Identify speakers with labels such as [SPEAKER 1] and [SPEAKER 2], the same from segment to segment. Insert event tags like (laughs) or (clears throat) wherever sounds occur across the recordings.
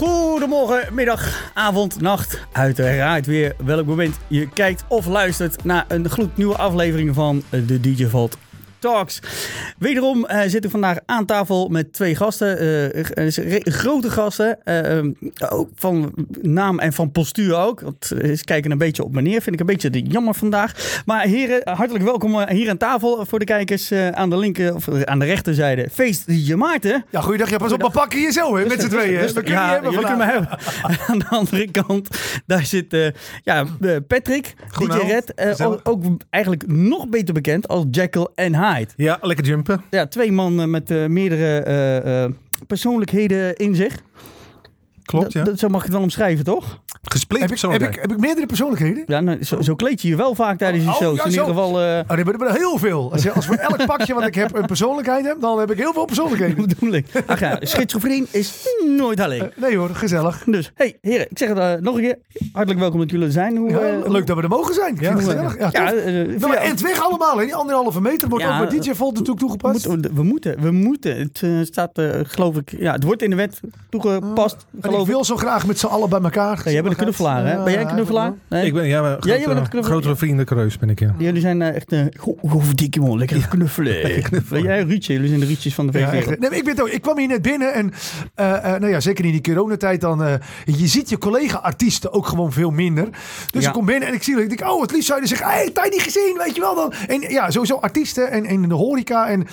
[SPEAKER 1] Goedemorgen, middag, avond, nacht. Uiteraard weer welk moment je kijkt of luistert naar een gloednieuwe aflevering van de DJ Vault Talks. Wederom uh, zit ik vandaag aan tafel met twee gasten. Uh, grote gasten. Uh, ook van naam en van postuur ook. Want eens kijken een beetje op meneer. Vind ik een beetje jammer vandaag. Maar heren, hartelijk welkom hier aan tafel voor de kijkers aan de linker of aan de rechterzijde. Feest DJ Maarten.
[SPEAKER 2] Ja, goeiedag. Ja, pas op, we pakken hier zo hè, met z'n (laughs) tweeën.
[SPEAKER 1] Dus, ja, hebben jullie kunnen hebben. (laughs) aan de andere kant, daar zit ja, Patrick, DJ Red. Ook, ook, eigenlijk nog beter bekend als Jekyll en
[SPEAKER 3] Ja, lekker jumpen.
[SPEAKER 1] Ja, twee mannen met uh, meerdere uh, uh, persoonlijkheden in zich.
[SPEAKER 3] Klopt, ja.
[SPEAKER 1] Dat, zo mag je het wel omschrijven, toch?
[SPEAKER 3] Gespleten
[SPEAKER 2] heb ik, heb, ik, heb ik meerdere persoonlijkheden?
[SPEAKER 1] Ja, nou, zo, zo, kleed je je wel vaak tijdens je
[SPEAKER 2] oh,
[SPEAKER 1] shows.
[SPEAKER 2] Ja,
[SPEAKER 1] in
[SPEAKER 2] zo.
[SPEAKER 1] ieder geval... Uh...
[SPEAKER 2] Oh, nee, maar er heel veel. Als, je, als voor elk pakje wat ik heb een persoonlijkheid heb, dan heb ik heel veel persoonlijkheden. (laughs)
[SPEAKER 1] Dat bedoel ik. Ach ja, schizofreen is nooit alleen.
[SPEAKER 2] Uh, nee hoor, gezellig.
[SPEAKER 1] Dus, hey heren, ik zeg het uh, nog een keer. Hartelijk welkom dat jullie er zijn. Hoe,
[SPEAKER 2] ja, leuk dat we er mogen zijn. Ja, gezellig. Ja, ja, uh, en het weg allemaal, hè? die anderhalve meter wordt ja, ook bij DJ Volt natuurlijk toegepast.
[SPEAKER 1] Moet, we moeten, we moeten. Het staat, geloof ik, ja, het wordt in de wet toegepast.
[SPEAKER 2] Uh, ik wil zo graag met z'n allen bij elkaar.
[SPEAKER 1] Ja, jij bent een knuffelaar, hè? Ben jij een knuffelaar?
[SPEAKER 3] Nee? Ik ben, ja, maar grote, ja, bent een grotere vriendenkreus ben ik, ja.
[SPEAKER 1] Jullie zijn uh, echt een uh, dikke man, lekker knuffelen. Lekker knuffelen. Ben jij Ruudje? Jullie zijn de Ruudjes van de VVD.
[SPEAKER 2] Ja, nee, ik, ben ook, ik kwam hier net binnen en uh, uh, nou ja, zeker in die coronatijd dan, uh, je ziet je collega-artiesten ook gewoon veel minder. Dus ja. ik kom binnen en ik zie ik denk, oh, het liefst zou je zeggen, hé, hey, tijd niet gezien, weet je wel dan. En ja, sowieso artiesten en, en de horeca en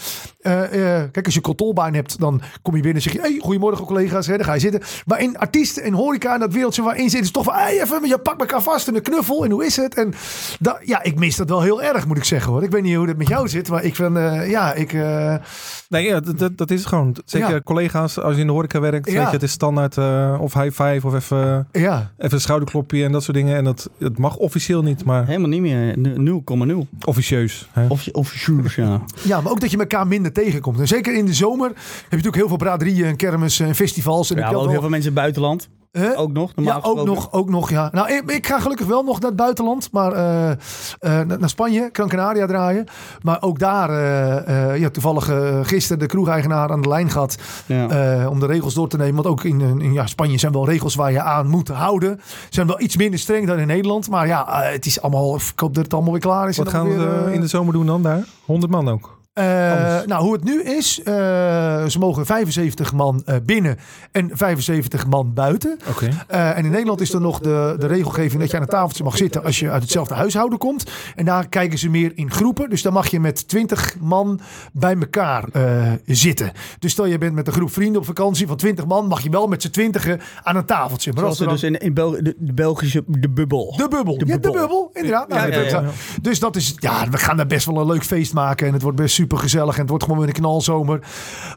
[SPEAKER 2] kijk, als je kantoolbaan hebt, dan kom je binnen en zeg je, hey, goedemorgen collega's, hè, dan ga je zitten. Maar in artiesten en horeca en dat wereldje waarin zit, is toch van, hey, even, je pakt elkaar vast en een knuffel en hoe is het? En dat, ja, ik mis dat wel heel erg, moet ik zeggen hoor. Ik weet niet hoe dat met jou zit, maar ik vind, uh, ja, ik... Uh...
[SPEAKER 3] Nee, ja, dat, dat is gewoon. Zeker ja. collega's, als je in de horeca werkt, ja. weet je, het is standaard uh, of high five of even,
[SPEAKER 2] ja.
[SPEAKER 3] even een schouderklopje en dat soort dingen. En dat, dat mag officieel niet, maar...
[SPEAKER 1] Helemaal niet meer, 0,0.
[SPEAKER 3] Officieus. Hè?
[SPEAKER 1] Offici officieus, ja.
[SPEAKER 2] ja, maar ook dat je elkaar minder tegenkomt. En zeker in de zomer heb je natuurlijk heel veel braderieën en kermis en festivals. En
[SPEAKER 1] ja, ook heel veel mensen buitenland.
[SPEAKER 2] Huh?
[SPEAKER 1] Ook nog?
[SPEAKER 2] Ja, ook nog, ook nog, ja. Nou, ik, ik, ga gelukkig wel nog naar het buitenland, maar uh, uh, naar Spanje, Gran Canaria draaien. Maar ook daar, uh, ja, toevallig gisteren de kroegeigenaar aan de lijn gehad ja. om de regels door te nemen. Want ook in, in ja, Spanje zijn wel regels waar je aan moet houden. Zijn wel iets minder streng dan in Nederland, maar ja, het is allemaal, ik hoop dat het allemaal weer klaar is.
[SPEAKER 3] Wat gaan we weer, in de zomer doen dan daar? 100 man ook?
[SPEAKER 2] Uh, nou, hoe het nu is, uh, ze mogen 75 man uh, binnen en 75 man buiten.
[SPEAKER 3] Okay.
[SPEAKER 2] en in Nederland is er nog de, de regelgeving dat je aan een tafeltje mag zitten als je uit hetzelfde huishouden komt. En daar kijken ze meer in groepen. Dus dan mag je met 20 man bij elkaar zitten. Dus stel je bent met een groep vrienden op vakantie van 20 man, mag je wel met z'n twintigen aan een tafeltje.
[SPEAKER 1] Maar Zoals er dan... dus in, in Bel de, de, Belgische de bubbel.
[SPEAKER 2] De bubbel. De ja, bubbel. de bubbel, inderdaad. Ja, ja, ja, dus dat is, ja, we gaan daar best wel een leuk feest maken en het wordt best super super gezellig en het wordt gewoon weer een knalzomer.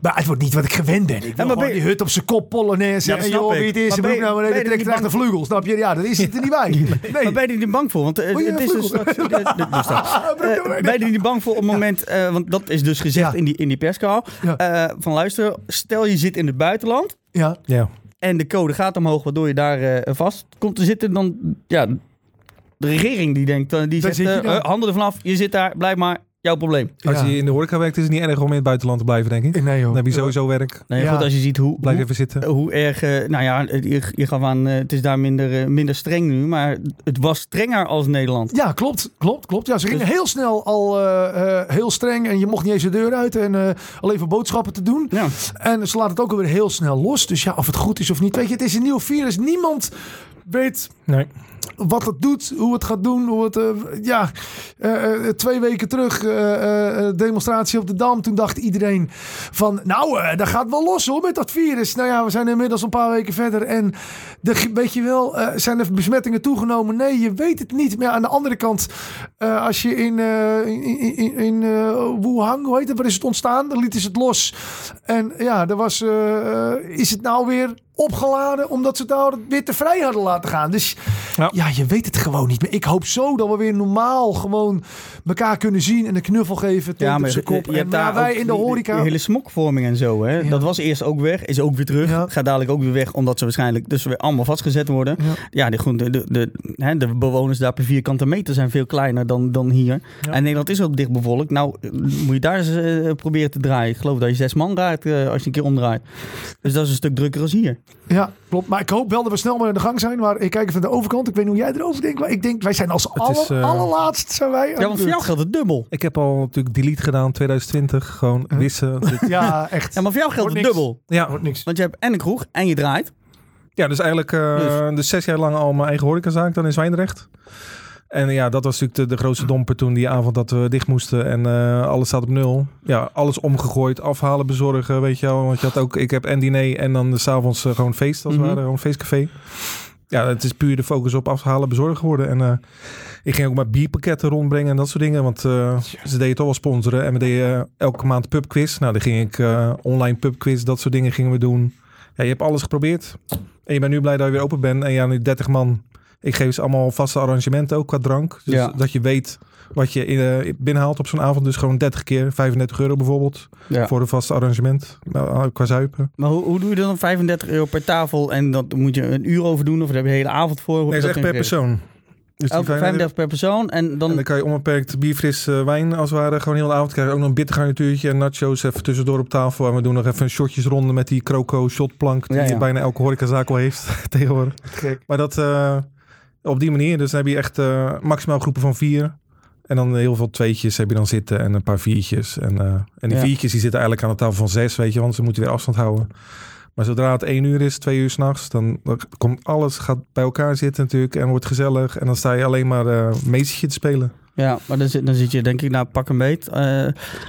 [SPEAKER 2] Maar het wordt niet wat ik gewend ben. Ik wil ja, maar die hut op zijn kop polonaise. Ja, en joh, wie het is, broek nou maar even trekt achter de vleugel. Snap je? Ja, dat is het er niet bij. (laughs) Nee.
[SPEAKER 1] Maar ben je er niet bang voor? Want uh, het is dus (laughs) straks... (laughs) uh, ben je er niet bang voor op het moment... Uh, want dat is dus gezegd ja. in die, in die perskaal. Ja. van luister, stel je zit in het buitenland.
[SPEAKER 2] Ja.
[SPEAKER 3] ja.
[SPEAKER 1] En de code gaat omhoog, waardoor je daar vast komt te zitten. Dan, ja, de regering die denkt, die zegt, handen ervan af. Je zit daar, blijf maar jouw probleem.
[SPEAKER 3] Als ja. je in de horeca werkt, is het niet erg om in het buitenland te blijven, denk ik.
[SPEAKER 2] Nee, joh.
[SPEAKER 3] Dan heb je sowieso werk.
[SPEAKER 1] Nee, ja. goed, als je ziet hoe...
[SPEAKER 3] Blijf
[SPEAKER 1] hoe,
[SPEAKER 3] even zitten.
[SPEAKER 1] Hoe erg... Uh, nou ja, je, je gaf aan, uh, het is daar minder, uh, minder streng nu, maar het was strenger als Nederland.
[SPEAKER 2] Ja, klopt. Klopt, klopt. Ja, ze gingen dus... heel snel al heel streng en je mocht niet eens de deur uit en alleen voor boodschappen te doen.
[SPEAKER 1] Ja.
[SPEAKER 2] En ze laten het ook alweer heel snel los. Dus ja, of het goed is of niet. Weet je, het is een nieuw virus. Niemand weet...
[SPEAKER 3] Nee
[SPEAKER 2] wat het doet, hoe het gaat doen. Hoe het, uh, ja, uh, twee weken terug, uh, demonstratie op de Dam. Toen dacht iedereen van, nou, dat gaat wel los hoor met dat virus. Nou ja, we zijn inmiddels een paar weken verder. En de, weet je wel, zijn er besmettingen toegenomen? Nee, je weet het niet. Maar ja, aan de andere kant, als je in, in, in, in Wuhan, hoe heet het, waar is het ontstaan? Dan lieten ze het los. En ja, er was, is het nou weer opgeladen omdat ze het nou weer te vrij hadden laten gaan. Dus ja. ja. je weet het gewoon niet meer. Ik hoop zo dat we weer normaal gewoon elkaar kunnen zien en een knuffel geven.
[SPEAKER 1] Ja, maar
[SPEAKER 2] je, kop.
[SPEAKER 1] je hebt daar
[SPEAKER 2] wij in de horeca.
[SPEAKER 1] Die hele smokvorming en zo. Hè? Ja. Dat was eerst ook weg, is ook weer terug. Ja. Gaat dadelijk ook weer weg, omdat ze waarschijnlijk dus weer allemaal vastgezet worden. Ja, de, de, de, de, hè, de bewoners daar per vierkante meter zijn veel kleiner dan, dan hier. En Nederland is ook dicht bevolkt. Nou, moet je daar eens uh, proberen te draaien. Ik geloof dat je zes man raakt uh, als je een keer omdraait. Dus dat is een stuk drukker als hier.
[SPEAKER 2] Ja, Klopt, maar ik hoop wel dat we snel maar aan de gang zijn. Maar ik kijk even naar de overkant. Ik weet niet hoe jij erover denkt. Maar ik denk, wij zijn als aller,
[SPEAKER 3] is, uh...
[SPEAKER 2] allerlaatst zijn wij.
[SPEAKER 1] Ja, want voor jou geldt het dubbel.
[SPEAKER 3] Ik heb al natuurlijk delete gedaan 2020. Gewoon huh? wissen. (laughs)
[SPEAKER 2] ja, echt.
[SPEAKER 1] Ja, maar voor jou geldt het dubbel.
[SPEAKER 3] Ja.
[SPEAKER 2] Wordt niks.
[SPEAKER 1] Want je hebt en een kroeg en je draait.
[SPEAKER 3] Ja, dus eigenlijk uh, dus. dus zes jaar lang al mijn eigen horecazaak dan in Zwijndrecht. En ja, dat was natuurlijk de, de grootste domper toen die avond dat we dicht moesten. En uh, alles staat op nul. Ja, alles omgegooid, afhalen, bezorgen, weet je wel. Want je had ook, ik heb en diner en dan s'avonds uh, gewoon feest, als het mm -hmm. ware, gewoon feestcafé. Ja, het is puur de focus op afhalen, bezorgen geworden. En uh, ik ging ook maar bierpakketten rondbrengen en dat soort dingen. Want ze deden toch wel sponsoren. En we deden elke maand pubquiz. Nou, dan ging ik online pubquiz, dat soort dingen gingen we doen. Ja, je hebt alles geprobeerd. En je bent nu blij dat je weer open bent. En ja, nu 30 man ik geef ze allemaal vaste arrangementen ook qua drank. Dus
[SPEAKER 1] ja.
[SPEAKER 3] dat je weet wat je in, uh, binnenhaalt op zo'n avond. Dus gewoon 30 keer 35 euro bijvoorbeeld.
[SPEAKER 1] Ja.
[SPEAKER 3] Voor een vaste arrangement. Nou, qua zuipen.
[SPEAKER 1] Maar hoe, hoe doe je dan 35 euro per tafel? En dat moet je een uur over doen? Of daar heb je de hele avond voor?
[SPEAKER 3] Nee, dat is echt per persoon.
[SPEAKER 1] Dus Elke 35 per persoon. En dan...
[SPEAKER 3] en dan kan je onbeperkt bierfris uh, wijn als het ware. Gewoon heel de avond krijg je ook nog een bitter garnituurtje en nachos even tussendoor op tafel. En we doen nog even een shotjes ronde met die croco shotplank. Die
[SPEAKER 1] Ja, ja.
[SPEAKER 3] bijna elke horecazaak wel heeft (laughs) tegenwoordig.
[SPEAKER 2] Gek.
[SPEAKER 3] Maar dat uh, op die manier. Dus dan heb je echt uh, maximaal groepen van vier. En dan heel veel tweetjes heb je dan zitten en een paar viertjes. En, uh, en die
[SPEAKER 1] Ja.
[SPEAKER 3] viertjes die zitten eigenlijk aan de tafel van zes, weet je. Want ze moeten weer afstand houden. Maar zodra het één uur is, twee uur s'nachts, dan, dan komt alles gaat bij elkaar zitten natuurlijk. En wordt gezellig. En dan sta je alleen maar uh, te spelen.
[SPEAKER 1] Ja, maar dan zit, dan zit je denk ik, nou pak een beet. Eh,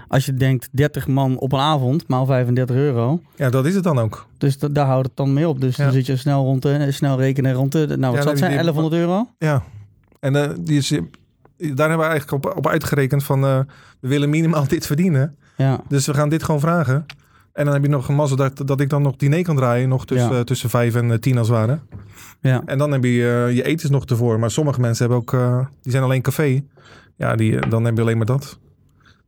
[SPEAKER 1] als je denkt 30 man op een avond, maal 35 euro.
[SPEAKER 3] Ja, dat is het dan ook.
[SPEAKER 1] Dus da- daar houdt het dan mee op. Dus
[SPEAKER 3] Ja.
[SPEAKER 1] dan zit je snel rond de, snel rekenen rond de, nou wat
[SPEAKER 3] Ja,
[SPEAKER 1] het zijn,
[SPEAKER 3] heb je die-
[SPEAKER 1] 1100 euro?
[SPEAKER 3] Ja. En uh, die is, daar hebben we eigenlijk op, op uitgerekend van... Uh, we willen minimaal dit verdienen.
[SPEAKER 1] Ja,
[SPEAKER 3] Dus we gaan dit gewoon vragen. En dan heb je nog een mazzel dat, dat ik dan nog diner kan draaien. Nog tussen,
[SPEAKER 1] Ja.
[SPEAKER 3] tussen vijf en uh, tien als het ware.
[SPEAKER 1] ja.
[SPEAKER 3] En dan heb je uh, je etens nog ervoor. Maar sommige mensen hebben ook... Uh, die zijn alleen café. Ja, die, dan heb je alleen maar dat.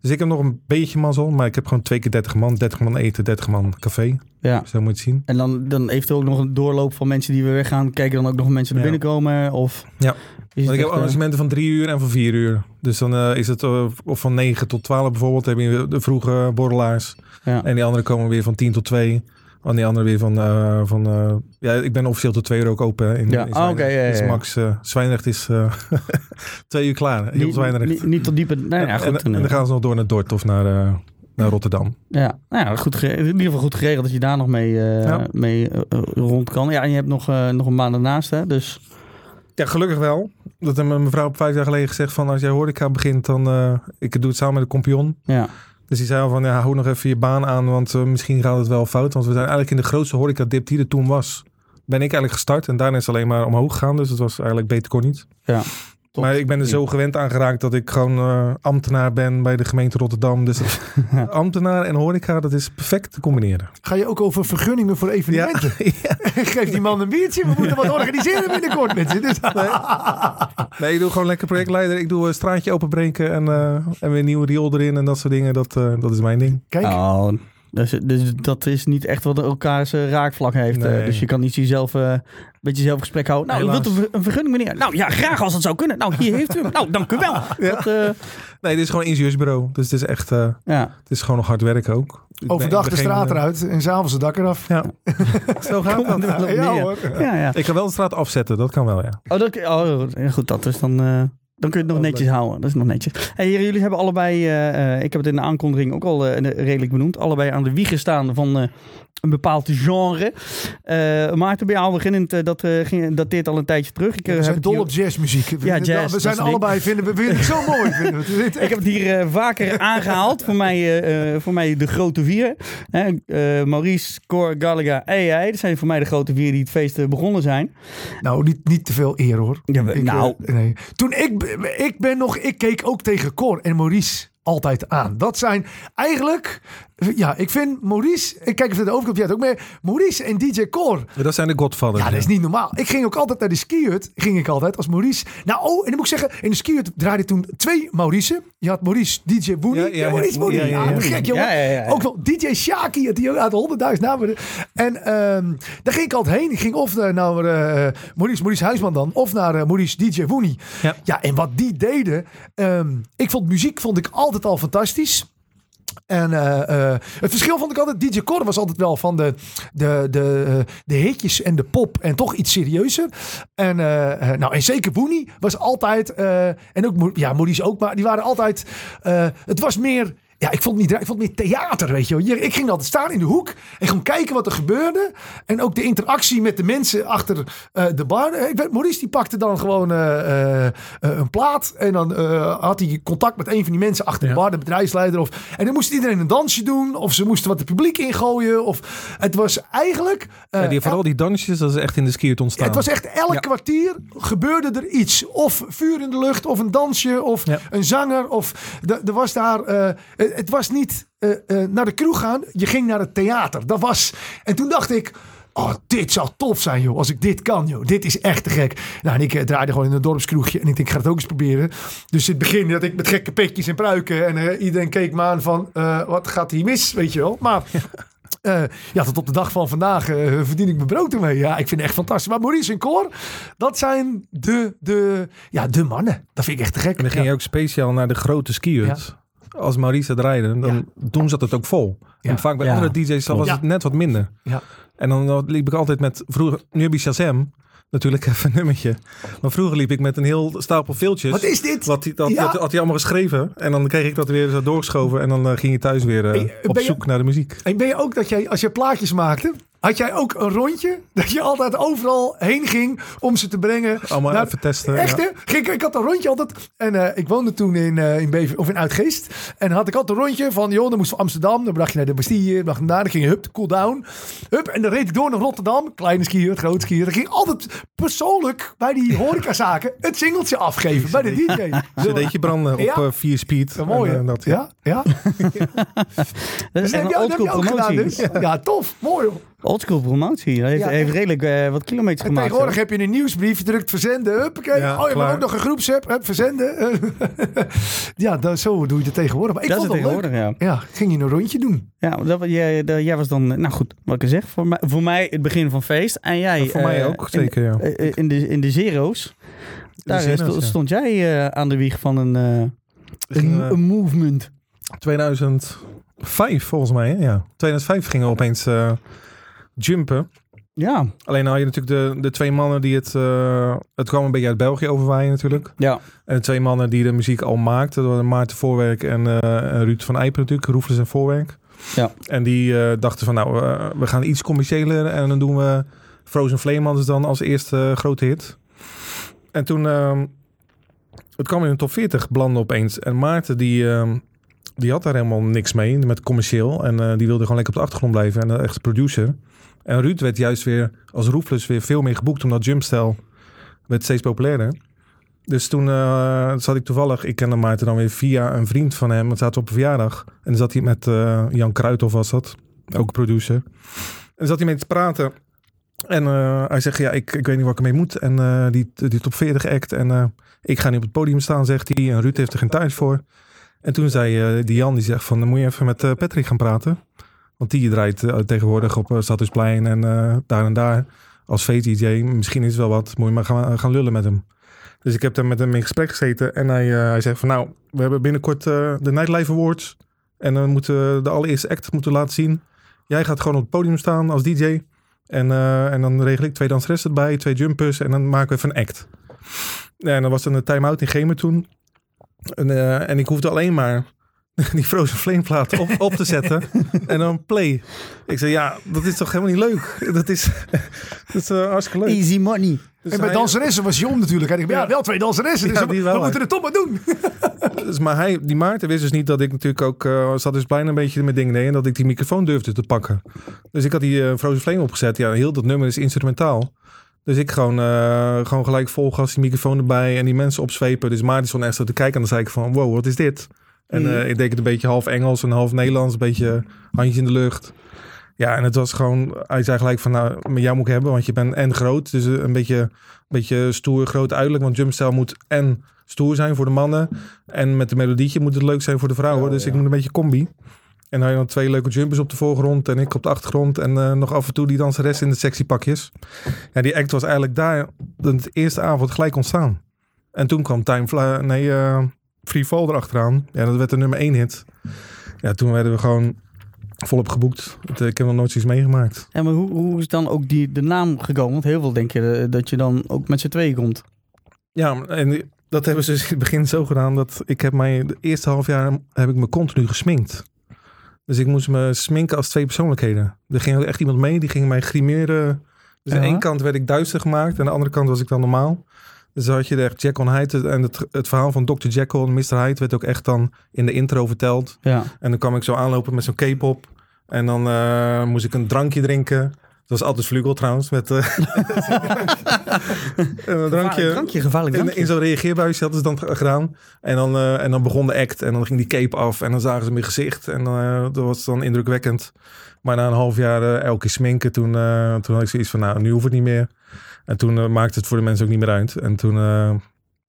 [SPEAKER 3] Dus ik heb nog een beetje mazzel. Maar ik heb gewoon twee keer 30 man. 30 man eten, 30 man café.
[SPEAKER 1] ja.
[SPEAKER 3] Zo moet je het zien.
[SPEAKER 1] En dan, dan eventueel ook nog een doorloop van mensen die weer weggaan. Kijken dan ook nog mensen er
[SPEAKER 3] Ja.
[SPEAKER 1] binnenkomen? Of
[SPEAKER 3] Ja. Want ik heb
[SPEAKER 1] eh,
[SPEAKER 3] arrangementen van drie uur en van vier uur. Dus dan uh, is het uh, of van negen tot twaalf bijvoorbeeld. Heb je de vroege borrelaars.
[SPEAKER 1] ja.
[SPEAKER 3] En die anderen komen weer van 10 tot 2. En die anderen weer van... Uh, van uh, ja, ik ben officieel tot 2 uur ook open. hè, In,
[SPEAKER 1] Ja, ah, oké, ja, ja, ja.
[SPEAKER 3] max... Uh, is (laughs) twee uur klaar. Heel
[SPEAKER 1] niet, niet, niet tot diepe... Nee,
[SPEAKER 3] en,
[SPEAKER 1] goed.
[SPEAKER 3] en, en dan gaan ze nog door naar Dort of naar, naar Rotterdam.
[SPEAKER 1] Ja, nou ja, goed in ieder geval goed geregeld dat je daar nog mee, mee rond kan. Ja, en je hebt nog, nog een maand ernaast, hè? Dus
[SPEAKER 3] Ja, gelukkig wel. Dat heeft mijn mevrouw op vijf jaar geleden gezegd van... als jij horeca begint, dan... Ik doe het samen met de kompion.
[SPEAKER 1] ja.
[SPEAKER 3] Dus die zei al van, ja, hou nog even je baan aan, want uh, misschien gaat het wel fout. Want we zijn eigenlijk in de grootste horeca-dip die er toen was. Ben ik eigenlijk gestart en daarna is alleen maar omhoog gegaan. Dus het was eigenlijk beter kon niet.
[SPEAKER 1] Ja.
[SPEAKER 3] Maar ik ben er zo gewend aan geraakt dat ik gewoon uh, ambtenaar ben bij de gemeente Rotterdam. Dus (laughs) (laughs) ambtenaar en horeca, dat is perfect te combineren.
[SPEAKER 2] Ga je ook over vergunningen voor evenementen?
[SPEAKER 3] ja. (laughs)
[SPEAKER 2] Geef die man een biertje. We moeten wat organiseren binnenkort met je. Dus...
[SPEAKER 3] Nee. nee, ik doe gewoon lekker projectleider. Ik doe een straatje openbreken en, uh, en weer een nieuwe riool erin en dat soort dingen. Dat, uh, dat is mijn ding.
[SPEAKER 2] Kijk.
[SPEAKER 1] Oh, dus, dus dat is niet echt wat elkaars uh, raakvlak heeft.
[SPEAKER 3] Nee.
[SPEAKER 1] dus je kan niet jezelf, uh, met jezelf gesprek houden. Nou,
[SPEAKER 3] Helaas.
[SPEAKER 1] wilt een vergunning, meneer? Nou ja, graag als het zou kunnen. Nou, hier heeft u hem. Nou, dank u wel. (laughs)
[SPEAKER 3] Ja.
[SPEAKER 1] Dat, uh,
[SPEAKER 3] Nee, dit is gewoon een ingenieursbureau. Dus het is echt, uh,
[SPEAKER 1] ja.
[SPEAKER 3] het is gewoon nog hard werken ook.
[SPEAKER 2] Overdag de straat eruit en s'avonds het dak eraf.
[SPEAKER 3] Ja, (laughs) zo gaat
[SPEAKER 1] Kom,
[SPEAKER 3] dat.
[SPEAKER 1] wel
[SPEAKER 2] Ja, hoor.
[SPEAKER 1] Ja, ja.
[SPEAKER 3] Ik kan wel de straat afzetten, dat kan wel, ja.
[SPEAKER 1] Oh, dat, oh, ja, goed, dat is dan... Dan kun je het nog
[SPEAKER 3] Oh,
[SPEAKER 1] netjes houden. Dat is nog netjes. Hey, heren, jullie hebben allebei, uh, uh, ik heb het in de aankondiging ook al uh, redelijk benoemd, allebei aan de wieg staan van uh, een bepaald genre. Uh, Maarten, bij jou beginnend, uh, dat uh, ging, dateert al een tijdje terug. Ik,
[SPEAKER 2] Ja,
[SPEAKER 1] uh,
[SPEAKER 2] we
[SPEAKER 1] heb
[SPEAKER 2] zijn dol
[SPEAKER 1] hier-
[SPEAKER 2] op jazzmuziek. We-
[SPEAKER 1] Ja, jazz,
[SPEAKER 2] We zijn allebei, vinden we vinden het zo mooi. Vinden we. (laughs)
[SPEAKER 1] Ik heb het hier vaker (laughs) aangehaald. Voor mij, voor mij de grote vier. Maurice, Cor, Gallagher jij. Dat zijn voor mij de grote vier die het feest begonnen zijn.
[SPEAKER 2] Nou, niet, niet te veel eer hoor.
[SPEAKER 1] Ja, we-
[SPEAKER 2] Ik,
[SPEAKER 1] nou.
[SPEAKER 2] nee. Toen ik, ik ben nog, ik keek ook tegen Cor en Maurice altijd aan. Dat zijn eigenlijk, ja, ik vind Maurice, ik kijk even de overkant, jij het ook mee. Maurice en DJ Cor.
[SPEAKER 3] Dat zijn de Godfathers.
[SPEAKER 2] Ja, dat is niet normaal. Ik ging ook altijd naar de skihut, ging ik altijd als Maurice. Nou, oh, en dan moet ik zeggen, in de skihut draaide toen twee Maurice. Je had Maurice, DJ Booney.
[SPEAKER 3] Ja,
[SPEAKER 2] Ja,
[SPEAKER 3] ja,
[SPEAKER 2] Maurice
[SPEAKER 3] ja,
[SPEAKER 2] Booney.
[SPEAKER 3] ja,
[SPEAKER 2] Ja,
[SPEAKER 3] ja, ja.
[SPEAKER 2] gek, jongen.
[SPEAKER 1] Ja, ja, ja.
[SPEAKER 2] Ook wel DJ Shaki, had die ook uit de 100.000 namen. En ehm, daar ging ik altijd heen. Ik ging of naar, eh, Maurice, Maurice Huisman dan, of naar eh, Maurice DJ Woenie.
[SPEAKER 3] Ja.
[SPEAKER 2] ja, en wat die deden, ehm, ik vond muziek vond ik altijd al fantastisch. En eh, eh, het verschil vond ik altijd, DJ Cor was altijd wel van de, de, de, eh, de hitjes en de pop en toch iets serieuzer. En, nou, en zeker Boenie was altijd, en ook ja, Maurice ook, maar die waren altijd, het was meer... Ja, ik vond, het niet, ik vond het meer theater, weet je wel. Ik ging altijd staan in de hoek en gewoon kijken wat er gebeurde. En ook de interactie met de mensen achter eh, de bar. Eh, Ik weet, Maurice die pakte dan gewoon eh, een plaat. En dan had hij contact met een van die mensen achter de bar, de bedrijfsleider. Of, en dan moest iedereen een dansje doen. Of ze moesten wat het publiek ingooien. Of het was eigenlijk...
[SPEAKER 3] Ja, die, vooral die dansjes, dat is echt in de skiert ontstaan.
[SPEAKER 2] het was echt elk
[SPEAKER 3] Ja.
[SPEAKER 2] kwartier gebeurde er iets. Of vuur in de lucht, of een dansje, of een zanger. Of er was daar. Het was niet eh, eh, naar de kroeg gaan, je ging naar het theater. Dat was. En toen dacht ik. Oh, dit zou tof zijn, joh. Als ik dit kan, joh. Dit is echt te gek. Nou, en ik eh, draaide gewoon in een dorpskroegje. En ik denk, ik ga het ook eens proberen. Dus in het begin dat ik met gekke petjes en pruiken. En eh, iedereen keek me aan van, wat gaat hier mis, weet je wel. Maar eh, ja, tot op de dag van vandaag verdien ik mijn brood ermee. Ja, ik vind het echt fantastisch. Maar Maurice en Cor, dat zijn de, de, ja, de mannen. Dat vind ik echt te gek.
[SPEAKER 3] En dan ging
[SPEAKER 2] ja.
[SPEAKER 3] je ook speciaal naar de grote skiers. Als Maurice draaide, dan
[SPEAKER 2] Ja.
[SPEAKER 3] doen zat het ook vol.
[SPEAKER 2] Ja.
[SPEAKER 3] En vaak bij andere DJ's was het net wat minder.
[SPEAKER 2] Ja.
[SPEAKER 3] En dan liep ik altijd met, vroeger, nu heb je Shazam, natuurlijk even een nummertje. Maar vroeger liep ik met een heel stapel filtjes.
[SPEAKER 2] Wat is dit?
[SPEAKER 3] Wat die, dat,
[SPEAKER 2] Ja.
[SPEAKER 3] had, had hij allemaal geschreven. En dan kreeg ik dat weer zo doorgeschoven. En dan eh, ging je thuis weer eh, op
[SPEAKER 2] je-
[SPEAKER 3] zoek naar de muziek.
[SPEAKER 2] En ben je ook dat jij, als je plaatjes maakte, had jij ook een rondje? Dat je altijd overal heen ging om ze te brengen.
[SPEAKER 3] Allemaal even testen.
[SPEAKER 2] Echt
[SPEAKER 3] ja.
[SPEAKER 2] hè? Ging, ik had een rondje altijd. En eh, ik woonde toen in, eh in, Bever, of in Uitgeest. En dan had ik altijd een rondje van, joh, dan moest van Amsterdam. Dan bracht je naar de Bastille, dan bracht je naar, dan ging je hup, cool down. Hup, en dan reed ik door naar Rotterdam. Kleine skier, groot skier. Dan ging ik altijd persoonlijk bij die horecazaken het singeltje afgeven. Bij de DJ.
[SPEAKER 3] CD'tje branden op
[SPEAKER 2] Ja.
[SPEAKER 3] eh, 4 speed.
[SPEAKER 2] Zo mooi,
[SPEAKER 3] En, dat,
[SPEAKER 2] ja, ja. (laughs)
[SPEAKER 1] Dat is
[SPEAKER 2] Dat
[SPEAKER 1] echt
[SPEAKER 2] je,
[SPEAKER 1] een
[SPEAKER 2] dat je ook gedaan
[SPEAKER 1] promotie.
[SPEAKER 2] dus. Ja, tof. Mooi hoor.
[SPEAKER 1] Oldschool promotie. Hij heeft,
[SPEAKER 2] Ja,
[SPEAKER 1] heeft redelijk eh, wat kilometers
[SPEAKER 2] En
[SPEAKER 1] gemaakt.
[SPEAKER 2] tegenwoordig heb je een nieuwsbrief, drukt verzenden, huppakee.
[SPEAKER 3] Ja,
[SPEAKER 2] oh, je hebt ook nog een groepsapp, hup, verzenden. (laughs) ja, dat, zo doe je het tegenwoordig. Maar ik
[SPEAKER 1] dat is
[SPEAKER 2] vond
[SPEAKER 1] het
[SPEAKER 2] het leuk.
[SPEAKER 1] tegenwoordig, ja.
[SPEAKER 2] Ja, ging je een rondje doen.
[SPEAKER 1] Ja, dat, jij, dat- jij was dan, nou goed, wat ik zeg, voor mij, voor mij het begin van feest. En jij...
[SPEAKER 3] voor mij
[SPEAKER 1] eh,
[SPEAKER 3] ook, zeker, ja.
[SPEAKER 1] In, eh, in, de, in de zero's. Daar
[SPEAKER 3] zero's,
[SPEAKER 1] sto-
[SPEAKER 3] ja.
[SPEAKER 1] stond jij aan de wieg van een, eh, een, een movement.
[SPEAKER 3] 2005 volgens mij, hè? ja. 2005 gingen we opeens eh, jumpen.
[SPEAKER 1] Ja,
[SPEAKER 3] Alleen had je natuurlijk de, de twee mannen die het... eh, het kwam een beetje uit België overwaaien natuurlijk.
[SPEAKER 1] ja.
[SPEAKER 3] En de twee mannen die de muziek al maakten. Dat waren Maarten Voorwerk en eh, en Ruud van Eipen natuurlijk. Roefles en Voorwerk.
[SPEAKER 1] Ja.
[SPEAKER 3] En die eh, dachten van nou, we gaan iets commerciëler. En dan doen we Frozen Flame hadden dan als eerste grote hit. En toen... ehm, het kwam in de top 40 belanden opeens. En Maarten die... ehm, die had daar helemaal niks mee met commercieel. En die wilde gewoon lekker op de achtergrond blijven. En uh, echt producer. En Ruud werd juist weer als Roefles weer veel meer geboekt. Omdat Jumpstyle werd steeds populairder. Dus toen eh, zat ik toevallig, ik kende Maarten dan weer via een vriend van hem. We zaten op een verjaardag. En dan zat hij met eh, Jan Kruithoff was dat. Ook producer. En zat hij mee te praten. En eh, hij zegt, ja, ik, ik weet niet wat ik ermee moet. En die, die top 40 act. En ik ga niet op het podium staan, zegt hij. En Ruud heeft er geen tijd voor. En toen zei die Jan, die zegt van, dan moet je even met Patrick gaan praten. Want die draait eh, tegenwoordig op uh, Stadhuisplein en eh, daar en daar. Als face-dj, misschien is het wel wat. Moet maar gaan, gaan lullen met hem. Dus ik heb daar met hem in gesprek gezeten. En hij, hij zegt van, nou, we hebben binnenkort de Nightlife Awards. En dan moeten de allereerste act moeten laten zien. Jij gaat gewoon op het podium staan als DJ. En, en dan regel ik twee danseressen erbij, twee jumpers. En dan maken we even een act. En dan was er een time-out in Gemen toen. En, en ik hoefde alleen maar (laughs) die Frozen Flame plaat op, op te zetten (laughs) en dan play. Ik zei, ja, dat is toch helemaal niet leuk? (laughs) Dat is, dat is uh, hartstikke leuk.
[SPEAKER 1] Easy money.
[SPEAKER 2] Dus en bij hij, danseressen was Jon natuurlijk. En ik ben ja, wel twee danseressen, dus we, we moeten het toch maar doen.
[SPEAKER 3] dus, maar hij, die Maarten wist dus niet dat ik natuurlijk ook, uh, zat dus bijna een beetje met dingen deed en dat ik die microfoon durfde te pakken. Dus ik had die uh, Frozen Flame opgezet. Ja, heel dat nummer is instrumentaal. Dus ik gewoon, uh, gewoon gelijk vol gas die microfoon erbij en die mensen opzwepen. Dus Maarten stond echt zo te kijken en dan zei ik van, wow, wat is dit? En uh, ik deed het een beetje half Engels en half Nederlands, een beetje handjes in de lucht. Ja, en het was gewoon, hij zei gelijk van, nou, met jou moet ik hebben, want je bent en groot. Dus een beetje, een beetje stoer, groot uiterlijk, want jumpstyle moet en stoer zijn voor de mannen. En met de melodietje moet het leuk zijn voor de vrouwen. Ja, dus ja. ik moet een beetje combi. En dan had je dan twee leuke jumpers op de voorgrond en ik op de achtergrond. En uh, nog af en toe die danseres in de sexy pakjes. Ja, die act was eigenlijk daar de eerste avond gelijk ontstaan. En toen kwam Time Fly, nee, uh, Free Fall erachteraan. Ja, dat werd de nummer één hit. Ja, toen werden we gewoon volop geboekt. Eh, Ik heb nog nooit zoiets meegemaakt.
[SPEAKER 1] En maar hoe, hoe is dan ook die, de naam gekomen? Want heel veel denk je eh, dat je dan ook met z'n tweeën komt.
[SPEAKER 3] Ja, en dat hebben ze dus in het begin zo gedaan dat ik heb mij de eerste half jaar heb ik me continu gesminkt. Dus ik moest me sminken als twee persoonlijkheden. Er ging ook echt iemand mee, die ging mij grimeren. Dus aan
[SPEAKER 1] Ja.
[SPEAKER 3] één kant werd ik duister gemaakt en aan de andere kant was ik dan normaal. Dus had je echt Jekyll en Hyde. En het, het verhaal van Dr. Jekyll en Mr. Hyde werd ook echt dan in de intro verteld.
[SPEAKER 1] Ja.
[SPEAKER 3] En dan kwam ik zo aanlopen met zo'n cape op. En dan eh, moest ik een drankje drinken. Dat was altijd vlugel trouwens. Met, eh, en (laughs) een drankje.
[SPEAKER 1] drankje, gevaarlijk
[SPEAKER 3] In,
[SPEAKER 1] drankje.
[SPEAKER 3] in zo'n reageerbuisje hadden ze dan gedaan. En dan, eh, en dan begon de act. En dan ging die cape af. En dan zagen ze mijn gezicht. En eh, dat was dan indrukwekkend. Maar na een half jaar elke keer sminken. Toen, toen had ik zoiets van, nou, nu hoeft het niet meer. En toen eh, maakte het voor de mensen ook niet meer uit. En toen, eh,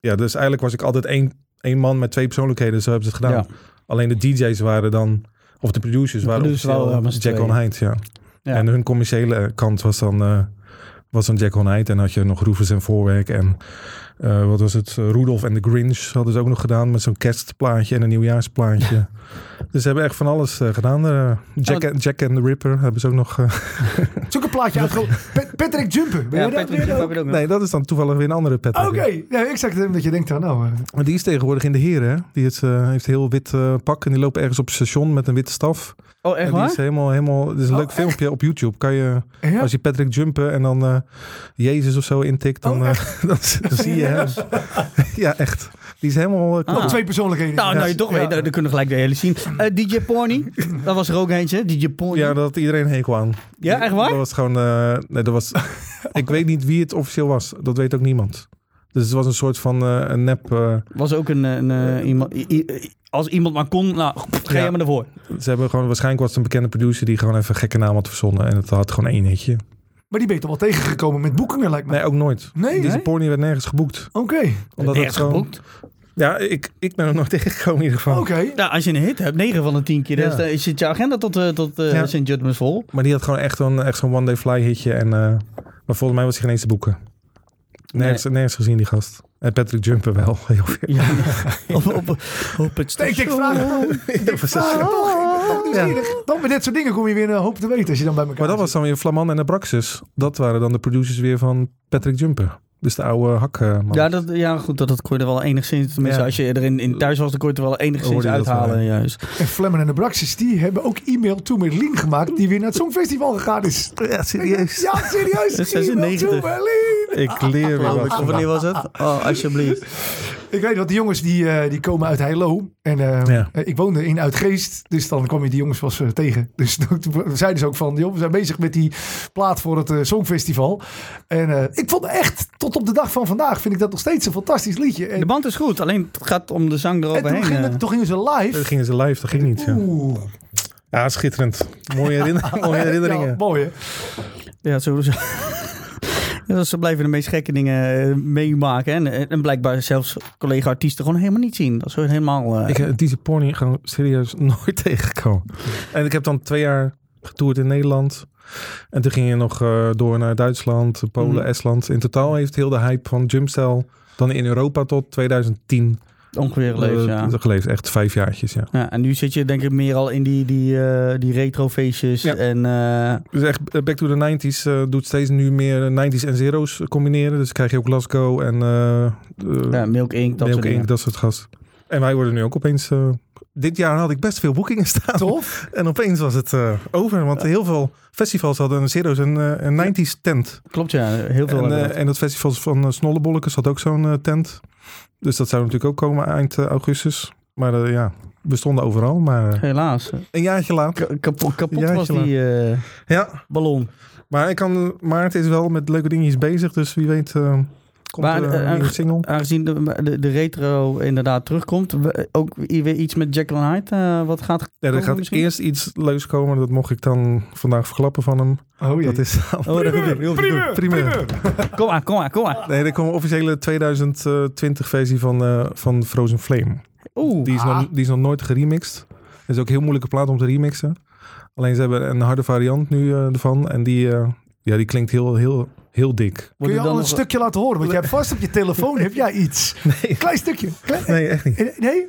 [SPEAKER 3] ja, dus eigenlijk was ik altijd één, één man met twee persoonlijkheden. Zo hebben ze het gedaan.
[SPEAKER 1] Ja.
[SPEAKER 3] Alleen de DJ's waren dan, of de producers
[SPEAKER 1] De
[SPEAKER 3] waren officieel
[SPEAKER 1] z'n
[SPEAKER 3] Jack on. Hyde, ja.
[SPEAKER 1] Ja.
[SPEAKER 3] En hun commerciële kant was dan, eh, was dan Jack on Hyde. En had je nog Roefers en Voorwerk en eh, wat was het? Uh, Rudolf en de Grinch hadden ze ook nog gedaan met zo'n kerstplaatje en een nieuwjaarsplaatje. (laughs) dus ze hebben echt van alles eh, gedaan. Eh, Jack,
[SPEAKER 1] Oh,
[SPEAKER 3] and, Jack and the Ripper hebben ze ook nog. eh, (laughs)
[SPEAKER 2] Zoek een plaatje uit. (laughs) Pat- Patrick Jumper. Ben
[SPEAKER 1] Ja,
[SPEAKER 2] je dat?
[SPEAKER 1] Patrick Jumper
[SPEAKER 2] ook?
[SPEAKER 1] ook nog.
[SPEAKER 3] nee, dat is dan toevallig weer een andere pet.
[SPEAKER 2] Oké, ja, ik zeg het dat je denkt van nou... eh,
[SPEAKER 3] Maar die is tegenwoordig in de heren. hè? Die is, eh, heeft een heel wit eh, pak en die loopt ergens op het station met een witte staf.
[SPEAKER 1] Oh, echt
[SPEAKER 3] en die
[SPEAKER 1] waar?
[SPEAKER 3] is helemaal, helemaal. Het is een
[SPEAKER 2] Oh,
[SPEAKER 3] leuk filmpje op YouTube. Kan je,
[SPEAKER 2] ja?
[SPEAKER 3] als je Patrick jumpen en dan eh, Jezus of zo intikt, dan,
[SPEAKER 2] Oh,
[SPEAKER 3] eh, dan, dan zie je (laughs) ja, echt. Die is helemaal. eh,
[SPEAKER 1] Ah.
[SPEAKER 2] Twee persoonlijkheden.
[SPEAKER 1] Nou, nou je toch
[SPEAKER 2] Ja.
[SPEAKER 1] weet, dan dan kunnen we gelijk de hele zien. Eh, DJ Porny, dat was er ook eentje. DJ Porny.
[SPEAKER 3] Ja, had iedereen hekel aan.
[SPEAKER 1] Ja, echt waar?
[SPEAKER 3] Dat was gewoon. eh, nee, dat was. (laughs) ik weet niet wie het officieel was. Dat weet ook niemand. Dus het was een soort van eh, een nep. eh,
[SPEAKER 1] Was ook een, een eh, iemand... i- i- als iemand maar kon, nou, ga
[SPEAKER 3] Ja.
[SPEAKER 1] je maar ervoor.
[SPEAKER 3] ze hebben gewoon waarschijnlijk was het een bekende producer die gewoon even een gekke naam had verzonnen en het had gewoon één hitje.
[SPEAKER 2] Maar die ben je toch wel tegengekomen met boekingen, lijkt me.
[SPEAKER 3] Nee, ook nooit.
[SPEAKER 2] Nee?
[SPEAKER 3] Deze
[SPEAKER 2] Nee?
[SPEAKER 3] pornie werd nergens geboekt.
[SPEAKER 2] Oké,
[SPEAKER 3] Omdat het
[SPEAKER 1] Nergens
[SPEAKER 3] gewoon.
[SPEAKER 1] geboekt.
[SPEAKER 3] Ja, ik, ik ben er nooit (laughs) tegengekomen in ieder geval.
[SPEAKER 2] oké.
[SPEAKER 1] Nou, als je een hit hebt, 9 van de 10 keer,
[SPEAKER 3] Ja.
[SPEAKER 1] dan zit je agenda tot, eh, tot eh
[SPEAKER 3] Ja.
[SPEAKER 1] St. Judgment's vol.
[SPEAKER 3] Maar die had gewoon echt zo'n echt zo'n one day fly hitje. En, eh, maar volgens mij was hij geen eens te boeken. Nergens, nergens gezien die gast. En Patrick Jumper wel. (laughs) Heel veel.
[SPEAKER 1] Ja. (laughs) op, op, op het
[SPEAKER 2] Nee, ik
[SPEAKER 3] Dat was
[SPEAKER 2] vraag het toch. Nieuwsgierig. Dan met dit soort dingen kom je weer een hoop te weten als je dan bij elkaar
[SPEAKER 3] Maar dat was dan weer Flaman en Abraxas. Dat waren dan de producers weer van Patrick Jumper. Dus de oude hakman.
[SPEAKER 1] Ja, dat, ja, goed, dat, dat kon je er wel enigszins... Tenminste,
[SPEAKER 3] Ja.
[SPEAKER 1] als je erin in thuis was, dan kon je het er wel enigszins
[SPEAKER 3] wel,
[SPEAKER 1] uithalen. Juist.
[SPEAKER 2] En Flemmen en de Braxis, die hebben ook e-mail to Merlin gemaakt, die weer naar het Songfestival gegaan is.
[SPEAKER 3] ja, serieus.
[SPEAKER 2] Ja, serieus.
[SPEAKER 1] Dat is
[SPEAKER 2] E-mail
[SPEAKER 1] 96.
[SPEAKER 2] to Merlin.
[SPEAKER 3] Ik leer weer wat.
[SPEAKER 1] wanneer was het? Oh, alsjeblieft.
[SPEAKER 2] Ik weet dat die jongens die, eh, die komen uit Heilo. En eh,
[SPEAKER 3] Ja.
[SPEAKER 2] eh, ik woonde in Uitgeest. Dus dan kwam je die jongens was tegen. Dus (laughs) toen zeiden ze ook van... Joh, we zijn bezig met die plaat voor het Songfestival. En eh, ik vond echt, tot op de dag van vandaag... vind ik dat nog steeds een fantastisch liedje. En,
[SPEAKER 1] De band is goed, alleen het gaat om de zang
[SPEAKER 2] en toen,
[SPEAKER 1] eroverheen.
[SPEAKER 2] gingen,
[SPEAKER 1] eh.
[SPEAKER 2] toen gingen ze live.
[SPEAKER 3] Dan gingen ze live, dat ging niet. Ja,
[SPEAKER 2] Oeh.
[SPEAKER 3] ja schitterend. Mooie, herinner (laughs) mooie herinneringen.
[SPEAKER 2] Ja, mooi hè?
[SPEAKER 1] Ja, zo. Ja, ze blijven de meest gekke dingen eh, meemaken. En, en blijkbaar zelfs collega-artiesten gewoon helemaal niet zien. Dat is helemaal... eh,
[SPEAKER 3] Ik heb deze gewoon serieus (laughs) nooit tegengekomen. En ik heb dan twee jaar getoerd in Nederland. En toen ging je nog eh, door naar Duitsland, Polen,
[SPEAKER 1] Mhm.
[SPEAKER 3] Estland. In totaal heeft heel de hype van Jumpstyle dan in Europa tot 2010
[SPEAKER 1] ongeveer geleefd,
[SPEAKER 3] eh,
[SPEAKER 1] ja.
[SPEAKER 3] geleefd. Echt vijf jaartjes, ja.
[SPEAKER 1] ja. En nu zit je denk ik meer al in die, die, eh, die retro-feestjes.
[SPEAKER 3] Ja.
[SPEAKER 1] En eh,
[SPEAKER 3] Dus echt Back to the 90s eh, doet steeds nu meer 90s en zeros combineren. Dus krijg je ook Glasgow en
[SPEAKER 1] ja, Milk Inc. Dat
[SPEAKER 3] Milk. Inc, dat soort gas. En wij worden nu ook opeens... eh, dit jaar had ik best veel boekingen staan.
[SPEAKER 2] Tof. (laughs)
[SPEAKER 3] En opeens was het eh, over. Want heel veel festivals hadden een zeros en een 90s tent.
[SPEAKER 1] Klopt, ja. Heel veel.
[SPEAKER 3] En, en dat festival van uh, Snollebollekes had ook zo'n tent. Dus dat zou natuurlijk ook komen eind eh, augustus. Maar eh, ja, we stonden overal. Maar eh,
[SPEAKER 1] Helaas.
[SPEAKER 3] een jaartje.
[SPEAKER 1] Ka- kapot kapot was die
[SPEAKER 3] Ja,
[SPEAKER 1] ballon.
[SPEAKER 3] maar ik kan, Maarten is wel met leuke dingetjes bezig. Dus wie weet komt
[SPEAKER 1] Maar,
[SPEAKER 3] er
[SPEAKER 1] eh,
[SPEAKER 3] een nieuwe
[SPEAKER 1] aange-
[SPEAKER 3] single.
[SPEAKER 1] Aangezien de, de, de retro inderdaad terugkomt. Ook weer iets met Jekyll and Hyde. eh, wat gaat
[SPEAKER 3] Ja, er gaat
[SPEAKER 1] misschien?
[SPEAKER 3] eerst iets leuks komen. Dat mocht ik dan vandaag verklappen van hem.
[SPEAKER 2] Oh jee.
[SPEAKER 3] Dat is.
[SPEAKER 1] Oh,
[SPEAKER 2] primeur,
[SPEAKER 3] primeur. (laughs)
[SPEAKER 1] Kom maar, kom maar, kom maar.
[SPEAKER 3] Nee, er komt een officiële 2020 versie van, eh, van Frozen Flame.
[SPEAKER 1] Oeh.
[SPEAKER 3] Die is,
[SPEAKER 2] Ah.
[SPEAKER 3] nog, die is nog nooit geremixed. Het is ook een heel moeilijke plaat om te remixen. Alleen ze hebben een harde variant nu eh, ervan. En die, eh, ja, die klinkt heel, heel, heel dik.
[SPEAKER 2] Kun je
[SPEAKER 1] het
[SPEAKER 2] al
[SPEAKER 1] dan
[SPEAKER 2] een
[SPEAKER 1] nog-
[SPEAKER 2] stukje laten horen? Want jij hebt vast op je telefoon heb jij iets. (laughs)
[SPEAKER 3] Nee,
[SPEAKER 2] Klein stukje. Klein...
[SPEAKER 3] nee echt niet.
[SPEAKER 2] Nee?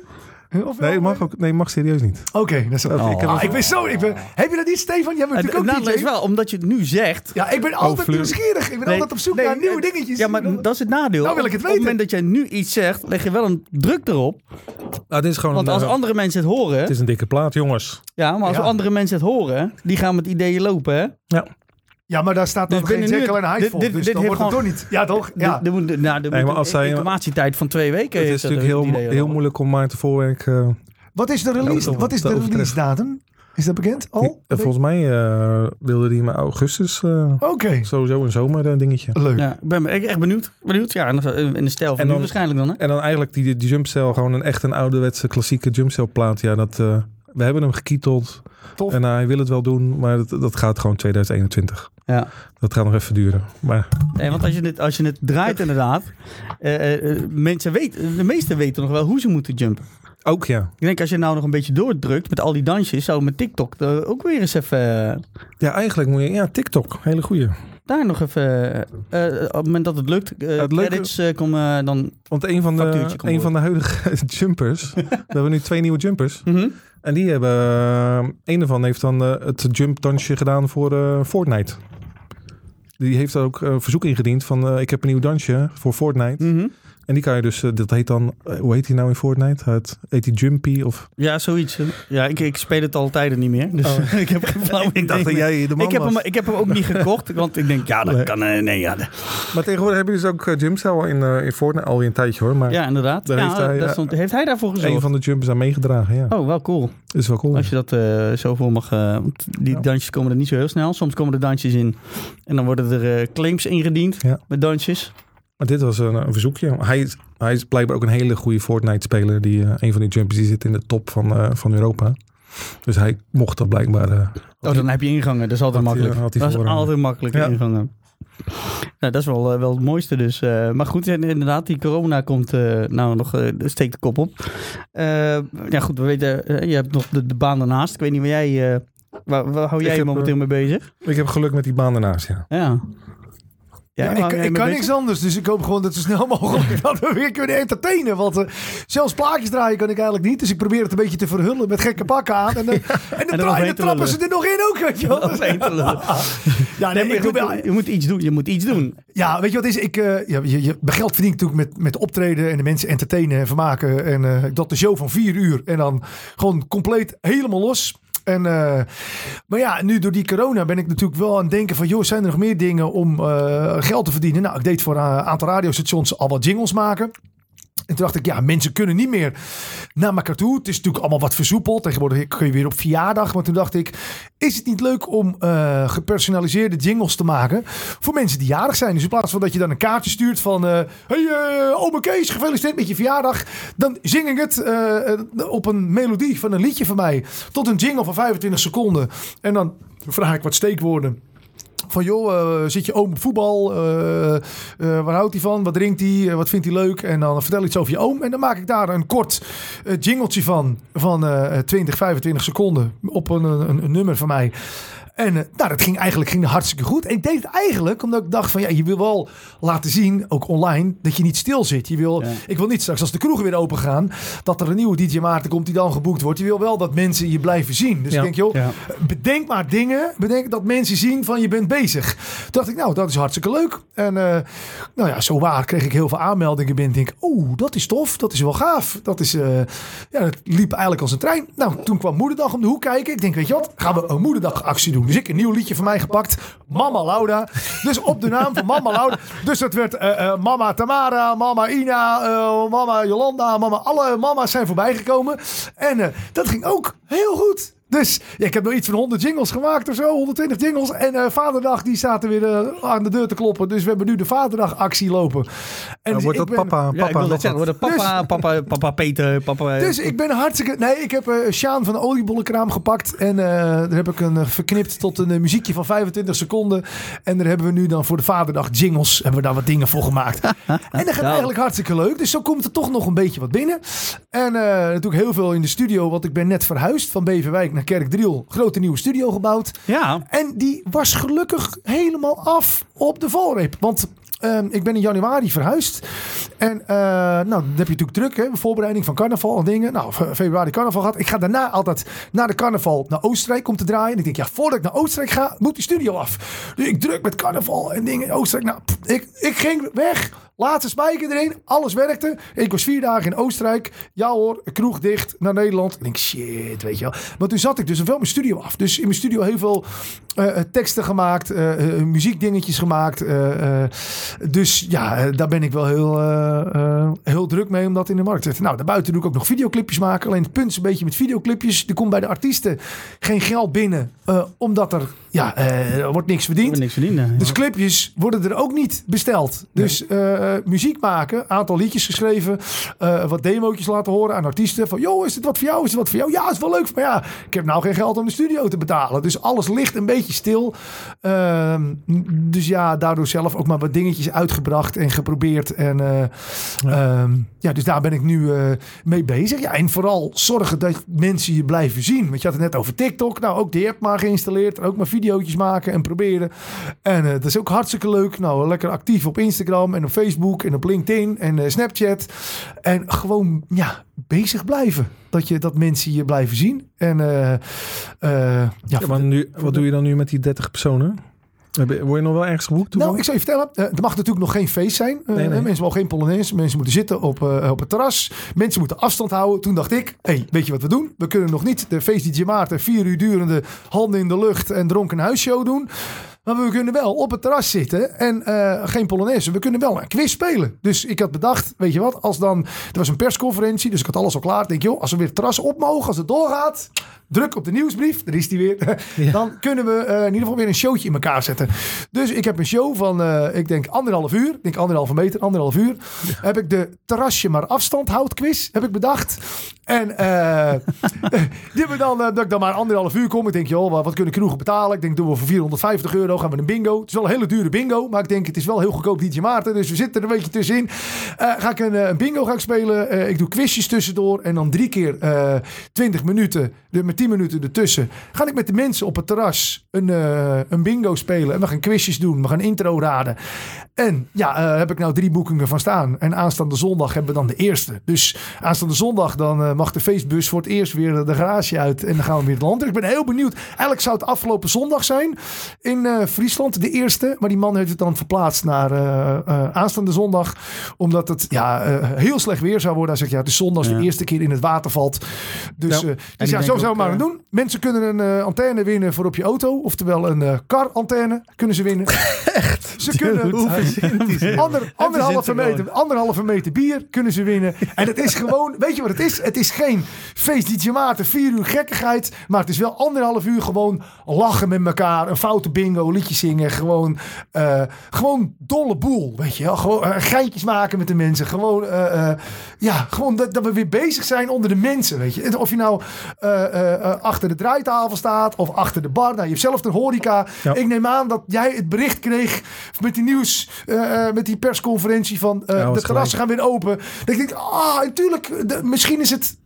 [SPEAKER 2] Of
[SPEAKER 3] Nee, mag ook, nee, mag serieus niet.
[SPEAKER 2] Oké, dat is
[SPEAKER 1] Oh.
[SPEAKER 2] ik, heb ik ben zo... Ik ben, heb je dat niet, Stefan? Jij bent
[SPEAKER 1] Het
[SPEAKER 2] natuurlijk ook
[SPEAKER 1] nadeel is wel, omdat je het nu zegt...
[SPEAKER 2] Ja, ik ben altijd
[SPEAKER 3] Fleur.
[SPEAKER 2] nieuwsgierig. Ik ben
[SPEAKER 1] Nee,
[SPEAKER 2] altijd op zoek
[SPEAKER 1] nee,
[SPEAKER 2] naar nieuwe
[SPEAKER 1] eh,
[SPEAKER 2] dingetjes.
[SPEAKER 1] Ja, maar dat is het nadeel.
[SPEAKER 2] Nou wil ik het
[SPEAKER 1] Op het
[SPEAKER 2] weten.
[SPEAKER 1] moment dat jij nu iets zegt, leg je wel een druk erop.
[SPEAKER 3] Nou, dit is gewoon
[SPEAKER 1] Want
[SPEAKER 3] een,
[SPEAKER 1] als
[SPEAKER 3] eh,
[SPEAKER 1] andere mensen het horen...
[SPEAKER 3] Het is een dikke plaat, jongens.
[SPEAKER 1] Ja, maar als
[SPEAKER 2] Ja.
[SPEAKER 1] andere mensen het horen, die gaan met ideeën lopen, hè?
[SPEAKER 3] Ja.
[SPEAKER 2] Ja, maar daar staat
[SPEAKER 1] Dus
[SPEAKER 2] geen
[SPEAKER 1] binnen nu-
[SPEAKER 2] Jekyll en Hyde
[SPEAKER 1] dit-
[SPEAKER 2] voor.
[SPEAKER 1] dit-
[SPEAKER 2] Dus
[SPEAKER 1] dit
[SPEAKER 2] dan wordt het
[SPEAKER 1] gewoon-
[SPEAKER 2] toch niet. Ja, toch? Ja.
[SPEAKER 1] Moet, nou,
[SPEAKER 3] Nee, maar als zij-
[SPEAKER 1] informatietijd van twee weken.
[SPEAKER 3] Het is natuurlijk heel, heel moeilijk om maar te voorwerk... eh,
[SPEAKER 2] Wat is de release,
[SPEAKER 3] Ja,
[SPEAKER 2] wat is de release datum? Is dat bekend? Al?
[SPEAKER 3] eh, volgens mij eh, wilde die maar augustus eh,
[SPEAKER 2] Oké.
[SPEAKER 3] sowieso een zomer eh, dingetje.
[SPEAKER 2] Leuk.
[SPEAKER 1] Ja, ik ben echt benieuwd. benieuwd. Ja, in de stijl van
[SPEAKER 3] En
[SPEAKER 1] nu
[SPEAKER 3] dan-
[SPEAKER 1] waarschijnlijk dan, hè?
[SPEAKER 3] En dan eigenlijk die, die jumpcell, gewoon een echt een ouderwetse klassieke jumpcell plaat. Ja, dat, eh, we hebben hem gekieteld
[SPEAKER 2] Tof.
[SPEAKER 3] en hij wil het wel doen, maar dat, dat gaat gewoon 2021.
[SPEAKER 1] Ja.
[SPEAKER 3] Dat gaat nog even duren. Maar
[SPEAKER 1] Nee, want als je het, als je het draait inderdaad, eh, eh, mensen weten, de meesten weten nog wel hoe ze moeten jumpen.
[SPEAKER 3] ook ja.
[SPEAKER 1] Ik denk als je nou nog een beetje doordrukt met al die dansjes, zou met TikTok er ook weer eens even eh,
[SPEAKER 3] Ja, eigenlijk moet je, ja, TikTok, hele goeie.
[SPEAKER 1] daar nog even, eh, eh, op het moment dat het lukt, eh
[SPEAKER 3] Het leuke-
[SPEAKER 1] credits eh, komen dan.
[SPEAKER 3] Want een van de, een van de huidige (laughs) jumpers, (laughs) we hebben nu twee nieuwe jumpers.
[SPEAKER 1] Mhm.
[SPEAKER 3] En die hebben, eh, een ervan heeft dan eh, het jump dansje gedaan voor eh, Fortnite. Die heeft ook een verzoek ingediend van eh, ik heb een nieuw dansje voor Fortnite.
[SPEAKER 1] Mhm.
[SPEAKER 3] En die kan je dus, eh, dat heet dan, eh, hoe heet die nou in Fortnite? Het, heet die Jumpy of...
[SPEAKER 1] Ja, zoiets. Ja, ik, ik speel het al tijden niet meer. Dus
[SPEAKER 3] Oh. (laughs)
[SPEAKER 1] ik heb geen (laughs) flauw
[SPEAKER 3] Ik dacht dat jij de man
[SPEAKER 1] ik heb,
[SPEAKER 3] was.
[SPEAKER 1] hem, ik heb hem ook niet gekocht, want ik denk, ja, dat
[SPEAKER 3] Nee.
[SPEAKER 1] kan. eh, nee, ja,
[SPEAKER 3] Maar tegenwoordig heb je dus ook uh, Jumpcell in, in Fortnite alweer een tijdje hoor. Maar
[SPEAKER 1] ja inderdaad.
[SPEAKER 3] Daar
[SPEAKER 1] Ja,
[SPEAKER 3] heeft hij,
[SPEAKER 1] dat stond- heeft hij daarvoor gezorgd?
[SPEAKER 3] een van de jumpers aan meegedragen, ja.
[SPEAKER 1] Oh, wel cool.
[SPEAKER 3] Is wel cool.
[SPEAKER 1] Als je dat eh zo voor mag. want die
[SPEAKER 3] Ja.
[SPEAKER 1] dansjes komen er niet zo heel snel. Soms komen er dansjes in. En dan worden er claims ingediend met dansjes.
[SPEAKER 3] Maar dit was een, een verzoekje. Hij, is- hij is blijkbaar ook een hele goede Fortnite-speler. Die, eh, een van die jumpers die zit in de top van, eh, van Europa. Dus hij mocht dat blijkbaar... eh,
[SPEAKER 1] Oh, dan heb je ingangen. Dat is altijd makkelijk.
[SPEAKER 3] hij
[SPEAKER 1] dat is altijd makkelijk
[SPEAKER 3] Ja.
[SPEAKER 1] ingangen. Nou, dat is wel, wel het mooiste dus. Maar goed, inderdaad, die corona komt eh, nou nog, eh, steekt de kop op. Ja goed, we weten, je hebt nog de, de baan daarnaast. Ik weet niet waar jij, waar, waar hou jij je momenteel mee bezig?
[SPEAKER 3] ik heb geluk met die baan daarnaast, ja.
[SPEAKER 1] Ja.
[SPEAKER 2] Ja, ik, ik kan niks anders, dus ik hoop gewoon dat zo snel (laughs) mogelijk (laughs) dat we weer kunnen entertainen. Want eh, zelfs plaatjes draaien kan ik eigenlijk niet. Dus ik probeer het een beetje te verhullen met gekke pakken aan. En, (laughs) dan- en dan,
[SPEAKER 1] te
[SPEAKER 2] trappen ze er nog in ook, weet je wel. Ja,
[SPEAKER 1] Nee,
[SPEAKER 2] nee, ik
[SPEAKER 1] je moet iets doen. Je moet iets doen.
[SPEAKER 2] Ja, weet je wat is? Ik, eh, ja, je, je geld verdient natuurlijk met, met optreden en de mensen entertainen en vermaken. En eh, dat de show van vier uur en dan gewoon compleet helemaal los. En, eh, maar ja, nu door die corona ben ik natuurlijk wel aan het denken van... joh, zijn er nog meer dingen om eh, geld te verdienen? Nou, ik deed voor een aantal radiostations al wat jingles maken. En toen dacht ik, ja, mensen kunnen niet meer naar elkaar toe. Het is natuurlijk allemaal wat versoepeld. Tegenwoordig kun je weer op verjaardag. Maar toen dacht ik, is het niet leuk om eh, gepersonaliseerde jingles te maken voor mensen die jarig zijn? Dus in plaats van dat je dan een kaartje stuurt van... eh hey, eh ome Kees, gefeliciteerd met je verjaardag. Dan zing ik het op een melodie van een liedje van mij. Tot een jingle van 25 seconden. En dan vraag ik wat steekwoorden. Van joh, eh, zit je oom op voetbal? Eh, eh, waar houdt hij van? Wat drinkt hij? Wat vindt hij leuk? En dan vertel iets over je oom. En dan maak ik daar een kort jingletje van. Van eh 20, 25 seconden. Op een, een nummer van mij. En eh, nou, dat ging eigenlijk ging hartstikke goed. En ik deed het eigenlijk omdat ik dacht van ja, je wil wel laten zien, ook online, dat je niet stil zit. Je wil,
[SPEAKER 1] Ja.
[SPEAKER 2] Ik wil niet straks als de kroegen weer open gaan, dat er een nieuwe DJ Maarten komt die dan geboekt wordt. Je wil wel dat mensen je blijven zien. Dus
[SPEAKER 3] Ja.
[SPEAKER 2] ik denk joh,
[SPEAKER 1] Ja.
[SPEAKER 2] bedenk maar dingen. Bedenk dat mensen zien van je bent bezig. Toen dacht ik, nou, dat is hartstikke leuk. En eh, nou ja, zo waar kreeg ik heel veel aanmeldingen binnen. Ik denk, oeh, dat is tof. Dat is wel gaaf. Dat is, eh, ja, het liep eigenlijk als een trein. Nou, toen kwam Moederdag om de hoek kijken. Ik denk, weet je wat, gaan we een Moederdagactie doen. Ik een nieuw liedje van mij gepakt. Mama Lauda. Dus op de naam van Mama Lauda. Dus dat werd eh, eh, Mama Tamara, Mama Ina, eh, Mama Jolanda. Mama, alle mama's zijn voorbij gekomen. En dat ging ook heel goed. Dus ja, ik heb nog iets van 100 jingles gemaakt of zo, 120 jingles. En eh, Vaderdag, die zaten weer eh, aan de deur te kloppen. Dus we hebben nu de Vaderdag actie lopen. En
[SPEAKER 3] Dan
[SPEAKER 2] dus
[SPEAKER 3] wordt
[SPEAKER 2] ik
[SPEAKER 3] dat
[SPEAKER 2] ben-
[SPEAKER 3] papa,
[SPEAKER 1] Ja, ik
[SPEAKER 3] papa
[SPEAKER 1] wil zeggen, worden papa, papa, papa Peter, papa...
[SPEAKER 2] Dus ik ben hartstikke... Nee, ik heb eh Sjaan van de oliebollenkraam gepakt. En eh, daar heb ik een verknipt tot een muziekje van 25 seconden. En daar hebben we nu dan voor de Vaderdag jingles... hebben we daar wat dingen voor gemaakt. (laughs) en dat gaat
[SPEAKER 1] Nou.
[SPEAKER 2] eigenlijk hartstikke leuk. Dus zo komt er toch nog een beetje wat binnen. En eh, natuurlijk heel veel in de studio. Want ik ben net verhuisd van Beverwijk naar Kerkdriel. Grote nieuwe studio gebouwd.
[SPEAKER 1] Ja,
[SPEAKER 2] En die was gelukkig helemaal af op de valreep. Want Ehm, ik ben in januari verhuisd. En eh, nou, dan heb je natuurlijk druk, hè? Voorbereiding van carnaval en dingen. Nou, fe- februari carnaval gehad. Ik ga daarna altijd na de carnaval naar Oostenrijk om te draaien. En ik denk, ja, voordat ik naar Oostenrijk ga, moet die studio af. Dus ik druk met carnaval en dingen in Oostenrijk. Nou, pff, ik, ik ging weg. Laatste spijker erin. Alles werkte. Ik was vier dagen in Oostenrijk. Ja hoor, kroeg dicht naar Nederland. Ik denk, shit, weet je wel. Maar toen zat ik dus wel mijn studio af. Dus in mijn studio heel veel eh, eh, teksten gemaakt. eh, muziekdingetjes gemaakt. dus ja, daar ben ik wel heel, heel druk mee om dat in de markt te zetten. Nou, daarbuiten doe ik ook nog videoclipjes maken. Alleen het punt is een beetje met videoclipjes. Er komt bij de artiesten geen geld binnen. omdat er, ja, eh, er wordt niks verdiend.
[SPEAKER 1] niks verdienen.
[SPEAKER 2] Dus clipjes worden er ook niet besteld. Dus eh, eh, muziek maken, aantal liedjes geschreven, wat demootjes laten horen aan artiesten. Van, joh, is dit wat voor jou? Is dit wat voor jou? Ja, is wel leuk. Maar ja, ik heb nou geen geld om de studio te betalen. Dus alles ligt een beetje stil. Ehm, dus ja, daardoor zelf ook maar wat dingetjes uitgebracht en geprobeerd. En eh, ehm, ja, dus daar ben ik nu mee bezig. Ja, en vooral zorgen dat mensen je blijven zien. Want je had het net over TikTok. Nou, ook die app maar geïnstalleerd. Ook maar videootjes maken en proberen. En eh, dat is ook hartstikke leuk. Nou, lekker actief op Instagram en op Facebook en op LinkedIn en eh, Snapchat. En gewoon, ja, bezig blijven. Dat, je, dat mensen je blijven zien. En eh, ja,
[SPEAKER 3] Ja, maar nu, wat doe je dan nu met die 30 personen? Word je nog wel ergens geboekt?
[SPEAKER 2] Nou, ik zou je vertellen, eh, er mag natuurlijk nog geen feest zijn. Eh,
[SPEAKER 3] Nee, nee.
[SPEAKER 2] Mensen mogen geen polonaise. Mensen moeten zitten op, eh, op het terras. Mensen moeten afstand houden. Toen dacht ik, hey, weet je wat we doen? We kunnen nog niet de feest DJ Maarten vier uur durende handen in de lucht en dronken huisshow doen. Maar we kunnen wel op het terras zitten en eh, geen polonaise. We kunnen wel een quiz spelen. Dus ik had bedacht, weet je wat, als dan... Er was een persconferentie, dus ik had alles al klaar. Ik denk, joh, als we weer het terras op mogen, als het doorgaat... Druk op de nieuwsbrief, daar is die weer. (laughs) Dan kunnen we eh, in ieder geval weer een showtje in elkaar zetten. Dus ik heb een show van, eh, ik denk anderhalf uur. Ik denk anderhalve meter, anderhalf uur. Heb ik de terrasje maar afstand houdt quiz, heb ik bedacht. En (laughs) die hebben dan, dat ik dan maar anderhalf uur kom. Ik denk, joh, wat, wat kunnen kroegen betalen? Ik denk, doen we voor 450 euro, gaan we een bingo. Het is wel een hele dure bingo, maar ik denk, het is wel heel goedkoop DJ Maarten. Dus we zitten er een beetje tussenin. Eh, ga ik een, eh, een bingo ga ik spelen. Eh, ik doe quizjes tussendoor. En dan drie keer eh 20 minuten, de, met 10 minuten ertussen, ga ik met de mensen op het terras een, een bingo spelen. En we gaan quizjes doen. We gaan intro raden. En ja, heb ik nou drie boekingen van staan. En aanstaande zondag hebben we dan de eerste. Dus aanstaande zondag dan mag de feestbus voor het eerst weer de garage uit. En dan gaan we weer het land. Ik ben heel benieuwd. Eigenlijk zou het afgelopen zondag zijn in eh, Friesland, de eerste. Maar die man heeft het dan verplaatst naar eh, eh, aanstaande zondag. Omdat het ja, heel slecht weer zou worden. Hij zegt ja, is zondag als de eerste keer in het water valt. Dus,
[SPEAKER 3] Ja.
[SPEAKER 2] dus ja, zo zou we maar aan doen. Mensen kunnen een antenne winnen voor op je auto. Oftewel een car-antenne kunnen ze winnen. (laughs) Echt? Ze kunnen (laughs) ander, anderhalve, meter, anderhalve meter bier kunnen ze winnen. (laughs) En het is gewoon, weet je wat het is? Het is geen feest Maarten, vier uur gekkigheid. Maar het is wel anderhalf uur gewoon lachen met elkaar. Een foute bingo, liedjes zingen. Gewoon, eh, gewoon dolle boel, weet je wel. Gewoon eh, geintjes maken met de mensen. Gewoon, eh, ja, gewoon dat, dat we weer bezig zijn onder de mensen, weet je. Of je nou achter de draaitafel staat of achter de bar. Nou, je hebt zelf de horeca.
[SPEAKER 3] Ja.
[SPEAKER 2] Ik neem aan dat jij het bericht kreeg met die nieuws, met die persconferentie van
[SPEAKER 3] Ja,
[SPEAKER 2] de terrassen gaan weer open. Dat ik denk, ah, natuurlijk, de- misschien is het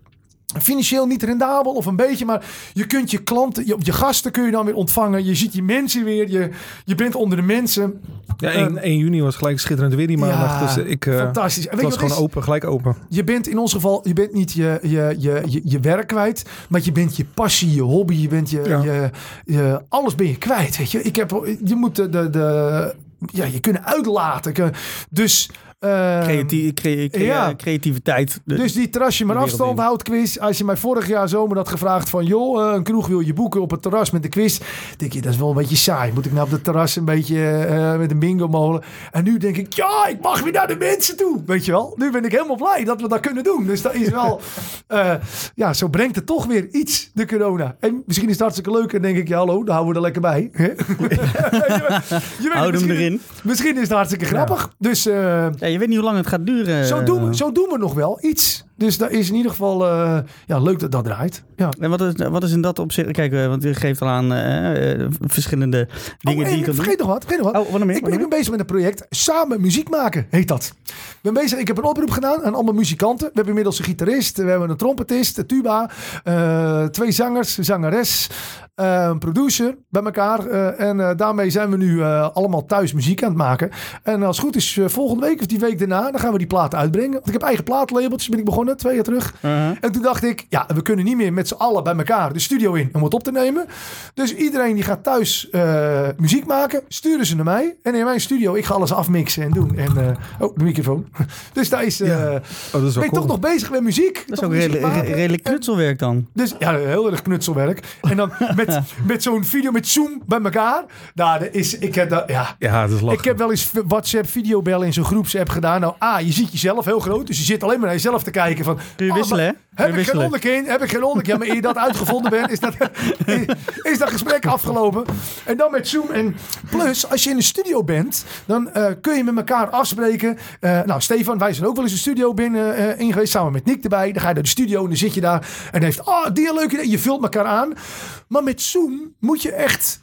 [SPEAKER 2] financieel niet rendabel of een beetje, maar je kunt je klanten, je, je gasten kun je dan weer ontvangen. Je ziet je mensen weer, je, je bent onder de mensen.
[SPEAKER 3] Ja, 1, 1 juni was gelijk schitterend weer die maandag.
[SPEAKER 2] Ja,
[SPEAKER 3] dus ik, eh,
[SPEAKER 2] fantastisch. En
[SPEAKER 3] het was gewoon
[SPEAKER 2] is?
[SPEAKER 3] open, gelijk open.
[SPEAKER 2] Je bent in ons geval, je bent niet je, je, je, je, je werk kwijt, maar je bent je passie, je hobby, je bent je,
[SPEAKER 3] Ja.
[SPEAKER 2] je, je alles ben je kwijt. Weet je, ik heb, je moet de, de, de ja, je kunnen uitlaten. Dus eh,
[SPEAKER 1] Creatie- crea- crea-
[SPEAKER 2] ja.
[SPEAKER 1] creativiteit.
[SPEAKER 2] Dus die terrasje maar afstand houdt quiz. Als je mij vorig jaar zomer had gevraagd van... joh, eh, een kroeg wil je boeken op het terras met de quiz. denk je, dat is wel een beetje saai. Moet ik nou op het terras een beetje eh, met een bingo molen? En nu denk ik, ja, ik mag weer naar de mensen toe. Weet je wel? Nu ben ik helemaal blij dat we dat kunnen doen. Dus dat is wel... (laughs) eh, ja, zo brengt het toch weer iets, de corona. En misschien is het hartstikke leuk. En denk ik, ja, hallo, dan houden we er lekker bij. (laughs) Je je weet,
[SPEAKER 1] Houd hem erin.
[SPEAKER 2] Misschien is het hartstikke grappig. Dus...
[SPEAKER 1] Ja, je weet niet hoe lang het gaat duren.
[SPEAKER 2] zo doen, we, zo doen we nog wel iets. Dus dat is in ieder geval eh, ja, leuk dat dat draait. Ja.
[SPEAKER 1] En wat is, wat is in dat opzicht? Kijk, eh, want je geeft al aan eh, verschillende dingen
[SPEAKER 2] oh,
[SPEAKER 1] die je doen.
[SPEAKER 2] vergeet nog wat. Vergeet nog wat.
[SPEAKER 1] Oh, wat meer?
[SPEAKER 2] ik, ben, ik ben bezig met een project. Samen muziek maken, heet dat. Ik, ben bezig, ik heb een oproep gedaan aan allemaal muzikanten. We hebben inmiddels een gitarist, we hebben een trompetist, een tuba, twee zangers, een zangeres, een producer bij elkaar. Eh, en eh, daarmee zijn we nu eh, allemaal thuis muziek aan het maken. En als het goed is, eh, volgende week of die week daarna, dan gaan we die platen uitbrengen. Want ik heb eigen plaatlabeltjes, ben ik begonnen, twee jaar terug.
[SPEAKER 1] Uh-huh.
[SPEAKER 2] En toen dacht ik, ja, we kunnen niet meer met z'n allen bij elkaar de studio in om het op te nemen. Dus iedereen die gaat thuis eh, muziek maken, sturen ze naar mij. En in mijn studio, ik ga alles afmixen en doen. En, eh, oh, de microfoon. (laughs) Dus daar is, eh
[SPEAKER 3] Ja. Oh, dat is
[SPEAKER 2] ben ik
[SPEAKER 3] cool.
[SPEAKER 2] toch nog bezig met muziek.
[SPEAKER 1] Dat is ook redelijk, redelijk knutselwerk dan.
[SPEAKER 2] Dus ja, heel erg knutselwerk. En dan met, (laughs) met zo'n video met Zoom bij elkaar. Nou, dat is, ik heb dat, ja.
[SPEAKER 3] Ja, dat is lachen.
[SPEAKER 2] Ik heb wel eens WhatsApp videobellen in zo'n groepsapp gedaan. Nou, A, je ziet jezelf heel groot. Dus je zit alleen maar naar jezelf te kijken van...
[SPEAKER 1] Kun je
[SPEAKER 2] oh,
[SPEAKER 1] wisselen,
[SPEAKER 2] maar Heb ik geen onderkin? Heb ik geen onderkin? Ja, maar eer je dat uitgevonden bent, is dat, is dat gesprek afgelopen. En dan met Zoom. En plus, als je in de studio bent, dan eh, kun je met elkaar afspreken. Eh, nou, Stefan, wij zijn ook wel eens een studio binnen in geweest, samen met Nick erbij. Dan ga je naar de studio en dan zit je daar. En dan heeft, oh, die een leuke idee. Je vult elkaar aan. Maar met Zoom moet je echt,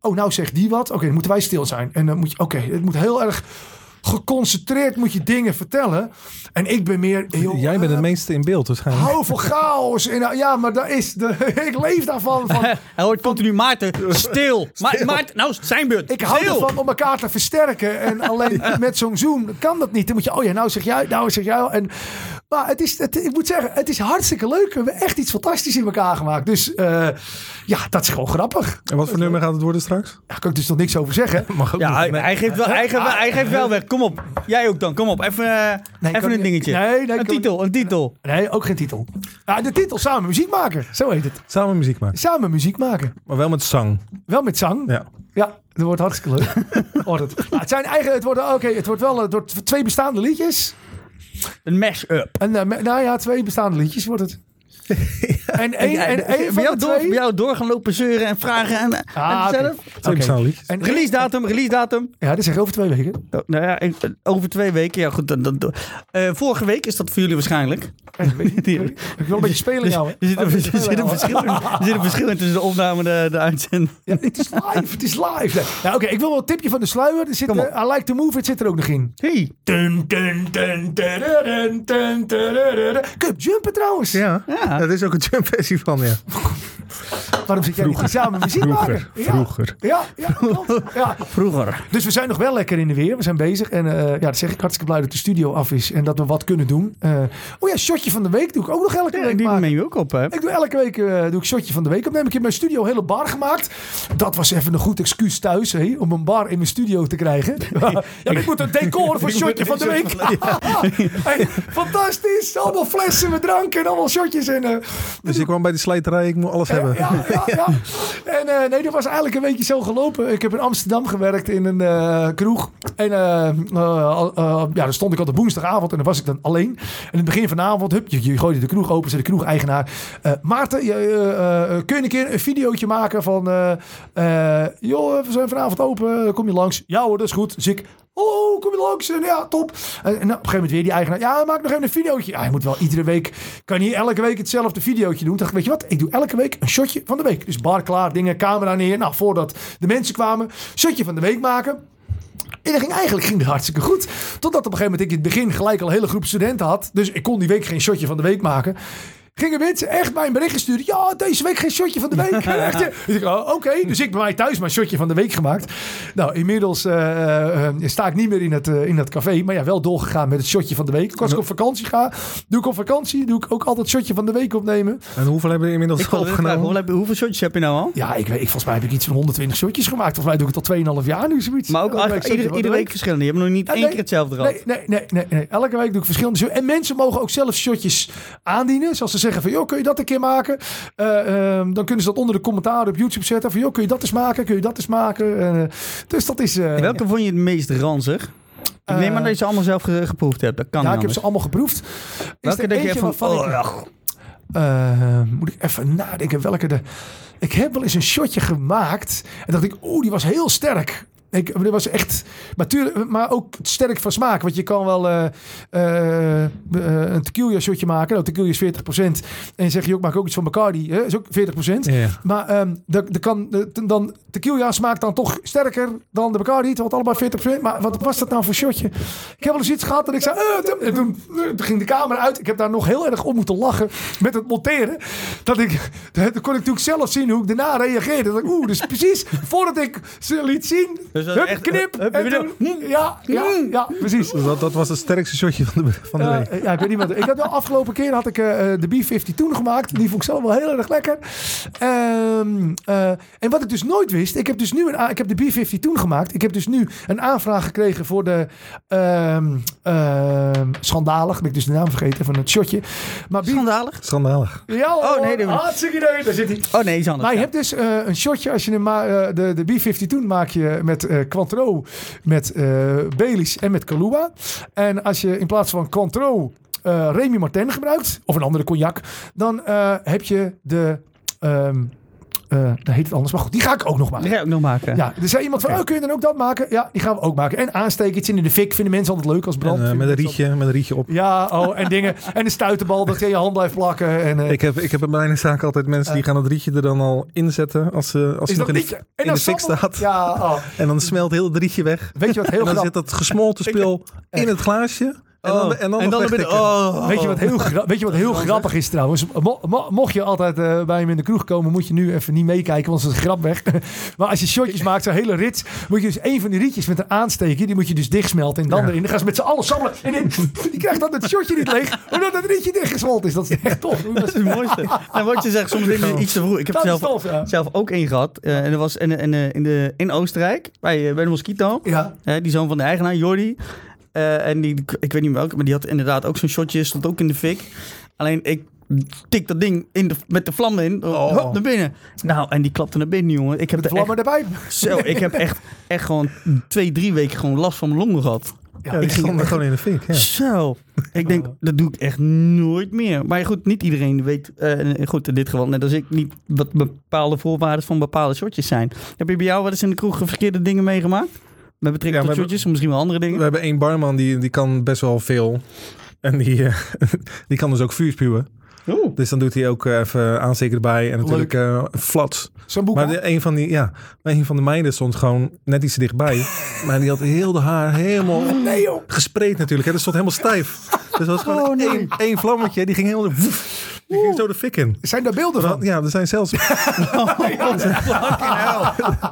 [SPEAKER 2] oh, nou zegt die wat. Oké, dan moeten wij stil zijn. En dan moet je, oké, het moet heel erg geconcentreerd moet je dingen vertellen. En ik ben meer... joh,
[SPEAKER 3] Jij bent het
[SPEAKER 2] eh,
[SPEAKER 3] meeste in beeld waarschijnlijk.
[SPEAKER 2] Hou van chaos. En, nou, ja, maar dat is de, (laughs) ik leef daarvan. Van, (laughs)
[SPEAKER 1] Hij hoort continu Maarten, (laughs) stil. Ma Maarten, nou zijn beurt.
[SPEAKER 2] ik hou
[SPEAKER 1] Stil.
[SPEAKER 2] ervan om elkaar te versterken. En alleen met zo'n Zoom kan dat niet. Dan moet je, oh ja, nou zeg jij, nou zeg jij. En, maar het is, het, ik moet zeggen, het is hartstikke leuk. We hebben echt iets fantastisch in elkaar gemaakt. Dus eh, ja, dat is gewoon grappig.
[SPEAKER 3] En wat voor nummer gaat het worden straks?
[SPEAKER 2] Daar kan ik dus nog niks over zeggen. (laughs)
[SPEAKER 3] Mag ook
[SPEAKER 1] Ja,
[SPEAKER 3] niet.
[SPEAKER 1] hij, geeft wel, hij, geeft hij geeft wel weg. Kom op. Jij ook dan. Kom op. Even, eh,
[SPEAKER 2] Nee,
[SPEAKER 1] even een dingetje.
[SPEAKER 2] Nee, nee,
[SPEAKER 1] een
[SPEAKER 2] kan
[SPEAKER 1] titel. Een titel.
[SPEAKER 2] Nee, ook geen titel. Ja, de titel Samen muziek maken. Zo heet het.
[SPEAKER 3] Samen muziek maken.
[SPEAKER 2] Samen muziek maken.
[SPEAKER 3] Maar wel met zang.
[SPEAKER 2] Wel met zang.
[SPEAKER 3] Ja.
[SPEAKER 2] Ja, dat wordt hartstikke leuk. (laughs) wordt het. Nou, het zijn eigen, het wordt, oké, het wordt wel het wordt twee bestaande liedjes.
[SPEAKER 1] Een mash-up.
[SPEAKER 2] En, eh, nou ja, twee bestaande liedjes wordt het. En één en
[SPEAKER 1] jou, door, door gaan lopen zeuren en vragen en
[SPEAKER 2] ah,
[SPEAKER 1] zelf.
[SPEAKER 3] Okay. Okay.
[SPEAKER 2] En
[SPEAKER 1] release datum, release datum.
[SPEAKER 2] Ja, dat zeg over twee weken.
[SPEAKER 1] Nou ja, over twee weken. Ja, goed. Dan, dan, vorige week is dat voor jullie waarschijnlijk.
[SPEAKER 2] Ik wil een beetje spelen
[SPEAKER 1] dus,
[SPEAKER 2] jou.
[SPEAKER 1] Er zit, een, verschil, er zit een verschil tussen de opname en de, de uitzending.
[SPEAKER 2] Ja, het is live. Het is live. Oké. Ik wil wel een tipje van de sluier. Er zit, I like to move. Het zit er ook nog in.
[SPEAKER 1] Hey.
[SPEAKER 2] Cup jumpen trouwens.
[SPEAKER 3] Ja.
[SPEAKER 1] ja
[SPEAKER 3] dat is ook een jump van, ja.
[SPEAKER 2] Waarom zit jij niet samen muziek
[SPEAKER 3] Vroeger,
[SPEAKER 2] maken? Ja.
[SPEAKER 3] vroeger.
[SPEAKER 2] Ja, ja, klopt. ja.
[SPEAKER 1] Vroeger.
[SPEAKER 2] Dus we zijn nog wel lekker in de weer. We zijn bezig. En eh, ja, dat zeg ik hartstikke blij dat de studio af is. En dat we wat kunnen doen. Eh, oh ja, shotje van de week doe ik ook nog elke
[SPEAKER 1] Ja,
[SPEAKER 2] week
[SPEAKER 1] die neem je ook op, hè?
[SPEAKER 2] Ik doe elke week eh, doe ik shotje van de week opnemen. Ik heb in mijn studio een hele bar gemaakt. Dat was even een goed excuus thuis hé, om een bar in mijn studio te krijgen. (laughs) ja, ik moet een decor voor (laughs) shotje van de week. (laughs) Hey, fantastisch. Allemaal flessen met drank en allemaal shotjes. En, eh,
[SPEAKER 3] Dus ik kwam bij de slijterij, ik moet alles hebben.
[SPEAKER 2] ja, ja, ja. (laughs) En eh, nee, dat was eigenlijk een beetje zo gelopen. Ik heb in Amsterdam gewerkt in een eh, kroeg. En eh, eh, eh, ja, daar stond ik op de woensdagavond en dan was ik dan alleen. En in het begin van de avond, hup, je, je gooide de kroeg open, zei de kroeg-eigenaar. eh, Maarten, je, eh, eh, kun je een keer een videootje maken van... eh, eh, joh, we zijn vanavond open, kom je langs? Ja hoor, dat is goed. Dus ik... Hallo, kom je langs? En ja, top. En, op een gegeven moment weer die eigenaar. Ja, maak nog even een videootje. Ja, je moet wel iedere week... Kan niet elke week hetzelfde videootje doen. Dacht ik, weet je wat? Ik doe elke week een shotje van de week. Dus bar klaar, dingen, camera neer. Nou, voordat de mensen kwamen. Shotje van de week maken. En dat ging eigenlijk ging het hartstikke goed. Totdat op een gegeven moment ik in het begin gelijk al een hele groep studenten had. Dus ik kon die week geen shotje van de week maken. Gingen mensen echt mij een bericht sturen. Ja, deze week geen shotje van de week. (laughs) Echt, ja. dus ik, oh, oké. Dus ik bij mij thuis mijn shotje van de week gemaakt. Nou, inmiddels eh, eh, sta ik niet meer in, het, in dat café. Maar ja, wel doorgegaan met het shotje van de week. Ook als ik op vakantie ga, doe ik op vakantie. Doe ik ook altijd shotje van de week opnemen.
[SPEAKER 3] En hoeveel hebben we inmiddels
[SPEAKER 1] Ik
[SPEAKER 3] opgenomen?
[SPEAKER 1] hoeveel, heb je- hoeveel shotjes heb je nou al?
[SPEAKER 2] Ja, ik weet, ik, volgens mij heb ik iets van 120 shotjes gemaakt. Volgens mij doe ik het al 2,5 jaar nu zoiets.
[SPEAKER 1] Maar ook
[SPEAKER 2] Elke
[SPEAKER 1] iedere,
[SPEAKER 2] week.
[SPEAKER 1] week verschillende. Je hebt nog niet één
[SPEAKER 2] nee,
[SPEAKER 1] keer hetzelfde gehad.
[SPEAKER 2] Nee, nee, nee, nee, nee. Elke week doe ik verschillende shotjes. En mensen mogen ook zelf shotjes aandienen. Zoals ze zeggen van, joh, kun je dat een keer maken? Eh, ehm, dan kunnen ze dat onder de commentaren op YouTube zetten. Van, joh, kun je dat eens maken? Kun je dat eens maken? Eh, dus dat is... eh,
[SPEAKER 1] Welke vond je het meest ranzig? Ik neem aan dat je ze allemaal zelf ge- geproefd hebt. Dat kan
[SPEAKER 2] ja, ik heb ze allemaal geproefd. Is
[SPEAKER 1] Welke denk je van...
[SPEAKER 2] ik-
[SPEAKER 1] Oh,
[SPEAKER 2] moet ik even nadenken welke de... Ik heb wel eens een shotje gemaakt. En dacht ik, oeh, die was heel sterk. Ik, maar dit was echt... Maar, tuurlijk, maar ook sterk van smaak. Want je kan wel eh, eh, eh, een tequila shotje maken. Nou, tequila is 40%. En zeg je ook, maak ook iets van Bacardi. Hè? is ook 40%.
[SPEAKER 3] Ja.
[SPEAKER 2] Maar ehm de, de kan, de, dan, tequila smaakt dan toch sterker dan de Bacardi. Want allebei 40%. Maar wat was dat nou voor shotje? Ik heb wel eens iets gehad dat ik zei... "Eh, Tim." en toen, toen ging de camera uit. Ik heb daar nog heel erg op moeten lachen met het monteren. Dat ik, toen kon ik natuurlijk zelf zien hoe ik daarna reageerde. Dat ik, oeh, dus precies voordat ik ze liet zien...
[SPEAKER 1] Dus dat
[SPEAKER 2] hup,
[SPEAKER 1] echt-
[SPEAKER 2] knip.
[SPEAKER 1] hup,
[SPEAKER 2] en toen, ja, ja, ja, precies.
[SPEAKER 3] Dus dat, dat was het sterkste shotje van de, van de
[SPEAKER 2] Ja,
[SPEAKER 3] week.
[SPEAKER 2] ja, ik weet niet wat. Ik had de afgelopen keer had ik eh, eh, de B50 toen gemaakt. Die vond ik zelf wel heel erg lekker. Ehm, eh, en wat ik dus nooit wist, ik heb dus nu een, a- ik heb de B50 toen gemaakt. Ik heb dus nu een aanvraag gekregen voor de ehm, ehm, schandalig, ben ik dus de naam vergeten van het shotje. Maar B-
[SPEAKER 1] Schandalig.
[SPEAKER 3] Schandalig.
[SPEAKER 2] ja,
[SPEAKER 1] Oh, nee,
[SPEAKER 2] hartstikke idee. Daar zit hij.
[SPEAKER 1] Oh nee, iets anders.
[SPEAKER 2] Maar je hebt dus eh, een shotje als je hem ma- eh, de, de B50 toen maak je met eh Cointreau, met eh Baileys en met Kahlua. En als je in plaats van Cointreau eh Remy Martin gebruikt, of een andere cognac, dan eh, heb je de... ehm eh dan heet het anders, maar goed, die ga ik ook nog maken.
[SPEAKER 1] Die ga je ook nog maken.
[SPEAKER 2] Ja, er zei iemand van, oh, kun je dan ook dat maken? Ja, die gaan we ook maken. En aanstekertjes in de fik vinden mensen altijd leuk als brand.
[SPEAKER 3] En, eh, met een rietje, met een rietje op.
[SPEAKER 2] Ja, oh, en dingen. En een stuiterbal dat je in je hand blijft plakken. En, eh,
[SPEAKER 3] Ik heb, ik heb bij mijn zaak altijd mensen die gaan het rietje er dan al inzetten als ze, als ze nog in de, in fik staat.
[SPEAKER 2] Ja, oh.
[SPEAKER 3] En dan smelt heel het rietje weg.
[SPEAKER 2] Weet je wat heel
[SPEAKER 3] En dan
[SPEAKER 2] grappig
[SPEAKER 3] zit dat gesmolten spul in het glaasje. En dan, en dan,
[SPEAKER 1] en dan oh,
[SPEAKER 2] Weet je wat heel, gra- weet je wat heel (laughs) grappig is trouwens? Mo- mo- mocht je altijd eh, bij hem in de kroeg komen, moet je nu even niet meekijken, want het is een grap weg. (laughs) maar als je shotjes maakt, zo'n hele rits, moet je dus een van die rietjes met een aansteker, die moet je dus dichtsmelten en dan
[SPEAKER 3] Ja.
[SPEAKER 2] erin. Dan gaan ze met z'n allen sammelen. En die, (laughs) die krijgt dan het shotje niet leeg, omdat het rietje dichtgesmolten is. Dat is echt tof.
[SPEAKER 1] Dat is het mooiste. En wat je zegt, soms dingen iets te vroeg. Ik heb er
[SPEAKER 2] is
[SPEAKER 1] zelf,
[SPEAKER 2] tof, ja.
[SPEAKER 1] zelf ook één gehad. Eh, en dat was in, in, in, de, in Oostenrijk, bij, eh, bij de Mosquito.
[SPEAKER 2] Ja.
[SPEAKER 1] Eh, die zoon van de eigenaar, Jordi. Eh, en die, ik weet niet welke, maar die had inderdaad ook zo'n shotje. Stond ook in de fik. Alleen ik tik dat ding in de, met de vlam in.
[SPEAKER 3] Oh.
[SPEAKER 1] Hop, naar binnen. Nou, en die klapte naar binnen, jongen. Ik heb
[SPEAKER 2] De
[SPEAKER 1] er echt,
[SPEAKER 2] vlammen erbij.
[SPEAKER 1] zo, ik heb echt, echt gewoon twee, drie weken gewoon last van mijn longen gehad.
[SPEAKER 3] Ja,
[SPEAKER 1] ik
[SPEAKER 3] stonden
[SPEAKER 1] echt-
[SPEAKER 3] gewoon in de fik. Ja.
[SPEAKER 1] Zo. Ik denk, dat doe ik echt nooit meer. Maar goed, niet iedereen weet, eh, goed in dit geval, net als ik, niet wat bepaalde voorwaarden van bepaalde shotjes zijn. Heb je bij jou wel eens in de kroeg verkeerde dingen meegemaakt? Met betrekking
[SPEAKER 3] Ja,
[SPEAKER 1] tot
[SPEAKER 3] we
[SPEAKER 1] shotjes, of misschien wel andere dingen?
[SPEAKER 3] We hebben één barman die, die kan best wel veel. En die, eh, (laughs) die kan dus ook vuur spuwen.
[SPEAKER 1] Oeh.
[SPEAKER 3] Dus dan doet hij ook eh, even aansteker erbij. En natuurlijk eh flats.
[SPEAKER 2] Zo'n boek.
[SPEAKER 3] Maar de, een, van die, ja, een van de meiden stond gewoon net iets te dichtbij. (laughs) maar die had heel de haar helemaal
[SPEAKER 2] Nee
[SPEAKER 3] gespreid natuurlijk. Hè. Dat stond helemaal stijf. Dus dat was gewoon
[SPEAKER 2] Oh, nee.
[SPEAKER 3] één, één vlammetje. Die ging helemaal... Die ging zo de fik in.
[SPEAKER 2] Zijn daar beelden van?
[SPEAKER 3] Ja, er zijn zelfs... (laughs)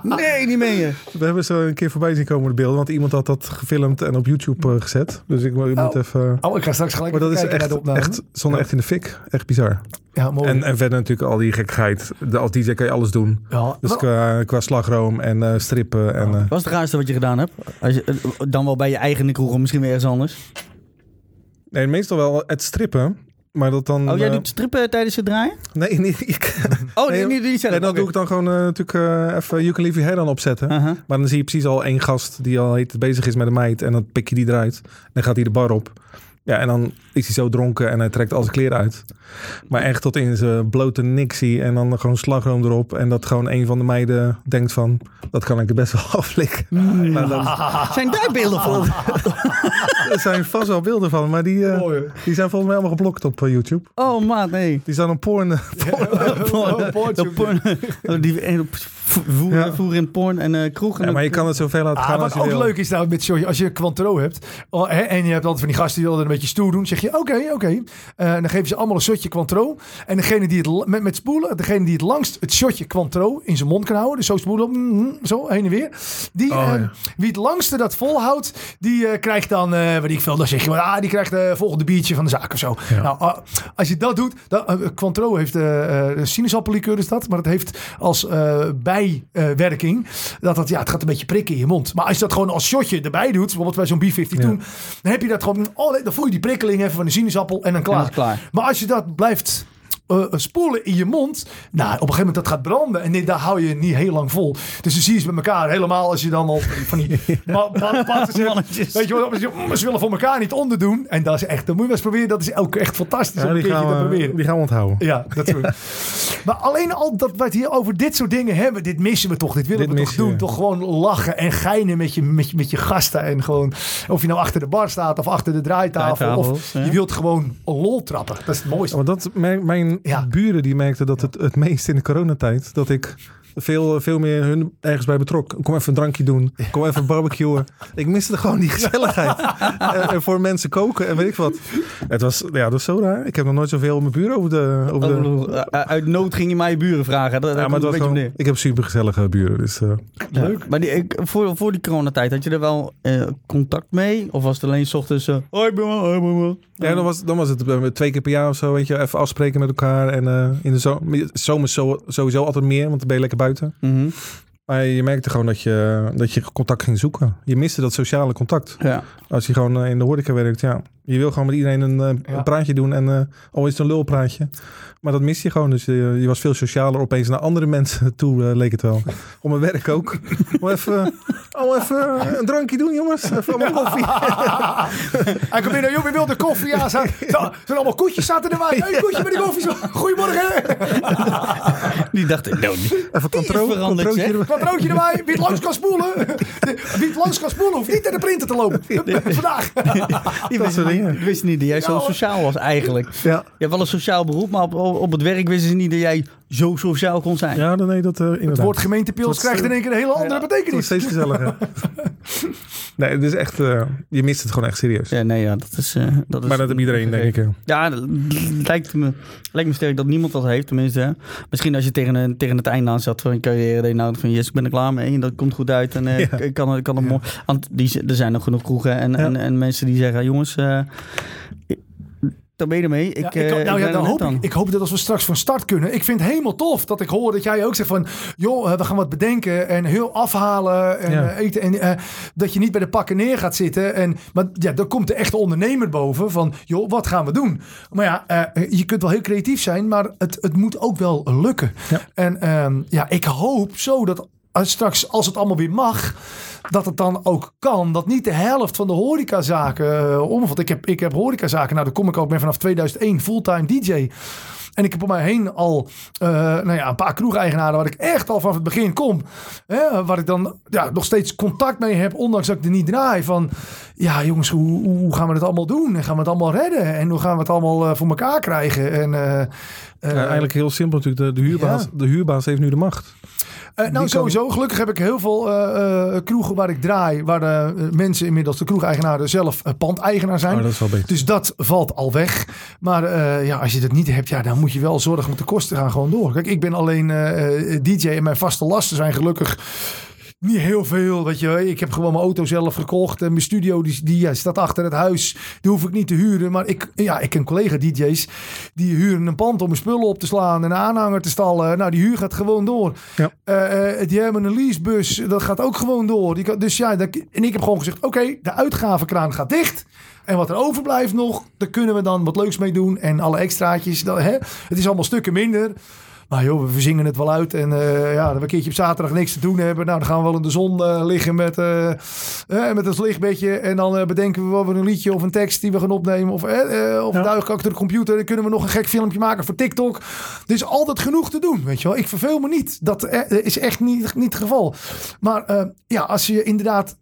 [SPEAKER 1] Nee, niet meen je.
[SPEAKER 3] We hebben zo een keer voorbij zien komen de beelden. Want iemand had dat gefilmd en op YouTube eh, gezet. Dus ik, moet
[SPEAKER 2] Oh.
[SPEAKER 3] even...
[SPEAKER 2] Oh, ik ga straks gelijk
[SPEAKER 3] Maar dat is echt, echt, zonder echt in de fik. Echt bizar.
[SPEAKER 2] Ja, mooi.
[SPEAKER 3] En, en verder natuurlijk al die gekkigheid. De, als DJ kan je alles doen.
[SPEAKER 2] ja,
[SPEAKER 3] Dus qua, qua slagroom en eh, strippen. En, eh,
[SPEAKER 1] Wat is het raarste wat je gedaan hebt? Als je, eh, dan wel bij je eigen kroeg, of misschien weer ergens anders.
[SPEAKER 3] nee, meestal wel het strippen. Maar dat dan...
[SPEAKER 1] Oh, jij
[SPEAKER 3] eh,
[SPEAKER 1] doet strippen tijdens het draaien?
[SPEAKER 3] Nee, (laughs) niet ik.
[SPEAKER 1] Oh, nee,
[SPEAKER 3] Nee,
[SPEAKER 1] niet, niet zelf.
[SPEAKER 3] Nee, dan doe ik dan gewoon eh, natuurlijk eh, even You Can Leave Your dan opzetten.
[SPEAKER 1] Aha.
[SPEAKER 3] Maar dan zie je precies al één gast die al heet, bezig is met een meid. En dan pik je die eruit. Dan gaat hij de bar op. Ja, en dan is hij zo dronken en hij trekt al zijn kleren uit. Maar echt tot in zijn blote nixie. En dan gewoon slagroom erop. En dat gewoon een van de meiden denkt van... Dat kan ik er best wel (laughs) aflikken. Maar dan,
[SPEAKER 1] Zijn daar beelden van? (laughs)
[SPEAKER 3] er zijn vast wel beelden van. Maar die, eh,
[SPEAKER 2] Mooi.
[SPEAKER 3] die zijn volgens mij allemaal geblokt op eh, YouTube.
[SPEAKER 1] Oh, maat, nee.
[SPEAKER 3] Die staan op porn.
[SPEAKER 1] die voeren,
[SPEAKER 3] Ja.
[SPEAKER 1] voeren in porn en eh kroeg. En
[SPEAKER 3] Ja, maar je kan het zoveel laten
[SPEAKER 2] Ah,
[SPEAKER 3] gaan
[SPEAKER 2] wat
[SPEAKER 3] als je
[SPEAKER 2] ook
[SPEAKER 3] wil.
[SPEAKER 2] leuk is nou met shotje, als je Quantro hebt oh, hè, en je hebt altijd van die gasten die altijd een beetje stoer doen, zeg je oké, oké. Eh, dan geven ze allemaal een shotje Quantro. En degene die het met, met spoelen, degene die het langst het shotje Quantro in zijn mond kan houden, dus zo spoelen, mm, zo heen en weer. Die,
[SPEAKER 3] Oh, ja.
[SPEAKER 2] wie het langste dat volhoudt, die krijgt dan, eh weet ik veel, dan zeg je, ah, die krijgt de volgende biertje van de zaak of zo.
[SPEAKER 3] Ja.
[SPEAKER 2] Nou, ah, als je dat doet, dan, eh, Quantro heeft eh uh, sinaasappellikeur is dat, maar het heeft als eh, bijwerking dat dat, ja, het gaat een beetje prikken in je mond. Maar als je dat gewoon als shotje erbij doet, bijvoorbeeld bij zo'n B50
[SPEAKER 3] Ja.
[SPEAKER 2] toen, dan heb je dat gewoon, oh, dan voel je die prikkeling even van de sinaasappel en dan
[SPEAKER 1] het klaar.
[SPEAKER 2] Maar als je dat blijft eh, spoelen in je mond. Nou, op een gegeven moment dat gaat branden. En nee, daar hou je niet heel lang vol. Dus dan zie je ze met elkaar. Helemaal als je dan al van die. (laughs)
[SPEAKER 1] Mannetjes.
[SPEAKER 2] Weet je wat? Ze, ze willen voor elkaar niet onderdoen. En dat is echt, dan moet je wel eens proberen. Dat is ook echt fantastisch
[SPEAKER 3] Ja,
[SPEAKER 2] om een
[SPEAKER 3] die,
[SPEAKER 2] keertje te
[SPEAKER 3] gaan we,
[SPEAKER 2] proberen.
[SPEAKER 3] die gaan we onthouden.
[SPEAKER 2] Ja, dat soort. (laughs) maar alleen al dat wij het hier over dit soort dingen hebben, dit missen we toch. Dit willen
[SPEAKER 3] Dit
[SPEAKER 2] we toch
[SPEAKER 3] je.
[SPEAKER 2] doen. Toch gewoon lachen en geinen met je, met, je, met je gasten. En gewoon, of je nou achter de bar staat of achter de draaitafel.
[SPEAKER 1] Draaitafel,
[SPEAKER 2] of
[SPEAKER 1] ja.
[SPEAKER 2] je wilt gewoon lol trappen. Dat is het mooiste.
[SPEAKER 3] Want dat, mijn mijn
[SPEAKER 2] Ja.
[SPEAKER 3] buren die merkten dat het het meest in de coronatijd, dat ik veel, veel meer hun ergens bij betrok. Kom even een drankje doen. Kom even barbecuen. (laughs) Ik miste gewoon die gezelligheid. (laughs) en, en voor mensen koken en weet ik wat. Het was, ja, dat was zo raar. Ik heb nog nooit zoveel mijn buren over de... Over de
[SPEAKER 1] Oh, eh, Uit nood ging je mij je buren vragen. Dat,
[SPEAKER 3] ja,
[SPEAKER 1] dat
[SPEAKER 3] maar
[SPEAKER 1] beetje
[SPEAKER 3] gewoon, ik heb super gezellige buren. Dus, eh,
[SPEAKER 1] Ja. Maar die, ik, voor, voor die coronatijd, had je er wel eh, contact mee? Of was het alleen 's ochtends... eh, hoi,
[SPEAKER 3] ja, dan, was, dan was het eh, twee keer per jaar of zo. Weet je, even afspreken met elkaar. En eh, in de zo- zomer zo, sowieso altijd meer, want dan ben je lekker buiten.
[SPEAKER 1] Mhm.
[SPEAKER 3] Maar je merkte gewoon dat je, dat je contact ging zoeken. Je miste dat sociale contact.
[SPEAKER 1] Ja.
[SPEAKER 3] Als je gewoon eh, in de horeca werkt, ja. Je wil gewoon met iedereen een, eh,
[SPEAKER 2] Ja.
[SPEAKER 3] een praatje doen. En eh al is het een lulpraatje. Maar dat miste je gewoon. Dus je, je was veel socialer opeens naar andere mensen toe, eh, leek het wel. (laughs) Om mijn werk ook. Om even, om even een drankje doen, jongens. Even allemaal koffie. (laughs)
[SPEAKER 2] Hij komt binnen, joh, wie wil de koffie? Ja, zijn, zijn allemaal koetjes zaten erbij. Hey, koetje met de koffie. Goedemorgen. (laughs)
[SPEAKER 1] Die dacht ik, nou, die-
[SPEAKER 3] Even
[SPEAKER 1] Die
[SPEAKER 3] controle. controotje
[SPEAKER 1] zeg.
[SPEAKER 3] erbij.
[SPEAKER 2] Wat roodje erbij. Wie het langs kan spoelen. Wie het langs kan spoelen hoeft niet naar de printer te lopen. Vandaag.
[SPEAKER 1] die
[SPEAKER 3] Dat
[SPEAKER 1] wist,
[SPEAKER 3] soort dingen.
[SPEAKER 1] die wist niet dat jij zo sociaal was eigenlijk.
[SPEAKER 3] Ja.
[SPEAKER 1] Je hebt wel een sociaal beroep, maar op, op het werk wisten ze niet dat jij zo sociaal kon zijn.
[SPEAKER 3] Ja, dan nee, dat eh inderdaad.
[SPEAKER 2] Het woord gemeentepils
[SPEAKER 3] Het
[SPEAKER 2] krijgt in één keer een hele andere
[SPEAKER 3] Het wordt
[SPEAKER 2] betekenis.
[SPEAKER 3] steeds gezelliger. (laughs) nee, het is echt... eh, je mist het gewoon echt serieus.
[SPEAKER 1] Ja, nee, ja, dat is... eh, dat is
[SPEAKER 3] maar dat heeft iedereen, denk ik. eh.
[SPEAKER 1] Ja, het lijkt me, lijkt me sterk dat niemand dat heeft, tenminste. hè. Misschien als je tegen, een, tegen het einde aan zat van je carrière, denk je nou van yes, ik ben er klaar mee en dat komt goed uit. En eh,
[SPEAKER 3] Ja.
[SPEAKER 1] ik, ik kan, ik kan het mooi. Want die, er zijn nog genoeg kroegen en,
[SPEAKER 3] Ja.
[SPEAKER 1] en, en mensen die zeggen, jongens, eh daar ben je ermee. Ik,
[SPEAKER 2] Ja, ik,
[SPEAKER 1] eh,
[SPEAKER 2] nou ja, dan hoop
[SPEAKER 1] aan.
[SPEAKER 2] ik, ik hoop dat als we straks van start kunnen. Ik vind het helemaal tof dat ik hoor dat jij ook zegt van... joh, eh, we gaan wat bedenken en heel afhalen en
[SPEAKER 3] Ja.
[SPEAKER 2] eh, eten. En eh, dat je niet bij de pakken neer gaat zitten. En, maar ja, dan komt de echte ondernemer boven van... joh, wat gaan we doen? Maar ja, eh, je kunt wel heel creatief zijn, maar het, het moet ook wel lukken.
[SPEAKER 3] Ja.
[SPEAKER 2] En ehm, ja, ik hoop zo dat als straks, als het allemaal weer mag, dat het dan ook kan. Dat niet de helft van de horecazaken uh, omvalt. Ik heb, ik heb horecazaken, nou daar kom ik ook mee vanaf 2001, fulltime DJ. En ik heb om mij heen al uh, nou ja, een paar kroegeigenaren waar ik echt al vanaf het begin kom. Hè, waar ik dan ja, nog steeds contact mee heb, ondanks dat ik er niet draai. Van ja jongens, hoe, hoe gaan we het allemaal doen? En gaan we het allemaal redden? En hoe gaan we het allemaal uh, voor elkaar krijgen? En,
[SPEAKER 3] ja, eigenlijk heel simpel natuurlijk. De, de, huurbaas, ja. de huurbaas heeft nu de macht.
[SPEAKER 2] Uh, nou, sowieso. Kan... Gelukkig heb ik heel veel uh, uh, kroegen waar ik draai. Waar de mensen inmiddels, de kroegeigenaren zelf, pandeigenaar zijn.
[SPEAKER 3] Oh, dat is wel beter.
[SPEAKER 2] Dus dat valt al weg. Maar ja, als je dat niet hebt, ja, dan moet je wel zorgen. Want de kosten gaan gewoon door. Kijk, ik ben alleen DJ en mijn vaste lasten zijn gelukkig niet heel veel, weet je. Ik heb gewoon mijn auto zelf gekocht. En mijn studio die, die ja, staat achter het huis. Die hoef ik niet te huren. Maar ik, ja, ik ken collega-dj's. Die huren een pand om mijn spullen op te slaan. En een aanhanger te stallen. Nou, die huur gaat gewoon door.
[SPEAKER 3] Ja.
[SPEAKER 2] Uh, die hebben een leasebus. Dat gaat ook gewoon door. Die kan, dus ja, dat, en ik heb gewoon gezegd... Oké, okay, de uitgavenkraan gaat dicht. En wat er overblijft nog, daar kunnen we dan wat leuks mee doen. En alle extraatjes. Dat, hè, het is allemaal stukken minder. Maar joh, we verzingen het wel uit. En uh, ja, dat we een keertje op zaterdag niks te doen hebben. Nou, dan gaan we wel in de zon uh, liggen met, uh, met het lichtbedje. En dan bedenken we wel weer een liedje of een tekst die we gaan opnemen. Of, of ja. achter de computer. Dan kunnen we nog een gek filmpje maken voor TikTok. Er is altijd genoeg te doen, weet je wel. Ik verveel me niet. Dat is echt niet, niet het geval. Maar ja, als je inderdaad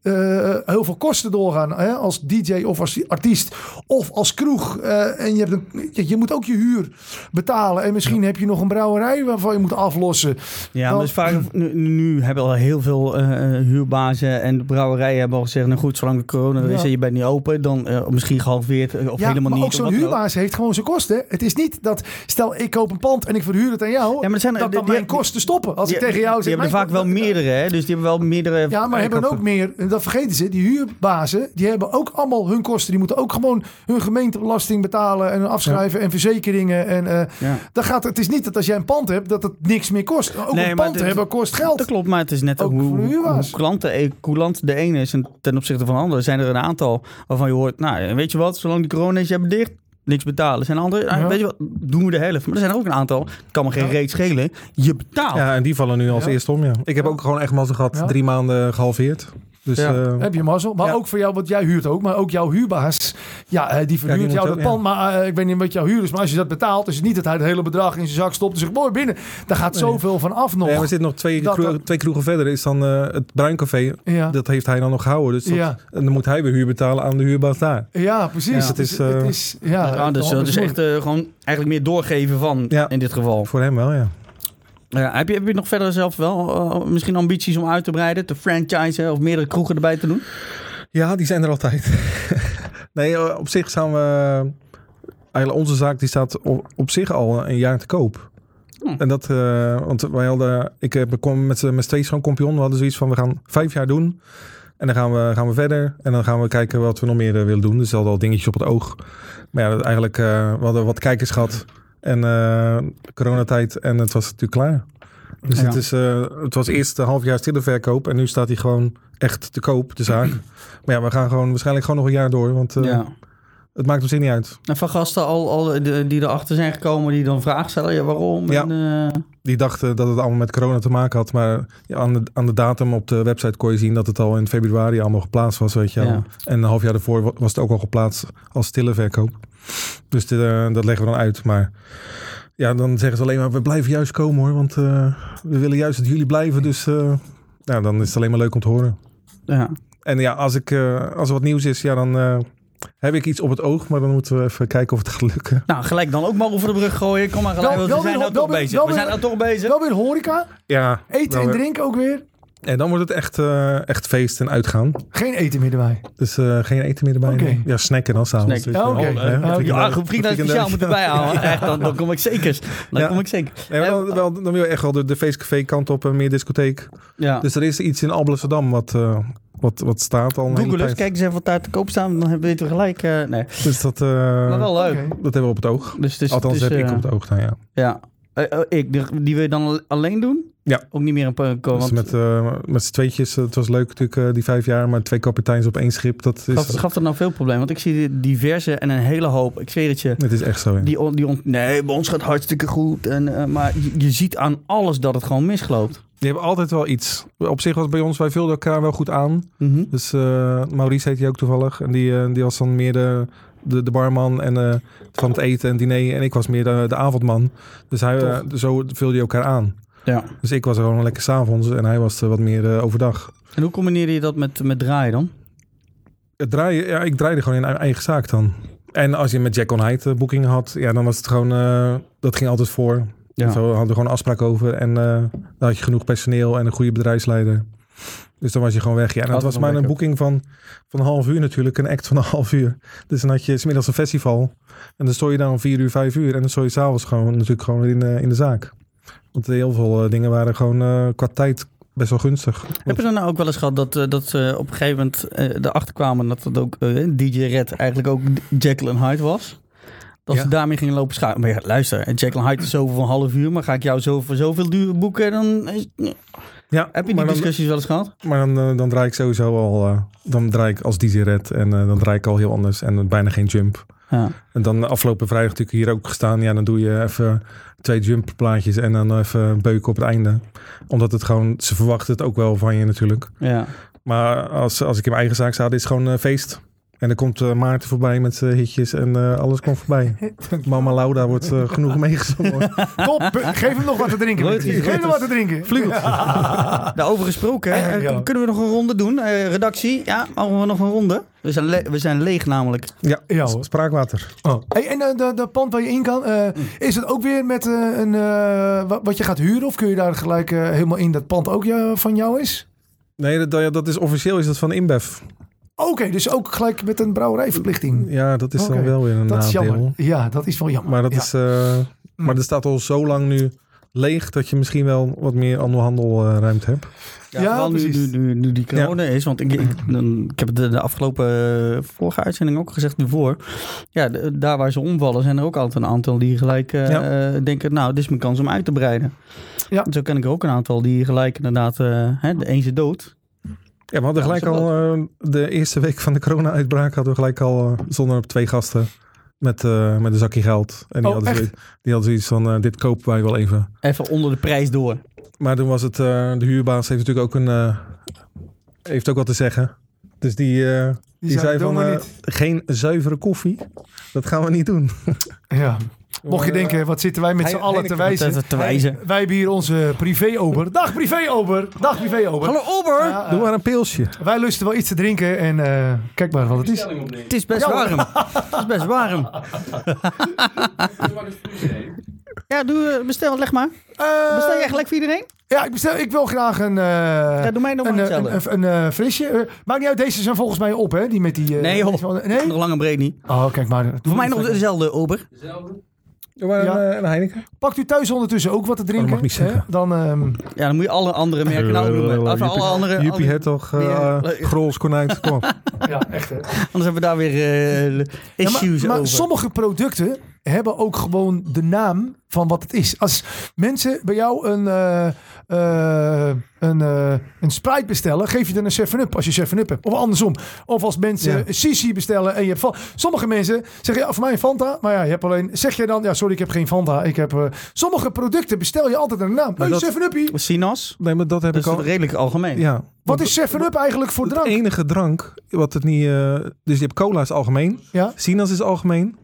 [SPEAKER 2] heel veel kosten doorgaan. Hè, als DJ of als artiest. Of als kroeg. en je, hebt een, je moet ook je huur betalen. En misschien ja. heb je nog een brouwerij waarvan je moet aflossen.
[SPEAKER 1] Ja, dan, dus vaak, nu, nu, hebben al heel veel uh, huurbazen en brouwerijen hebben al gezegd, nou goed, zolang de corona er is ja. en je bent niet open, dan uh, misschien gehalveerd of
[SPEAKER 2] ja,
[SPEAKER 1] helemaal
[SPEAKER 2] maar
[SPEAKER 1] niet.
[SPEAKER 2] ook zo'n huurbaas heeft gewoon zijn kosten. Het is niet dat, stel ik koop een pand en ik verhuur het aan jou, ja, maar zijn, dat dan mijn kosten stoppen. Als
[SPEAKER 1] die,
[SPEAKER 2] ik tegen jou zeg...
[SPEAKER 1] Die hebben er vaak wel meerdere, hè? dus die hebben wel meerdere...
[SPEAKER 2] Ja, maar hebben ook meer, dat vergeten ze, die huurbazen, die hebben ook allemaal hun kosten. Die moeten ook gewoon hun gemeentebelasting betalen en afschrijven en verzekeringen. En uh, dan gaat het is niet dat als jij een pand hebt, dat het niks meer kost. Ook nee, een pand hebben kost geld.
[SPEAKER 1] Dat klopt, maar het is net ook hoe, hoe, klanten, coulant de ene is en ten opzichte van de andere zijn er een aantal waarvan je hoort, nou weet je wat, zolang die corona is, je hebt dicht, niks betalen. Er zijn andere,
[SPEAKER 2] Ja.
[SPEAKER 1] weet je wat, doen we de helft. Maar er zijn er ook een aantal, kan me geen
[SPEAKER 2] Ja.
[SPEAKER 1] reet schelen. Je betaalt.
[SPEAKER 3] Ja, en die vallen nu als
[SPEAKER 2] Ja.
[SPEAKER 3] eerste om, ja. Ik heb
[SPEAKER 2] Ja.
[SPEAKER 3] ook gewoon echt mazzel gehad.
[SPEAKER 2] Ja.
[SPEAKER 3] Drie maanden gehalveerd. Dus
[SPEAKER 1] Ja.
[SPEAKER 3] eh,
[SPEAKER 2] Heb je mazzel. Maar
[SPEAKER 3] Ja.
[SPEAKER 2] ook voor jou, want jij huurt ook. Maar ook jouw huurbaas, ja, eh, die verhuurt jou dat
[SPEAKER 3] ja.
[SPEAKER 2] pand. Maar eh, ik weet niet wat jouw huur is. Maar als je dat betaalt, is het niet dat hij het hele bedrag in zijn zak stopt. En zegt, mooi binnen. Daar gaat
[SPEAKER 3] Nee.
[SPEAKER 2] zoveel van af nog.
[SPEAKER 3] ja, we zitten nog twee,
[SPEAKER 2] Dat-
[SPEAKER 3] kroegen,
[SPEAKER 2] dat-
[SPEAKER 3] twee kroegen verder. Is dan eh, het Bruincafé.
[SPEAKER 2] ja.
[SPEAKER 3] Dat heeft hij dan nog gehouden. Dus dat-
[SPEAKER 2] Ja.
[SPEAKER 3] En dan moet hij weer huur betalen aan de huurbaas daar.
[SPEAKER 2] ja, precies.
[SPEAKER 1] Ja.
[SPEAKER 2] Het is,
[SPEAKER 3] Het is,
[SPEAKER 2] het is, ja,
[SPEAKER 1] Ja, dus, is echt eh, gewoon eigenlijk meer doorgeven van,
[SPEAKER 3] Ja.
[SPEAKER 1] in dit geval.
[SPEAKER 3] Voor hem wel, ja.
[SPEAKER 1] Ja, heb, je, heb je nog verder zelf wel eh, misschien ambities om uit te breiden, te franchisen of meerdere kroegen erbij te doen?
[SPEAKER 3] Ja, die zijn er altijd. (laughs) nee, eh, op zich staan we... Eigenlijk onze zaak die staat op, op zich al een jaar te koop.
[SPEAKER 1] Hm.
[SPEAKER 3] En dat, eh, want wij hadden, ik kom met, met tweeën gewoon kampioen. We hadden zoiets van, we gaan vijf jaar doen. En dan gaan we, gaan we verder. En dan gaan we kijken wat we nog meer willen doen. Dus we hadden al dingetjes op het oog. Maar ja, dat eigenlijk, we hadden wat kijkers gehad. En eh, coronatijd. En het was natuurlijk klaar. Dus
[SPEAKER 1] Ja.
[SPEAKER 3] het, is, eh, het was eerst een half jaar stille verkoop. En nu staat hij gewoon echt te koop, de zaak. (clears throat) maar ja, we gaan gewoon waarschijnlijk gewoon nog een jaar door. Want eh,
[SPEAKER 1] ja.
[SPEAKER 3] het maakt zich niet uit.
[SPEAKER 1] En van gasten al, al de, die erachter zijn gekomen, die dan vragen stellen, ja, waarom?
[SPEAKER 3] Ja.
[SPEAKER 1] En,
[SPEAKER 3] Die dachten dat het allemaal met corona te maken had. Maar ja, aan, de, aan de datum op de website kon je zien dat het al in februari allemaal geplaatst was. Weet je wel. En een half jaar daarvoor wa- was het ook al geplaatst als stille verkoop. Dus eh, dat leggen we dan uit. Maar ja, dan zeggen ze alleen maar, we blijven juist komen hoor. Want eh, we willen juist dat jullie blijven. Dus eh, ja, dan is het alleen maar leuk om te horen.
[SPEAKER 1] ja.
[SPEAKER 3] En ja, als, ik, eh, als er wat nieuws is, ja, dan eh, heb ik iets op het oog. Maar dan moeten we even kijken of het (laughs) gaat lukken.
[SPEAKER 1] Nou, gelijk dan ook maar over de brug gooien. Kom maar gelijk,
[SPEAKER 2] Wel-
[SPEAKER 1] want
[SPEAKER 2] wel
[SPEAKER 1] we zijn
[SPEAKER 2] weer-
[SPEAKER 1] nou toch bezig.
[SPEAKER 2] wel
[SPEAKER 1] We
[SPEAKER 2] weer-
[SPEAKER 1] zijn nou toch bezig.
[SPEAKER 2] Wel weer horeca.
[SPEAKER 3] Ja,
[SPEAKER 2] Eten en drinken ook weer.
[SPEAKER 3] En dan wordt het echt, eh, echt feest en uitgaan.
[SPEAKER 2] Geen eten meer erbij.
[SPEAKER 3] Dus eh, geen eten meer erbij. Nee. Ja, snacken dan s'avonds.
[SPEAKER 1] Snacken.
[SPEAKER 3] Dus,
[SPEAKER 2] Ja, oké. Ja,
[SPEAKER 3] hè,
[SPEAKER 2] oké.
[SPEAKER 3] een frikandel-
[SPEAKER 1] Ja, goed vriend
[SPEAKER 3] een
[SPEAKER 1] uit speciaal
[SPEAKER 3] frikandel.
[SPEAKER 1] moet erbij halen. (laughs) Echt, dan, dan kom ik zeker. Dan
[SPEAKER 3] Ja.
[SPEAKER 1] kom ik zeker.
[SPEAKER 3] Nee, dan, wel, dan wil je echt wel de, de feestcafé kant op en meer discotheek.
[SPEAKER 1] Ja.
[SPEAKER 3] Dus er is iets in Alblasserdam wat, eh, wat, wat staat al
[SPEAKER 1] Google eens, kijk eens even wat daar te koop staan. Dan weten we gelijk. eh, nee,
[SPEAKER 3] Dus dat, eh,
[SPEAKER 1] maar wel leuk.
[SPEAKER 3] Dat hebben we op het oog.
[SPEAKER 1] Dus, dus,
[SPEAKER 3] Althans,
[SPEAKER 1] dus,
[SPEAKER 3] heb ik op het oog staan, ja.
[SPEAKER 1] Ja. Eh, eh, ik, die, je dan al- alleen doen?
[SPEAKER 3] Ja.
[SPEAKER 1] Ook niet meer een ko-
[SPEAKER 3] Dus met, eh, met z'n tweetjes, het was leuk natuurlijk uh, die vijf jaar, maar twee kapiteins op één schip, dat is,
[SPEAKER 1] gaf, gaf dat nou veel problemen? Want ik zie diverse en een hele hoop. Ik zweer het je.
[SPEAKER 3] het is echt zo. Ja.
[SPEAKER 1] Die, on- die on- nee, bij ons gaat hartstikke goed. En, eh, maar je, je ziet aan alles dat het gewoon misloopt.
[SPEAKER 3] Die hebben altijd wel iets. Op zich was bij ons, wij vulden elkaar wel goed aan.
[SPEAKER 1] Mhm.
[SPEAKER 3] Dus eh, Maurice heet hij ook toevallig. En die, eh, die was dan meer de, de, de barman en eh, van het eten en diner. En ik was meer de, de avondman. Dus hij, eh, zo vulde je elkaar aan.
[SPEAKER 1] Ja.
[SPEAKER 3] Dus ik was er gewoon lekker s'avonds en hij was er wat meer eh, overdag.
[SPEAKER 1] En hoe combineerde je dat met, met draaien dan?
[SPEAKER 3] Het draaien, ja, ik draaide gewoon in eigen- zaak dan. En als je met Jack on Hyde eh, boekingen had, ja, dan was het gewoon, eh, dat ging altijd voor.
[SPEAKER 1] Ja.
[SPEAKER 3] Zo hadden we gewoon een afspraak over. En eh, dan had je genoeg personeel en een goede bedrijfsleider. Dus dan was je gewoon weg. Ja, en het
[SPEAKER 1] Altijd
[SPEAKER 3] was maar een boeking van, van een half uur natuurlijk. Een act van een (laughs) half uur. Dus dan had je smiddags een festival. En dan stond je daar om vier uur, vijf uur. En dan stond je s'avonds gewoon natuurlijk gewoon weer in, eh, in de zaak. Want heel veel eh, dingen waren gewoon eh, qua tijd best wel gunstig.
[SPEAKER 1] Heb je dan nou ook wel eens gehad dat, dat ze op een gegeven moment erachter kwamen dat het ook DJ Red eigenlijk ook Jekyll en Hyde was? Dat
[SPEAKER 3] Ja.
[SPEAKER 1] ze daarmee gingen lopen schuiven. Maar ja, luister, Jekyll en Hyde is zoveel van een half uur, maar ga ik jou zo voor zoveel duur boeken, dan is-
[SPEAKER 3] Ja,
[SPEAKER 1] heb je die
[SPEAKER 3] dan,
[SPEAKER 1] discussies wel eens gehad?
[SPEAKER 3] maar dan, eh, dan draai ik sowieso al... eh, dan draai ik als DJ Red. En eh, dan draai ik al heel anders. En bijna geen jump.
[SPEAKER 1] Ja.
[SPEAKER 3] En dan afgelopen vrijdag natuurlijk hier ook gestaan. Ja, dan doe je even twee jump-plaatjes en dan even beuken op het einde. Omdat het gewoon, ze verwachten het ook wel van je natuurlijk.
[SPEAKER 1] ja.
[SPEAKER 3] Maar als, als ik in mijn eigen zaak sta, dit is gewoon feest. En dan komt eh, Maarten voorbij met zijn hitjes en eh, alles komt voorbij. (laughs) Mama Lauda wordt eh, genoeg meegezongen. (laughs)
[SPEAKER 2] Top, geef hem nog wat te drinken. Geef hem nog wat te drinken.
[SPEAKER 1] Daarover (laughs) gesproken, hè,
[SPEAKER 2] Ja.
[SPEAKER 1] eh, kunnen we nog een ronde doen? Eh, redactie, ja, mogen we nog een ronde? We zijn, le- we zijn leeg namelijk.
[SPEAKER 3] Ja,
[SPEAKER 2] Ja,
[SPEAKER 3] spraakwater.
[SPEAKER 2] Hey, en de, de, de pand waar je in kan, eh, is het ook weer met eh, een, eh, wat, je gaat huren? Of kun je daar gelijk eh, helemaal in dat pand ook van jou is?
[SPEAKER 3] Nee, dat, dat is officieel is dat van InBev.
[SPEAKER 2] Oké, dus ook gelijk met een brouwerijverplichting.
[SPEAKER 3] Ja, dat is dan wel weer een
[SPEAKER 2] Dat is
[SPEAKER 3] nadeel.
[SPEAKER 2] jammer. Ja, dat is wel jammer.
[SPEAKER 3] Maar dat
[SPEAKER 2] Ja.
[SPEAKER 3] is... eh, maar er staat al zo lang nu leeg dat je misschien wel wat meer handelruimte hebt.
[SPEAKER 1] Ja, nu,
[SPEAKER 2] precies.
[SPEAKER 1] nu, nu, nu die corona is. Want ik, ik, ik heb het de, de afgelopen eh, vorige uitzending ook gezegd hiervoor. Ja, de- daar waar ze omvallen zijn er ook altijd een aantal die gelijk eh,
[SPEAKER 3] Ja.
[SPEAKER 1] eh, denken... nou, dit is mijn kans om uit te breiden.
[SPEAKER 2] Ja.
[SPEAKER 1] Zo ken ik er ook een aantal die gelijk inderdaad... eh, hè, de een zit dood.
[SPEAKER 3] Ja, we hadden gelijk al eh, de eerste week van de corona-uitbraak hadden we gelijk al eh, zonder op twee gasten. met, eh, met een zakje geld. En die,
[SPEAKER 2] Oh,
[SPEAKER 3] hadden,
[SPEAKER 2] echt?
[SPEAKER 3] zoiets, die hadden zoiets van, eh, dit kopen wij wel even.
[SPEAKER 1] Even onder de prijs door.
[SPEAKER 3] Maar toen was het, eh, de huurbaas heeft natuurlijk ook een, eh, heeft ook wat te zeggen. Dus die, eh, die,
[SPEAKER 2] zei,
[SPEAKER 3] zei
[SPEAKER 2] "Doe
[SPEAKER 3] van, eh,
[SPEAKER 2] niet."
[SPEAKER 3] geen zuivere koffie. Dat gaan we niet doen.
[SPEAKER 2] Ja. Mocht je
[SPEAKER 3] Maar,
[SPEAKER 2] denken, wat zitten wij met z'n allen te wijzen.
[SPEAKER 1] Te, te wijzen.
[SPEAKER 2] Wij hebben hier onze privé-ober. Dag privé-ober. Dag privé-ober.
[SPEAKER 1] Hallo Ober!
[SPEAKER 2] Ja,
[SPEAKER 3] Doe
[SPEAKER 2] eh,
[SPEAKER 3] maar een pilsje.
[SPEAKER 2] wij lusten wel iets te drinken en eh, kijk maar wat het is. (laughs)
[SPEAKER 1] Het is best warm. Het is best warm. Ja, doe, eh, bestel, leg maar.
[SPEAKER 2] Eh,
[SPEAKER 1] Bestel jij gelijk voor iedereen?
[SPEAKER 2] Ja, ik, bestel, ik wil graag een, eh
[SPEAKER 1] Ja, doe mij nog maar
[SPEAKER 2] een, een, een, een, eh, frisje. Eh, maakt niet uit, deze zijn volgens mij op, hè? Die met die... eh,
[SPEAKER 1] Nee, joh.
[SPEAKER 2] Nee?
[SPEAKER 1] Nog lang en breed niet.
[SPEAKER 2] Oh, kijk maar. Doe
[SPEAKER 1] Voor mij nog dezelfde Ober.
[SPEAKER 3] Doe maar
[SPEAKER 2] Ja.
[SPEAKER 3] een, eh, een Heineken.
[SPEAKER 2] Pakt u thuis ondertussen ook wat te drinken?
[SPEAKER 3] mag niet zeggen.
[SPEAKER 2] hè? Dan, ehm,
[SPEAKER 1] Ja, dan moet je alle andere merken nou noemen. Of alle andere...
[SPEAKER 3] Juppie Hertog, uh. Grols, Konijn, kom op. (laughs)
[SPEAKER 2] ja, echt hè.
[SPEAKER 1] Anders hebben we daar weer eh,
[SPEAKER 2] Ja,
[SPEAKER 1] issues
[SPEAKER 2] maar, maar
[SPEAKER 1] over.
[SPEAKER 2] sommige producten hebben ook gewoon de naam van wat het is. Als mensen bij jou een, eh, eh, een, eh, een Sprite bestellen, geef je dan een 7-Up als je 7-Up hebt. Of andersom. Of als mensen
[SPEAKER 3] Ja.
[SPEAKER 2] een Sisi bestellen en je hebt... Sommige mensen zeggen, ja, voor mij een Fanta. Maar ja, je hebt alleen... Zeg je dan, ja, sorry, ik heb geen Fanta. Ik heb... eh, sommige producten bestel je altijd een naam. Hey,
[SPEAKER 3] dat-
[SPEAKER 2] 7-Uppie.
[SPEAKER 1] Sinas,
[SPEAKER 3] Nee, maar dat heb
[SPEAKER 1] dat
[SPEAKER 3] ik
[SPEAKER 1] is
[SPEAKER 3] al.
[SPEAKER 1] redelijk algemeen.
[SPEAKER 3] Ja.
[SPEAKER 2] Wat is 7-Up eigenlijk voor
[SPEAKER 3] Het
[SPEAKER 2] drank?
[SPEAKER 3] enige drank wat het niet... eh, dus je hebt cola is algemeen.
[SPEAKER 2] Ja,
[SPEAKER 3] Sinas is algemeen.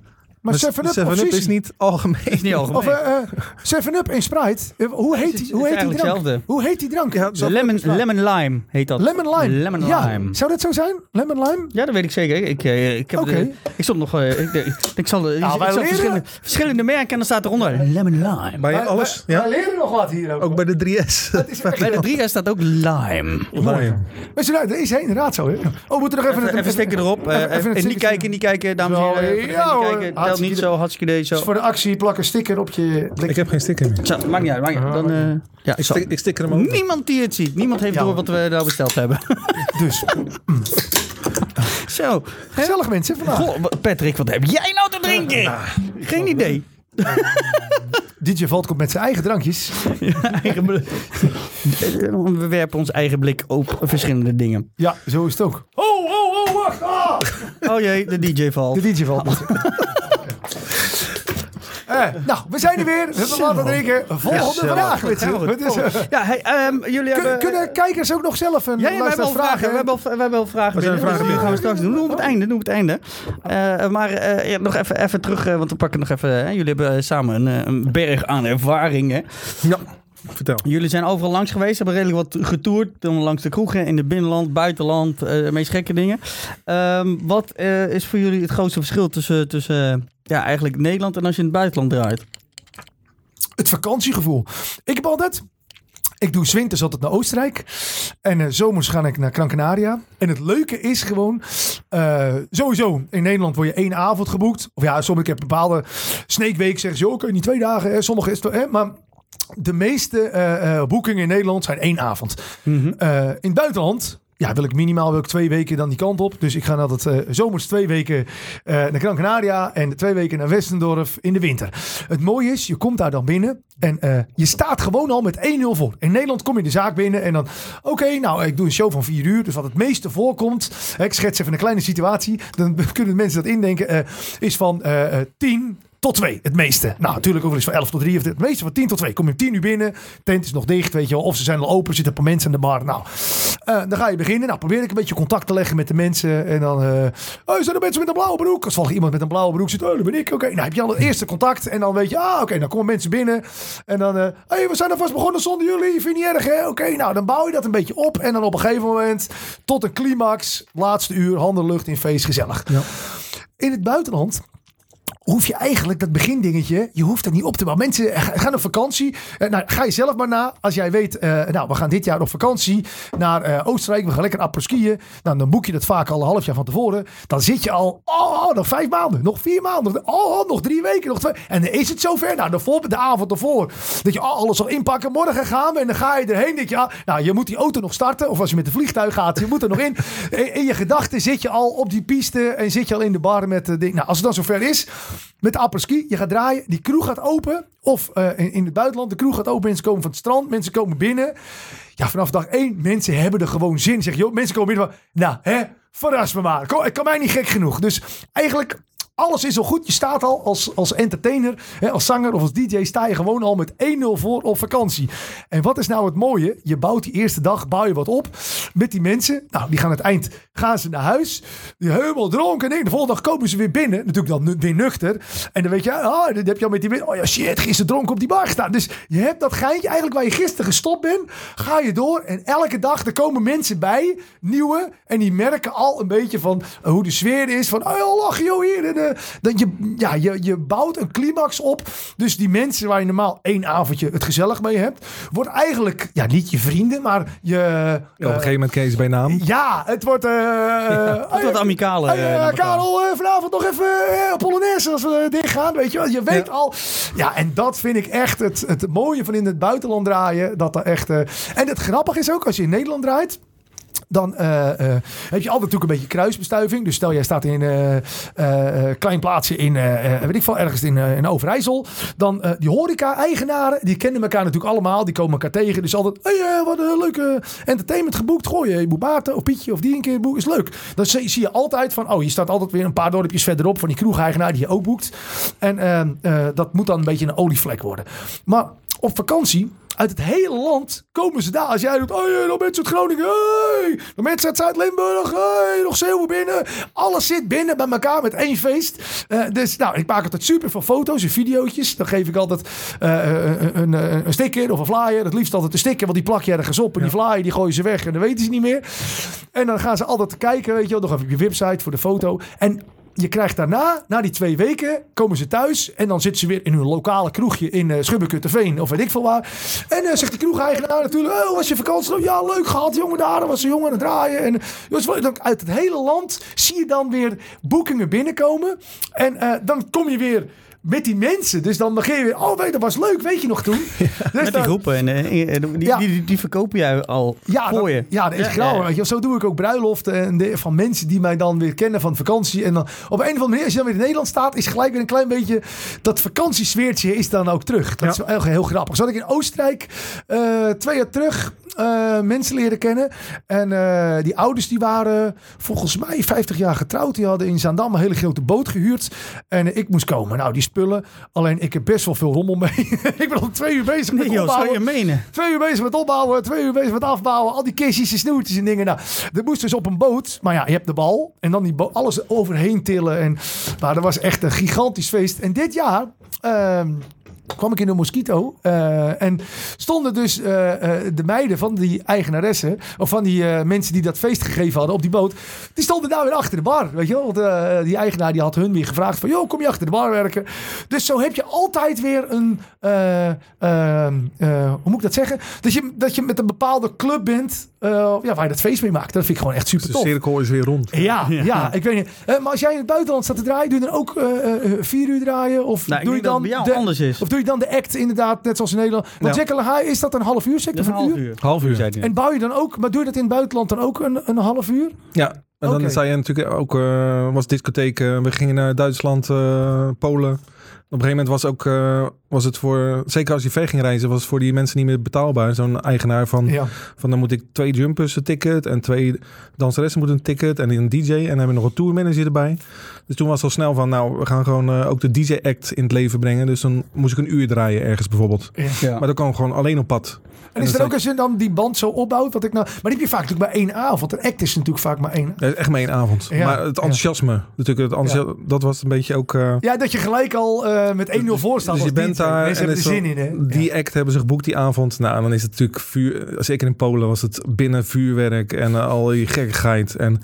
[SPEAKER 2] Maar 7-Up of
[SPEAKER 3] 7-Up
[SPEAKER 2] Sisi?
[SPEAKER 3] is niet algemeen.
[SPEAKER 1] Is niet algemeen.
[SPEAKER 2] Of eh, eh, 7-Up en Sprite. Eh, Hoe heet die,
[SPEAKER 1] Het
[SPEAKER 2] hoe
[SPEAKER 1] is
[SPEAKER 2] heet die drank?
[SPEAKER 1] hetzelfde.
[SPEAKER 2] Hoe heet die drank?
[SPEAKER 3] Ja,
[SPEAKER 1] Lemon, lemon lime heet dat.
[SPEAKER 2] Lemon lime.
[SPEAKER 1] Lemon
[SPEAKER 2] ja.
[SPEAKER 1] lime.
[SPEAKER 2] Zou dat zo zijn? Lemon lime?
[SPEAKER 1] Ja, dat weet ik zeker. Ik, ik, ik, heb
[SPEAKER 2] Oké.
[SPEAKER 1] de- ik stond nog... ik, ik, ik zal,
[SPEAKER 2] Nou,
[SPEAKER 1] ik
[SPEAKER 2] wij
[SPEAKER 1] zal verschillende, verschillende merken en dan staat eronder lemon lime.
[SPEAKER 3] Bij alles.
[SPEAKER 2] wij-
[SPEAKER 3] Ja?
[SPEAKER 2] Wij leren nog wat hier ook.
[SPEAKER 3] Ook bij de 3S. (laughs)
[SPEAKER 1] Bij de 3 staat ook lime.
[SPEAKER 3] Mooi.
[SPEAKER 2] Weet je, nou, dat is inderdaad zo. Hè? Oh, we moeten nog even...
[SPEAKER 1] Even, even stikken erop. eh,
[SPEAKER 2] even- even
[SPEAKER 1] even,
[SPEAKER 2] het
[SPEAKER 1] en niet
[SPEAKER 2] stickertje.
[SPEAKER 1] kijken, niet kijken, dames en heren.
[SPEAKER 2] Ja,
[SPEAKER 1] die
[SPEAKER 2] hoor. Hartstikke
[SPEAKER 1] niet zo, hartstikke idee zo.
[SPEAKER 2] Dus voor de actie plak een sticker op je...
[SPEAKER 3] Ik heb geen sticker meer.
[SPEAKER 1] Zo, maakt niet uit, maakt niet uit. Dan, eh, ja,
[SPEAKER 3] Ik, stik, ik sticker hem ook.
[SPEAKER 1] Niemand die het ziet. Niemand heeft
[SPEAKER 2] Ja.
[SPEAKER 1] door wat we nou besteld hebben. (laughs)
[SPEAKER 2] Dus, (laughs)
[SPEAKER 1] Zo. Hè?
[SPEAKER 2] gezellig mensen vandaag.
[SPEAKER 1] Goh, Patrick, wat heb jij nou te drinken? Geen idee. (laughs)
[SPEAKER 2] DJ Valt komt met zijn eigen drankjes.
[SPEAKER 1] Eigen. We werpen ons eigen blik op verschillende dingen.
[SPEAKER 2] Ja, zo is het ook. Oh, oh, oh, wacht. Ah!
[SPEAKER 1] Oh jee, de DJ valt.
[SPEAKER 2] De DJ Valt nou, we zijn er weer. We hebben wat te drinken. Volgende vraag. Eh,
[SPEAKER 1] Ja, hey, ehm, jullie
[SPEAKER 2] kun-
[SPEAKER 1] hebben...
[SPEAKER 2] kunnen kijkers ook nog zelf een
[SPEAKER 1] Ja, ja, we hebben al vragen. We hebben al, we hebben al vragen Dus die gaan we straks doen. Doen we op het einde. Doen we op het einde. Eh, maar eh, ja, nog even, even terug, eh, want we pakken nog even... Hè, jullie hebben eh, samen een, eh, een berg aan ervaringen.
[SPEAKER 3] Ja, vertel.
[SPEAKER 1] Jullie zijn overal langs geweest, hebben redelijk wat getoerd. Dan langs de kroegen in het binnenland, buitenland, eh, de meest gekke dingen. Ehm, wat eh, is voor jullie het grootste verschil tussen, tussen eh, ja, eigenlijk Nederland en als je in het buitenland draait?
[SPEAKER 2] het vakantiegevoel. Ik heb altijd... Ik doe 's winters altijd naar Oostenrijk. En eh, zomers ga ik naar Gran Canaria. En het leuke is gewoon... eh, sowieso, in Nederland word je één avond geboekt. Of ja, sommige heb bepaalde sneekweek zeggen ze... Oké, niet twee dagen. Hè, sommige is het... Hè, maar de meeste eh, eh, boekingen in Nederland zijn één avond. Eh, in het buitenland... Ja, wil ik minimaal wil ik twee weken dan die kant op. Dus ik ga altijd eh zomers twee weken eh, naar Gran Canaria en twee weken naar Westendorf in de winter. Het mooie is, je komt daar dan binnen en eh, je staat gewoon al met 1-0 voor. In Nederland kom je de zaak binnen en dan, oké, nou, ik doe een show van vier uur. Dus wat het meeste voorkomt, ik schets even een kleine situatie, dan (laughs) kunnen mensen dat indenken, is van eh, eh, 10 tot 2, het meeste. Nou, natuurlijk ook wel eens van 11 tot 3. Of het meeste van 10 tot 2. Kom je om 10 uur binnen. Tent is nog dicht, weet je wel. Of ze zijn al open, zitten een paar mensen aan de bar. Nou, eh, dan ga je beginnen. Nou, probeer ik een beetje contact te leggen met de mensen. En dan, eh oh, zijn er mensen met een blauwe broek? Als volgens iemand met een blauwe broek zit, oh, dat ben ik. Oké, nou heb je al het eerste contact. En dan weet je, ah, oké, dan komen mensen binnen. En dan, eh hey, we zijn er vast begonnen zonder jullie. Vind je niet erg, hè? Oké, nou, dan bouw je dat een beetje op. En dan op een gegeven moment, tot een climax, laatste uur, handen lucht in feest, gezellig. In het buitenland hoef je eigenlijk dat begindingetje, je hoeft dat niet op te bouwen. Mensen gaan op vakantie. Eh, nou, ga je zelf maar na. Als jij weet, eh, nou, we gaan dit jaar op vakantie naar eh, Oostenrijk. We gaan lekker apres-skiën. Nou, dan boek je dat vaak al een half jaar van tevoren. Dan zit je al, oh, nog vijf maanden, nog vier maanden, nog, oh, nog drie weken, nog twee. En dan is het zover. Nou, de, avond ervoor, dat je oh, alles al inpakken. Morgen gaan we en dan ga je erheen. Denk je, ah, nou, je moet die auto nog starten. Of als je met de vliegtuig gaat, je moet er nog in. (laughs) In, in je gedachten zit je al op die piste en zit je al in de bar met de ding. Nou, als het dan zover is, met de apres-ski, je gaat draaien, die kroeg gaat open. Of eh, in, in het buitenland, de kroeg gaat open, mensen komen van het strand, mensen komen binnen. Ja, vanaf dag één, mensen hebben er gewoon zin. Zeg, joh, mensen komen binnen van, nou, hè, verras me maar. Het kan mij niet gek genoeg. Dus eigenlijk Alles is al goed. Je staat al als, als entertainer, hè, als zanger of als DJ, sta je gewoon al met 1-0 voor op vakantie. En wat is nou het mooie? Je bouwt die eerste dag, bouw je wat op met die mensen. Nou, die gaan aan het eind, gaan ze naar huis. Die helemaal dronken. En de volgende dag komen ze weer binnen. Natuurlijk dan weer nuchter. En dan weet je, ah, dan heb je al met die mensen. Oh ja, shit, gisteren dronken op die bar gestaan. Dus je hebt dat geintje eigenlijk waar je gisteren gestopt bent. Ga je door. En elke dag, er komen mensen bij, nieuwe. En die merken al een beetje van eh, hoe de sfeer is. Van, oh, lach joh hier. En, eh, dat je, ja, je, je bouwt een climax op. Dus die mensen waar je normaal één avondje het gezellig mee hebt. Wordt eigenlijk, ja, niet je vrienden, maar je...
[SPEAKER 3] Ja, op een gegeven moment je ze bij naam.
[SPEAKER 2] Ja, het wordt... eh
[SPEAKER 1] Het wordt amicaler.
[SPEAKER 2] Hey,
[SPEAKER 1] eh,
[SPEAKER 2] eh. Karel, eh, vanavond nog even uh, Polonaise als we dicht gaan. Weet je wel, je weet
[SPEAKER 3] Ja.
[SPEAKER 2] al. Ja, en dat vind ik echt het, het mooie van in het buitenland draaien. Dat er echt. eh, en het grappige is ook, als je in Nederland draait. Dan eh, eh, heb je altijd natuurlijk een beetje kruisbestuiving. Dus stel jij staat in een klein plaatsje in, eh, eh, weet ik veel, ergens in, eh, in Overijssel. Dan eh, die horeca-eigenaren, die kennen elkaar natuurlijk allemaal. Die komen elkaar tegen. Dus altijd, hey, eh, wat een leuke entertainment geboekt. Gooi je moet Maarten of Pietje of die een keer boeken. Is leuk. Dan zie, je altijd van, oh, je staat altijd weer een paar dorpjes verderop van die kroegeigenaar die je ook boekt. En eh, eh, dat moet dan een beetje een olievlek worden. Maar op vakantie uit het hele land komen ze daar. Als jij doet, oh ja, nog mensen uit Groningen, hey, nog mensen uit Zuid-Limburg, hey, nog Zeeuwen binnen. Alles zit binnen bij elkaar met één feest. Eh, dus nou, ik maak altijd super veel foto's en video's. Dan geef ik altijd eh, een, een, een, een sticker of een flyer. Het liefst altijd een sticker, want die plak je ergens op. En die flyer die gooien ze weg en dan weten ze niet meer. En dan gaan ze altijd kijken, weet je wel, nog even op je website voor de foto. En je krijgt daarna, na die twee weken, komen ze thuis. En dan zitten ze weer in hun lokale kroegje in uh, Schubbekutteveen of weet ik veel waar. En uh, zegt de kroegeigenaar natuurlijk, oh, was je vakantie? Ja, leuk gehad, jongen, daar was een jongen aan het draaien. En dus, uit het hele land zie je dan weer boekingen binnenkomen. En uh, dan kom je weer met die mensen. Dus dan begin je weer, oh weet, dat was leuk, weet je nog toen? (laughs) Ja, dus
[SPEAKER 1] met die dan, groepen, en, die, ja. die, die, die, verkopen jij al
[SPEAKER 2] ja,
[SPEAKER 1] voor
[SPEAKER 2] dat,
[SPEAKER 1] je.
[SPEAKER 2] Ja, dat is grauw. Weet je. Zo doe ik ook bruiloften en de, van mensen die mij dan weer kennen van vakantie. En dan op een of andere manier, als je dan weer in Nederland staat, is gelijk weer een klein beetje, dat vakantiesfeertje is dan ook terug. Dat is heel, heel grappig. Zat ik in Oostenrijk uh, twee jaar terug uh, mensen leren kennen. En uh, die ouders die waren volgens mij 50 jaar getrouwd. Die hadden in Zaandam een hele grote boot gehuurd. En ik moest komen. Nou, die spullen. Alleen ik heb best wel veel rommel mee. (laughs) ik ben al twee uur bezig met
[SPEAKER 1] nee, joh,
[SPEAKER 2] opbouwen.
[SPEAKER 1] zou je menen?
[SPEAKER 2] Twee uur bezig met opbouwen. Twee uur bezig met afbouwen. Al die kistjes en snoertjes en dingen. Nou, dat moest dus op een boot. Maar ja, je hebt de bal. En dan die alles overheen tillen. En nou, dat was echt een gigantisch feest. En dit jaar... Uh, kwam ik in een mosquito. Uh, en stonden dus uh, uh, de meiden van die eigenaressen. Of van die mensen die dat feest gegeven hadden op die boot. Die stonden daar weer achter de bar. Weet je wel? Want die eigenaar die had hun weer gevraagd van... joh, kom je achter de bar werken? Dus zo heb je altijd weer een... hoe moet ik dat zeggen? Dat je, dat je met een bepaalde club bent... ja, waar je dat feest mee maakt. Dat vind ik gewoon echt super
[SPEAKER 3] de
[SPEAKER 2] tof.
[SPEAKER 3] De cirkel is weer rond.
[SPEAKER 2] Ja, (laughs) ja, ja. ik weet niet. maar als jij in het buitenland staat te draaien... doe je dan ook vier uur draaien? Of
[SPEAKER 1] nou,
[SPEAKER 2] doe je dan
[SPEAKER 1] bij jou
[SPEAKER 2] de,
[SPEAKER 1] anders is.
[SPEAKER 2] Of doe je dan de act inderdaad, net zoals in Nederland. Want
[SPEAKER 3] Ja.
[SPEAKER 2] Jekyll Hyde, is dat een half uur?
[SPEAKER 1] Is een
[SPEAKER 2] een
[SPEAKER 1] half
[SPEAKER 2] uur?
[SPEAKER 1] uur.
[SPEAKER 3] Half uur.
[SPEAKER 1] zei hij.
[SPEAKER 2] En bouw je dan ook, maar doe je dat in het buitenland dan ook een, een half uur?
[SPEAKER 3] Ja, en dan zei je natuurlijk ook, eh, was discotheek, eh, we gingen naar Duitsland, eh, Polen. Op een gegeven moment was, ook, eh, was het voor, zeker als je ver ging reizen, was het voor die mensen niet meer betaalbaar. Zo'n eigenaar van,
[SPEAKER 2] Ja.
[SPEAKER 3] van dan moet ik twee jumpers een ticket en twee danseressen moeten een ticket en een DJ en dan hebben we nog een tourmanager erbij. Dus toen was het al snel van, nou, we gaan gewoon ook de DJ-act in het leven brengen. Dus dan moest ik een uur draaien ergens bijvoorbeeld.
[SPEAKER 1] Ja.
[SPEAKER 3] Maar dan kwam ik gewoon alleen op pad.
[SPEAKER 2] En is er ook als je dan die band zo opbouwt? Wat ik nou, maar die heb je vaak natuurlijk bij één avond. Een act is natuurlijk vaak maar één.
[SPEAKER 3] Ja, echt maar één avond.
[SPEAKER 2] Ja,
[SPEAKER 3] maar het enthousiasme, natuurlijk, het enthousia- dat was een beetje ook... eh,
[SPEAKER 2] Ja, dat je gelijk al eh, met 1-0 voor staat.
[SPEAKER 3] Dus je bent daar en
[SPEAKER 2] hebben er zin in, hè?
[SPEAKER 3] Die act hebben ze geboekt die avond. Nou, dan is het natuurlijk vuur. Zeker in Polen was het binnen vuurwerk en eh, al die gekkigheid. En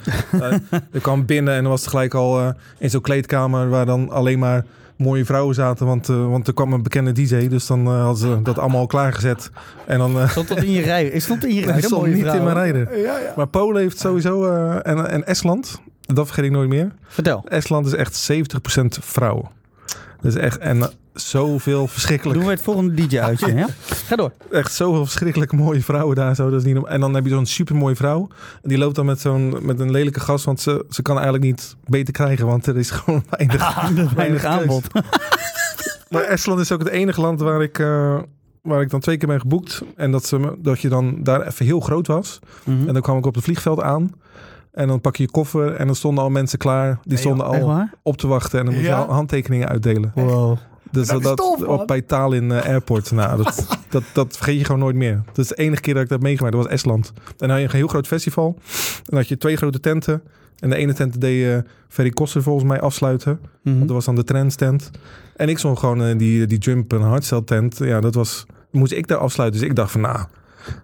[SPEAKER 3] ik (laughs) kwam binnen en dan was het gelijk al in zo'n kleedkamer waar dan alleen maar mooie vrouwen zaten. Want, eh, want er kwam een bekende DJ, dus dan eh, hadden ze dat allemaal al klaargezet. En dan eh
[SPEAKER 1] Stond dat in je rij? Is (laughs) stond in je rij?
[SPEAKER 3] Dat stond
[SPEAKER 1] mooie
[SPEAKER 3] niet in
[SPEAKER 1] vrouw.
[SPEAKER 3] mijn rijden.
[SPEAKER 2] Ja, ja.
[SPEAKER 3] Maar Polen heeft sowieso eh, en, en Estland, dat vergeet ik nooit meer.
[SPEAKER 1] Vertel.
[SPEAKER 3] Estland is echt 70% vrouwen. Dus echt en zoveel verschrikkelijk
[SPEAKER 1] Doen we het volgende DJ-uitje, ja? Ga door.
[SPEAKER 3] echt zoveel verschrikkelijk mooie vrouwen daar. Zo, dat is niet norm- en dan heb je zo'n supermooie vrouw. En die loopt dan met zo'n met een lelijke gast. Want ze, ze kan eigenlijk niet beter krijgen. Want er is gewoon (laughs) (laughs) weinig,
[SPEAKER 1] Weinig
[SPEAKER 3] keus.
[SPEAKER 1] aanbod. (laughs)
[SPEAKER 3] Maar Estland is ook het enige land waar ik, eh, waar ik dan twee keer ben geboekt. En dat, ze, dat je dan daar even heel groot was.
[SPEAKER 1] Mhm.
[SPEAKER 3] En dan kwam ik op het vliegveld aan. En dan pak je je koffer en dan stonden al mensen klaar. Die stonden al op te wachten. En dan moet
[SPEAKER 2] Ja?
[SPEAKER 3] je al handtekeningen uitdelen.
[SPEAKER 1] Wow.
[SPEAKER 3] Dus
[SPEAKER 2] Dat
[SPEAKER 3] dat,
[SPEAKER 2] is tof, man.
[SPEAKER 3] op bij taal in eh, airport. Nou, dat, (laughs) dat, dat vergeet je gewoon nooit meer. Dat is de enige keer dat ik dat meegemaakt. Dat was Estland. En dan had je een heel groot festival. Dan had je twee grote tenten. En de ene tent deed je Ferry Koster volgens mij afsluiten.
[SPEAKER 1] Mhm.
[SPEAKER 3] Dat was dan de trends tent. En ik stond gewoon in die, die jump en hardstyle tent. Ja, dat was... Moest ik daar afsluiten. Dus ik dacht van, nou...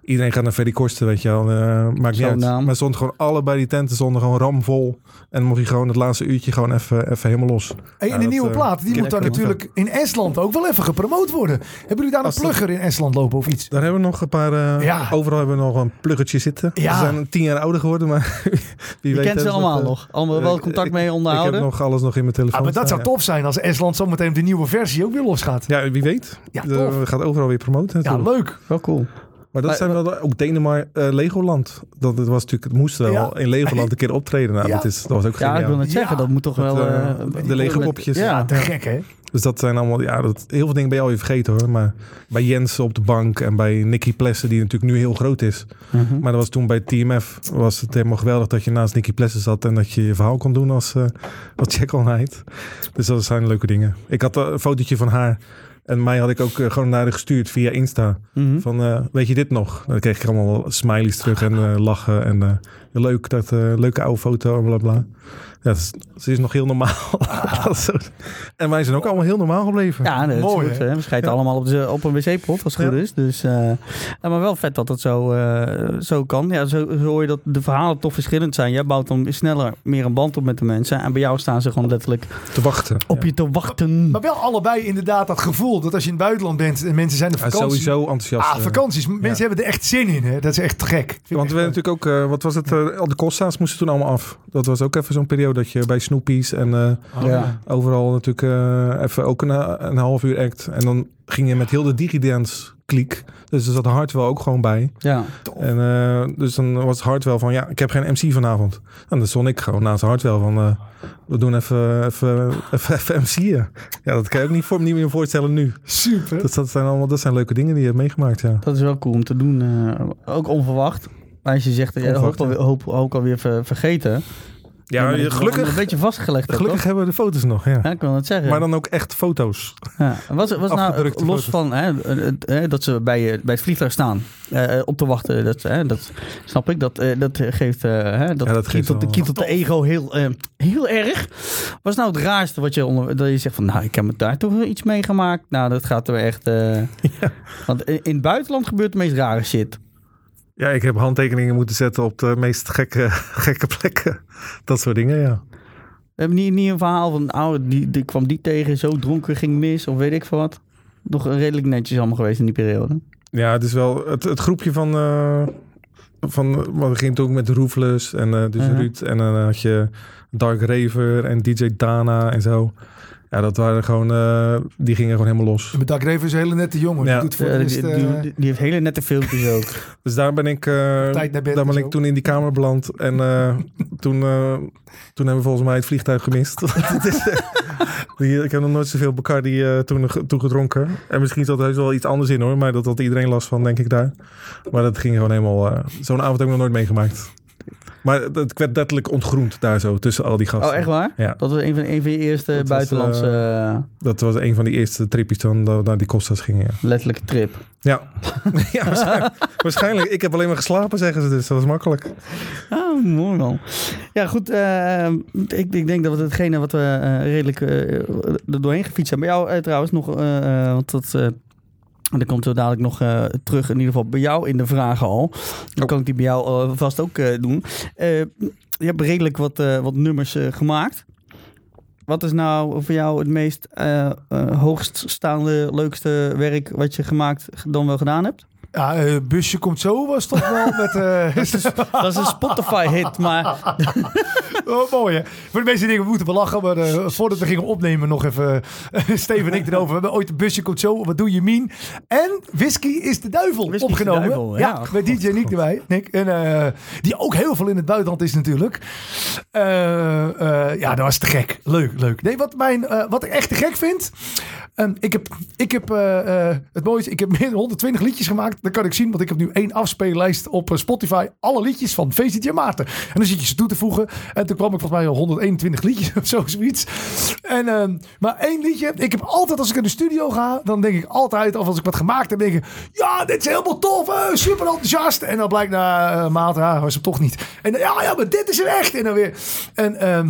[SPEAKER 3] Iedereen gaat naar Ferry weet je wel. eh, maakt niet uit.
[SPEAKER 1] naam.
[SPEAKER 3] Maar stond gewoon allebei die tenten stonden gewoon ramvol. En dan mocht je gewoon het laatste uurtje gewoon even, even helemaal los.
[SPEAKER 2] Hey,
[SPEAKER 3] Ja,
[SPEAKER 2] en de
[SPEAKER 3] dat,
[SPEAKER 2] nieuwe
[SPEAKER 3] eh,
[SPEAKER 2] plaat, die moet dan natuurlijk in Estland ook wel even gepromoot worden. Hebben jullie daar een
[SPEAKER 3] Als dat-
[SPEAKER 2] plugger in Estland lopen of iets?
[SPEAKER 3] Daar hebben we nog een paar... eh,
[SPEAKER 2] Ja.
[SPEAKER 3] Overal hebben we nog een pluggetje zitten.
[SPEAKER 2] Ja.
[SPEAKER 3] Ze zijn tien jaar ouder geworden, maar (laughs) wie
[SPEAKER 1] Je
[SPEAKER 3] weet...
[SPEAKER 1] kent ze allemaal
[SPEAKER 3] dat,
[SPEAKER 1] nog. Allemaal wel contact
[SPEAKER 3] ik-
[SPEAKER 1] mee
[SPEAKER 3] Ik
[SPEAKER 1] onderhouden.
[SPEAKER 3] heb nog alles nog in mijn telefoon
[SPEAKER 2] Ah, maar dat
[SPEAKER 3] staan,
[SPEAKER 2] zou tof zijn als Estland zometeen op de nieuwe versie ook weer losgaat.
[SPEAKER 3] Ja. ja, wie weet.
[SPEAKER 2] Ja,
[SPEAKER 3] De-
[SPEAKER 2] tof.
[SPEAKER 3] we gaat overal weer promoten
[SPEAKER 2] Ja,
[SPEAKER 3] natuurlijk.
[SPEAKER 2] leuk.
[SPEAKER 1] Wel cool.
[SPEAKER 3] Maar dat
[SPEAKER 1] Maar-
[SPEAKER 3] zijn wel de- ook Denemarken, eh, Legoland. Dat het was natuurlijk, het moest wel
[SPEAKER 2] Ja.
[SPEAKER 3] in Legoland (laughs) een keer optreden. Nou,
[SPEAKER 2] Ja.
[SPEAKER 3] dat, is, dat was ook
[SPEAKER 1] Ja, ik
[SPEAKER 3] geniaal.
[SPEAKER 1] wil net zeggen,
[SPEAKER 2] Ja.
[SPEAKER 1] dat moet toch
[SPEAKER 3] Dat,
[SPEAKER 1] wel...
[SPEAKER 3] eh,
[SPEAKER 1] eh,
[SPEAKER 3] de Lego
[SPEAKER 1] met-
[SPEAKER 3] popjes.
[SPEAKER 1] Ja.
[SPEAKER 2] Te gek, hè?
[SPEAKER 3] Dus dat zijn allemaal, ja, dat, heel veel dingen ben je alweer vergeten hoor. Maar bij Jens op de bank en bij Nicky Plessen, die natuurlijk nu heel groot is.
[SPEAKER 1] Mhm.
[SPEAKER 3] Maar dat was toen bij TMF, was het helemaal geweldig dat je naast Nicky Plessen zat en dat je je verhaal kon doen als, eh als Jack All Dus dat zijn leuke dingen. Ik had een fotootje van haar en mij had ik ook eh, gewoon naar haar gestuurd via Insta.
[SPEAKER 1] Mhm.
[SPEAKER 3] Van, eh, weet je dit nog? Dan kreeg ik allemaal smileys terug en eh, lachen. En leuk, dat, leuke oude foto en bla bla. Ja, is- ze is nog heel normaal. (laughs) Dat zo- en wij zijn ook allemaal heel normaal gebleven.
[SPEAKER 1] Ja, dat
[SPEAKER 2] Mooi,
[SPEAKER 1] is goed.
[SPEAKER 2] hè?
[SPEAKER 1] We schijten
[SPEAKER 3] Ja.
[SPEAKER 1] allemaal op, de, op een wc-pot, als het goed is. Dus, eh, maar wel vet dat het zo, eh, zo kan. Ja, zo, zo hoor je dat de verhalen toch verschillend zijn. Jij bouwt dan sneller meer een band op met de mensen. En bij jou staan ze gewoon letterlijk
[SPEAKER 3] Te wachten.
[SPEAKER 1] op je te wachten.
[SPEAKER 2] Maar wel allebei inderdaad dat gevoel dat als je in het buitenland bent en mensen zijn op vakantie.
[SPEAKER 3] sowieso enthousiast.
[SPEAKER 2] Ah, vakanties. Mensen hebben er echt zin in. Hè? Dat is echt gek.
[SPEAKER 3] Want we
[SPEAKER 2] leuk.
[SPEAKER 3] natuurlijk ook, eh, wat was het, eh, al de Costa's moesten toen allemaal af. Dat was ook even zo'n periode dat je bij Snoopy's en eh,
[SPEAKER 2] Oh,
[SPEAKER 1] ja.
[SPEAKER 3] overal natuurlijk eh, even ook een, een half uur act. En dan ging je met heel de digidance kliek. Dus er zat Hartwell ook gewoon bij.
[SPEAKER 1] ja.
[SPEAKER 3] En eh, dus dan was Hartwell van, ja, ik heb geen MC vanavond. En dan stond ik gewoon naast Hartwell van, we doen even, even, even, even MC'en. Ja, dat kan je ook niet, voor, niet meer voorstellen nu.
[SPEAKER 2] Super.
[SPEAKER 3] Dat, dat, zijn allemaal, dat zijn leuke dingen die je hebt meegemaakt, ja.
[SPEAKER 1] Dat is wel cool om te doen. ook onverwacht. Maar als je zegt, ja, hoop, alweer, hoop ook alweer ver- vergeten.
[SPEAKER 3] Ja,
[SPEAKER 1] je Een
[SPEAKER 3] gelukkig,
[SPEAKER 1] beetje vastgelegd.
[SPEAKER 3] gelukkig
[SPEAKER 1] toch?
[SPEAKER 3] hebben we de foto's nog, ja.
[SPEAKER 1] Ja, ik wil het zeggen.
[SPEAKER 3] Maar dan ook echt foto's.
[SPEAKER 1] Ja. Was, was nou los
[SPEAKER 3] foto's.
[SPEAKER 1] van hè, het- hè, dat ze bij, bij het vliegtuig staan eh, op te wachten, dat, hè, dat snap ik. Dat, eh, dat geeft, eh, hè, dat,
[SPEAKER 3] Ja, dat geeft
[SPEAKER 1] kietelt,
[SPEAKER 3] wel-
[SPEAKER 1] kietelt de ego heel, eh, heel erg. Wat is nou het raarste wat je onder, dat je zegt van, nou, ik heb me daar toch wel iets meegemaakt. Nou, dat gaat er echt. eh, (laughs) Want in, in het buitenland gebeurt de meest rare shit.
[SPEAKER 3] Ja, ik heb handtekeningen moeten zetten op de meest gekke, (laughs) gekke plekken. Dat soort dingen, ja.
[SPEAKER 1] We hebben niet, niet een verhaal van, oh, die, die kwam die tegen, zo dronken ging mis, of weet ik veel wat. Nog redelijk netjes allemaal geweest in die periode.
[SPEAKER 3] Ja, het is wel het, het groepje van... eh van wat we gingen toen ook met Roofless en eh dus
[SPEAKER 1] Mhm.
[SPEAKER 3] Ruud. En dan had je Dark Raver en DJ Dana en zo. Ja, dat waren gewoon... eh, die gingen gewoon helemaal los.
[SPEAKER 2] Dag Reven is een hele nette jongen.
[SPEAKER 3] Ja.
[SPEAKER 2] Die doet voor
[SPEAKER 1] Ja, die, die-
[SPEAKER 2] eh,
[SPEAKER 1] die- heeft hele nette filmpjes ook. (laughs)
[SPEAKER 3] Dus daar ben ik, eh,
[SPEAKER 2] Tijd naar bed
[SPEAKER 3] daar
[SPEAKER 2] en
[SPEAKER 3] ben
[SPEAKER 2] zo.
[SPEAKER 3] ik toen in die kamer beland. En eh, (laughs) toen, eh, toen hebben we volgens mij het vliegtuig gemist. (laughs) Het is, die- ik heb nog nooit zoveel Bacardi eh toen, toen gedronken. En misschien zat er heus wel iets anders in hoor. Maar dat had iedereen last van, denk ik daar. Maar dat ging gewoon helemaal... eh, Zo'n avond heb ik nog nooit meegemaakt. Maar het- werd letterlijk ontgroend daar zo, tussen al die gasten.
[SPEAKER 1] Oh, echt waar?
[SPEAKER 3] Ja,
[SPEAKER 1] Dat was een van, een van je eerste
[SPEAKER 3] Dat was,
[SPEAKER 1] buitenlandse eh,
[SPEAKER 3] dat was een van die eerste tripjes dan dat we naar die Costas gingen. Ja,
[SPEAKER 1] letterlijke trip.
[SPEAKER 3] ja. (laughs) ja waarschijnlijk, waarschijnlijk. Ik heb alleen maar geslapen, zeggen ze dus. Dat was makkelijk.
[SPEAKER 1] Oh, mooi man. Ja, goed. eh, ik, ik denk dat we hetgene wat we eh, redelijk er doorheen gefietst hebben. Bij jou trouwens nog, want dat... eh dat komt zo dadelijk nog eh, terug, in ieder geval bij jou in de vragen al. Dan
[SPEAKER 3] Oh.
[SPEAKER 1] kan ik die bij jou eh, vast ook eh, doen. Je hebt redelijk wat, wat nummers gemaakt. Wat is nou voor jou het meest hoogststaande, leukste werk wat je gemaakt dan wel gedaan hebt?
[SPEAKER 2] Ja, eh, busje komt zo was toch wel (laughs) met... eh,
[SPEAKER 1] Dat is een Spotify-hit, maar (laughs)
[SPEAKER 2] oh, mooi hè. Voor de meeste dingen we moeten we lachen, maar eh, voordat we gingen opnemen nog even (laughs) Steven en ik erover. We hebben ooit een busje komt zo, wat doe je Mien? En Whisky is de Duivel
[SPEAKER 1] Whisky is de
[SPEAKER 2] opgenomen.
[SPEAKER 1] Duivel,
[SPEAKER 2] ja,
[SPEAKER 1] ja.
[SPEAKER 2] met DJ Nick erbij. Nick. En, die ook heel veel in het buitenland is natuurlijk. Ja, dat was te gek. Leuk, leuk. Nee, wat, mijn, wat ik echt te gek vind... Ehm, ik heb, ik heb eh, eh, het mooiste, ik heb meer dan 120 liedjes gemaakt. Dat kan ik zien, want ik heb nu één afspeellijst op eh, Spotify. Alle liedjes van VCT Maarten. En dan zit je ze toe te voegen. En toen kwam ik volgens mij al 121 liedjes (laughs) of zo, zoiets. En, ehm, maar één liedje. Ik heb altijd, als ik in de studio ga, dan denk ik altijd, of als ik wat gemaakt heb, denk ik, ja, dit is helemaal tof, super enthousiast. En dan blijkt na uh, maand, ja, was het toch niet. En ja, ja, maar dit is er echt. En dan weer. En ehm,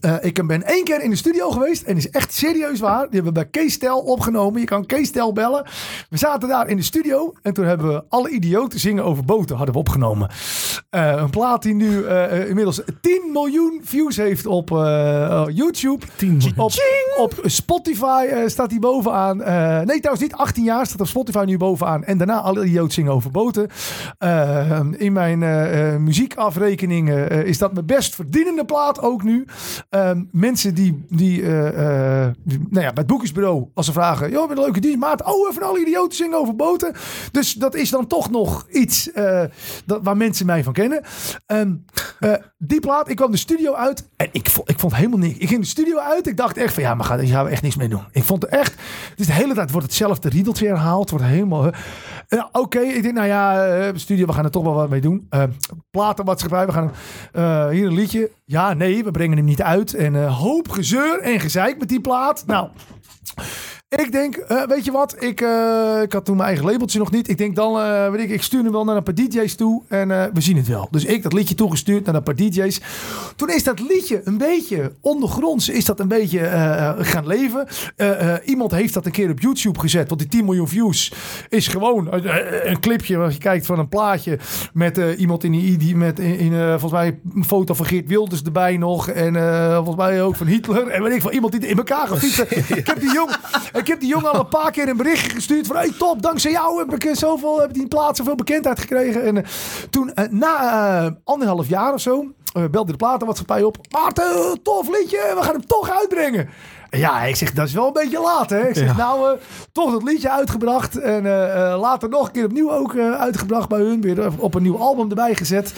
[SPEAKER 2] eh, ik ben één keer in de studio geweest en is echt serieus waar. Die hebben we bij Kees Tel opgenomen. Je kan Kees Tel bellen. We zaten daar in de studio en toen hebben we alle idioten zingen over boten hadden we opgenomen. Eh, een plaat die nu eh, inmiddels 10 miljoen views heeft op YouTube.
[SPEAKER 3] 10 miljoen.
[SPEAKER 2] Op, op Spotify staat hij bovenaan. nee, trouwens niet 18 jaar staat op Spotify nu bovenaan. En daarna alle idioten zingen over boten. in mijn muziekafrekeningen is dat mijn best verdienende plaat ook nu. Ehm, mensen die, die, uh, uh, die, nou ja, bij het boekjesbureau, als ze vragen, joh, een leuke dienst, maat, oh, even alle idioten zingen over boten. Dus dat is dan toch nog iets uh, dat, waar mensen mij van kennen. Um, die plaat, ik kwam de studio uit en ik vond, ik vond helemaal niks. Ik ging de studio uit, ik dacht echt van, ja, maar gaan we echt niks mee doen. Ik vond het echt, dus de hele tijd wordt hetzelfde riedeltje herhaald, wordt helemaal... Oké, ik denk, nou ja, studio, we gaan er toch wel wat mee doen. Uh, platenmaatschappij, we gaan hier een liedje. Ja, nee, we brengen hem niet uit. En uh, hoop gezeur en gezeik met die plaat. Nou, ik denk, uh, weet je wat? Ik, uh, ik had toen mijn eigen labeltje nog niet. Ik denk dan, uh, weet ik, ik stuur hem wel naar een paar DJ's toe en we zien het wel. Dus ik dat liedje toegestuurd naar een paar DJ's. Toen is dat liedje een beetje ondergronds, is dat een beetje gaan leven. iemand heeft dat een keer op YouTube gezet, want die 10 miljoen views is gewoon een clipje als je kijkt van een plaatje met iemand in die, die met in, in volgens mij een foto van Geert Wilders erbij nog en volgens mij ook van Hitler en weet ik van iemand die in elkaar gaat fietsen. (laughs) ik heb die jong ik heb die jongen al een paar keer een berichtje gestuurd van hey top, dankzij jou heb ik zoveel, heb die plaats zoveel bekendheid gekregen. En uh, toen, uh, na anderhalf jaar of zo, belde de platenmaatschappij op. Maarten, tof liedje, we gaan hem toch uitbrengen. Ja, ik zeg, dat is wel een beetje laat, hè? Ik zeg, ja. nou, uh, toch dat liedje uitgebracht. En uh, uh, later nog een keer opnieuw ook uitgebracht bij hun. Weer op een nieuw album erbij gezet.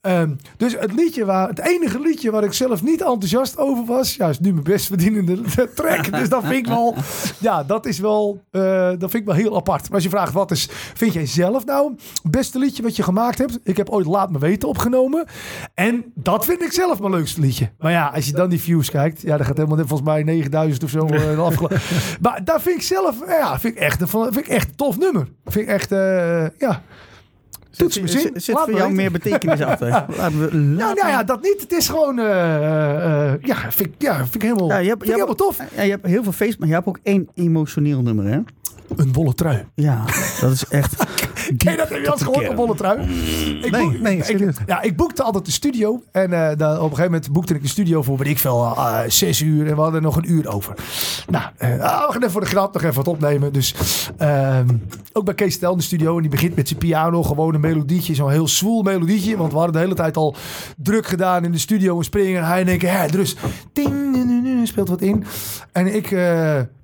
[SPEAKER 2] Um, dus het liedje waar, het enige liedje waar ik zelf niet enthousiast over was. Ja, is nu mijn best verdienende (laughs) track. dus dat vind ik wel, ja, dat is wel, dat vind ik wel heel apart. Maar als je vraagt, wat is, vind jij zelf nou het beste liedje wat je gemaakt hebt? Ik heb ooit Laat Me Weten opgenomen. En dat vind ik zelf mijn leukste liedje. Maar ja, als je dan die views kijkt. Ja, dat gaat helemaal volgens mij 9000 of zo. Uh, (laughs) maar daar vind ik zelf, ja, vind ik echt een, vind ik echt een tof nummer. Vind ik echt, uh, ja. Toets zin.
[SPEAKER 1] Zit voor jou meer betekenis achter? (laughs) Laten we,
[SPEAKER 2] nou, nou ja, dat niet. Het is gewoon, uh, ja, vind ik, ja, vind ik helemaal, ja, je hebt, vind ik helemaal tof.
[SPEAKER 1] Ja, je hebt heel veel feest, maar je hebt ook één emotioneel nummer, hè?
[SPEAKER 2] Een bolle trui.
[SPEAKER 1] Ja, dat is echt... (laughs) (laughs)
[SPEAKER 2] Ken je dat? Heb je dat gehoord, een bolle trui? Ik
[SPEAKER 3] nee,
[SPEAKER 2] boek,
[SPEAKER 3] nee,
[SPEAKER 2] ik, ja, ik boekte altijd de studio. En uh, dan, op een gegeven moment boekte ik de studio voor, weet ik veel, uh, zes uur. En we hadden nog een uur over. Nou, uh, we gaan even voor de grap nog even wat opnemen. Dus ook bij Kees Tel in de studio. En die begint met zijn piano. Gewoon een melodietje, zo'n heel zwoel melodietje. Want we hadden de hele tijd al druk gedaan in de studio. En springen. En hij in één keer, hè, dus ding, speelt wat in. En ik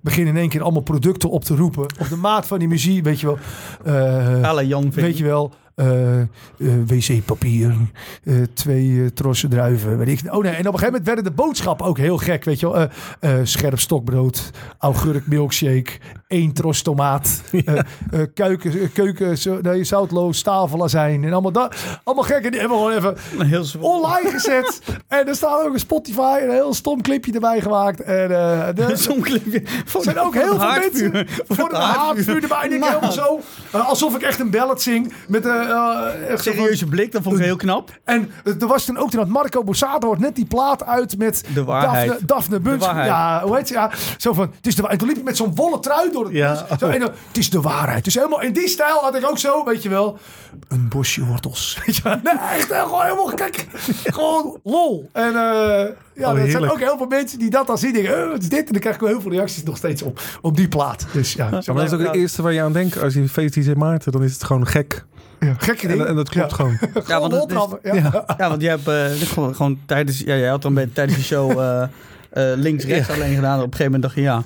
[SPEAKER 2] begin in één keer allemaal producten op te roepen. Op de maat van die muziek, weet je wel. Uh,
[SPEAKER 1] Alle Jan
[SPEAKER 2] Weet je wel. Uh, uh, wc-papier, uh, twee trossen druiven, weet ik. Oh nee, en op een gegeven moment werden de boodschappen ook heel gek, weet je wel. scherp stokbrood, augurk milkshake, één tros tomaat, (laughs) keuken, keuken nee, zoutloos, tafelazijn en allemaal dat. Allemaal gek. En die hebben we gewoon even
[SPEAKER 1] heel
[SPEAKER 2] online gezet. (laughs) en er staat ook een Spotify, een heel stom clipje erbij gemaakt. En
[SPEAKER 1] een stom clipje.
[SPEAKER 2] Er zijn ook heel veel mensen voor de haardvuur erbij. En ik helemaal zo, alsof ik echt een ballad zing met een
[SPEAKER 1] uh, echt serieuze van, blik, dat vond ik heel knap.
[SPEAKER 2] En er was toen ook toen had Marco Borsato hoort net die plaat uit met
[SPEAKER 1] de waarheid.
[SPEAKER 2] Daphne, Daphne Buns. Ja, hoe heet ze? Ja, zo van, het is de waarheid. Toen liep ik met zo'n volle trui door het
[SPEAKER 1] ja.
[SPEAKER 2] Zo, en dan, het is de waarheid. Dus helemaal in die stijl had ik ook zo, weet je wel, een bosje wortels. (laughs) Weet je wel? Nee, echt gewoon helemaal, kijk, (laughs) gewoon lol. En uh, ja, oh, er zijn ook heel veel mensen die dat dan zien. Denken, oh, wat is dit? En dan krijg ik wel heel veel reacties nog steeds op, op die plaat. Dus ja.
[SPEAKER 3] ja maar dat is ook het eerste waar je aan denkt. Als je feest DJ Maarten, dan is het gewoon gek.
[SPEAKER 2] Ja, gekke ding.
[SPEAKER 3] En, en, dat klopt
[SPEAKER 2] ja.
[SPEAKER 3] gewoon. (laughs)
[SPEAKER 1] Ja, want, het is, ja. ja. want jij hebt uh, gewoon, gewoon, tijdens... Ja, jij had dan bij, tijdens de show uh, uh, links-rechts alleen gedaan. Op een gegeven moment dacht je, ja...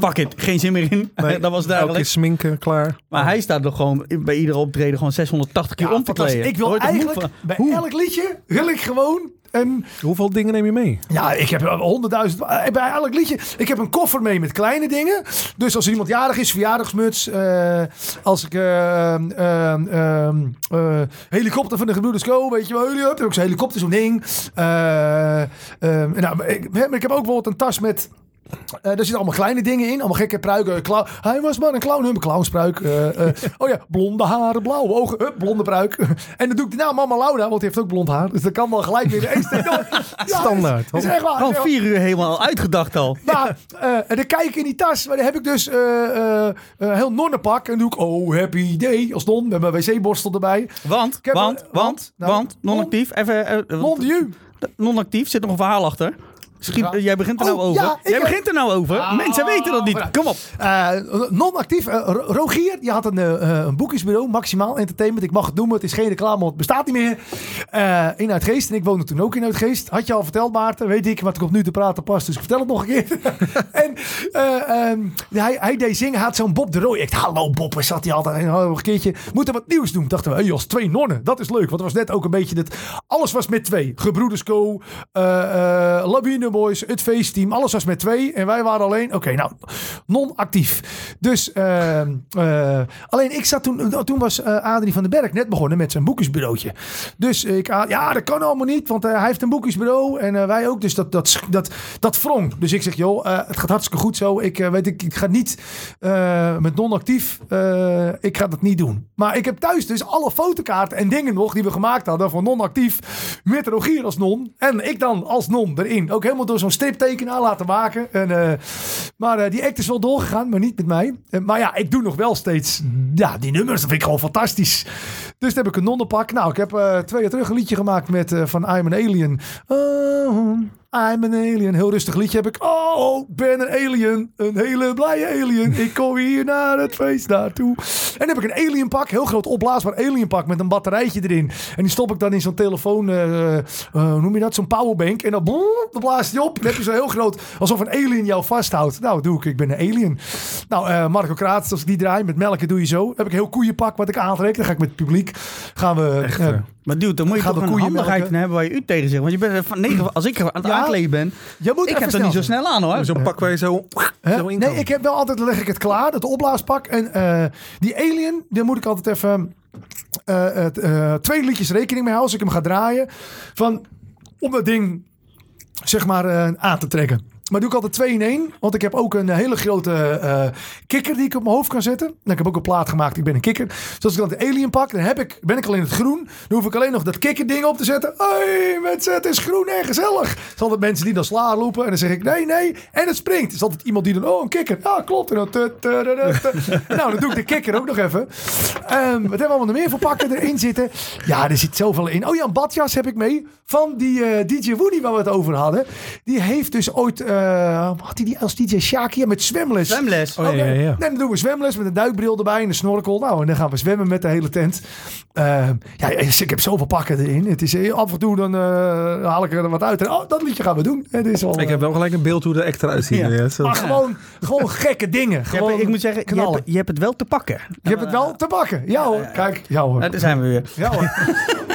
[SPEAKER 1] Fuck it, geen zin meer in.
[SPEAKER 3] Nee, (laughs)
[SPEAKER 1] dat was duidelijk.
[SPEAKER 3] Elke sminken, klaar.
[SPEAKER 1] Maar hij staat er gewoon bij iedere optreden gewoon 680 keer om te kleden.
[SPEAKER 2] Ik wil eigenlijk, bij hoe? elk liedje wil ik gewoon En
[SPEAKER 3] Hoeveel dingen neem je mee?
[SPEAKER 2] ja, ik heb honderdduizend. eh, Bij elk liedje. Ik heb een koffer mee met kleine dingen. Dus als iemand jarig is, verjaardagsmuts. eh, als ik. eh, ehm, ehm, eh, helikopter van de gebroeders Go, weet je wel. Jullie heb ik zo'n helikopter, zo'n ding. Eh, ehm, nou, ik, ik heb ook bijvoorbeeld een tas met. Eh daar zitten allemaal kleine dingen in. Allemaal gekke pruiken. Clown. Hij was maar een clown. Een clownspruik. eh, eh, oh ja, blonde haren, blauwe ogen. blonde pruik. (laughs) en dan doe ik de naam Mama Laura, want die heeft ook blond haar. Dus dat kan wel gelijk weer. (laughs) Ja,
[SPEAKER 3] Standaard.
[SPEAKER 2] Is, is echt waar.
[SPEAKER 1] Al vier uur helemaal uitgedacht al.
[SPEAKER 2] Maar (laughs) en dan kijk ik in die tas. Maar dan heb ik dus een heel nonnenpak. En dan doe ik, oh, happy day. Als non. Met mijn wc-borstel erbij.
[SPEAKER 1] Want, want, want,
[SPEAKER 2] want, nou,
[SPEAKER 1] want, non-actief. Even,
[SPEAKER 2] de
[SPEAKER 1] non-actief, zit nog een verhaal achter. Jij begint er
[SPEAKER 2] Oh,
[SPEAKER 1] nou over.
[SPEAKER 2] ja, ik
[SPEAKER 1] jij
[SPEAKER 2] heb-
[SPEAKER 1] begint er nou over.
[SPEAKER 2] Ah,
[SPEAKER 1] Mensen weten dat niet. Kom op.
[SPEAKER 2] Eh, Non-actief. Eh, Ro- Rogier, die had een, eh, een boekingsbureau. Maximaal Entertainment. Ik mag het noemen. Het is geen reclame, want het bestaat niet meer. In Uitgeest. En ik woonde toen ook in Uitgeest. Had je al verteld, Maarten? Weet ik. Maar het komt nu te praten pas. Dus ik vertel het nog een keer. (laughs) en eh, ehm, hij, hij deed zingen. Hij had zo'n Bob de Roy. Ik hallo Bob. Waar zat hij altijd? En, oh, een keertje. Moeten we wat nieuws doen? Dachten we, hey, als twee nonnen. Dat is leuk. Want het was net ook een beetje dat... Alles was met twee. Gebroeders Co. Lawine Boys. Het feestteam. Alles was met twee. En wij waren alleen... Oké, nou. Non-actief. Dus... ehm, eh, alleen ik zat toen... Toen was eh, Adrie van den Berg net begonnen met zijn boekjesbureautje. Dus ik... ah, ja, dat kan allemaal niet. Want eh, hij heeft een boekjesbureau. En wij ook. Dus dat, dat, dat, dat wrong. Dus ik zeg, joh, het gaat hartstikke goed zo. Ik weet, ik, ik ga niet met non-actief. ik ga dat niet doen. Maar ik heb thuis dus alle fotokaarten en dingen nog die we gemaakt hadden voor non-actief. Met Rogier als non. En ik dan als non erin. Ook helemaal door zo'n striptekenaar laten maken. En, eh, maar eh, die act is wel doorgegaan, maar niet met mij. Eh, maar ja, ik doe nog wel steeds ja, die nummers. Dat vind ik gewoon fantastisch. Dus dan heb ik een nonnenpak. Nou, ik heb twee jaar terug een liedje gemaakt met van I'm an Alien. I'm an alien. Heel rustig liedje heb ik. Oh, ben een alien. Een hele blije alien. Ik kom hier naar het feest naartoe. En dan heb ik een alien pak. Heel groot opblaasbaar alien pak met een batterijtje erin. En die stop ik dan in zo'n telefoon. eh, eh, hoe noem je dat? Zo'n powerbank. En dan, boem, dan blaast die op. Dan heb je zo heel groot. Alsof een alien jou vasthoudt. Nou, doe ik. Ik ben een alien. Nou, eh, Marco Kraats, als ik die draai. Met melken doe je zo. Dan heb ik een heel koeienpak wat ik aantrek. Dan ga ik met het publiek. Gaan we...
[SPEAKER 3] Echt.
[SPEAKER 1] Maar dude, dan moet je
[SPEAKER 2] Gaat
[SPEAKER 1] toch een
[SPEAKER 2] koeien
[SPEAKER 1] handigheid
[SPEAKER 2] melken?
[SPEAKER 1] hebben waar je u tegen zegt. Want je bent van negen, als ik aan het
[SPEAKER 2] Ja.
[SPEAKER 1] aankleden ben,
[SPEAKER 2] je moet
[SPEAKER 1] ik heb er niet zo snel aan hoor.
[SPEAKER 3] Zo'n pak waar je zo, zo in
[SPEAKER 2] Nee, ik heb wel altijd, leg ik het klaar, dat opblaaspak. En eh, die alien, daar moet ik altijd even eh, het, eh, twee liedjes rekening mee houden als ik hem ga draaien. Van, om dat ding, zeg maar, eh, aan te trekken. Maar doe ik altijd twee in één. Want ik heb ook een hele grote eh, kikker die ik op mijn hoofd kan zetten. En ik heb ook een plaat gemaakt. Ik ben een kikker. Dus als ik dan de alien pak, dan heb ik, ben ik al in het groen. Dan hoef ik alleen nog dat kikkerding op te zetten. Hey, mensen, het is groen en gezellig. Zijn altijd mensen die dan sla roepen. En dan zeg ik nee, nee. En het springt. Er is altijd iemand die dan, oh, een kikker. Ja, klopt. En (laughs) nou, dan doe ik de kikker ook nog even. Ehm, wat hebben we allemaal meer voor pakken erin zitten? Ja, er zit zoveel in. Oh ja, een badjas heb ik mee. Van die eh, DJ Woody waar we het over hadden. Die heeft dus ooit, eh, had hij die als DJ Shaki ja, met zwemles.
[SPEAKER 1] Zwemles.
[SPEAKER 3] Oh, ja, ja, ja.
[SPEAKER 2] Nee, dan doen we zwemles met een duikbril erbij en een snorkel. Nou, en dan gaan we zwemmen met de hele tent. Eh, ja, ik heb zoveel pakken erin. Het is eh, af en toe dan eh, haal ik er wat uit. En, oh, dat liedje gaan we doen. Het is al,
[SPEAKER 3] Ik heb wel gelijk een beeld hoe de act eruit ziet.
[SPEAKER 1] Ja.
[SPEAKER 3] Ja. zo.
[SPEAKER 2] maar gewoon, gewoon gekke dingen. Gewoon
[SPEAKER 1] hebt- ik moet zeggen, je hebt, je hebt het wel te pakken.
[SPEAKER 2] Je hebt het wel te pakken. Ja hoor. Kijk, ja hoor.
[SPEAKER 1] Daar zijn we weer.
[SPEAKER 2] Ja hoor.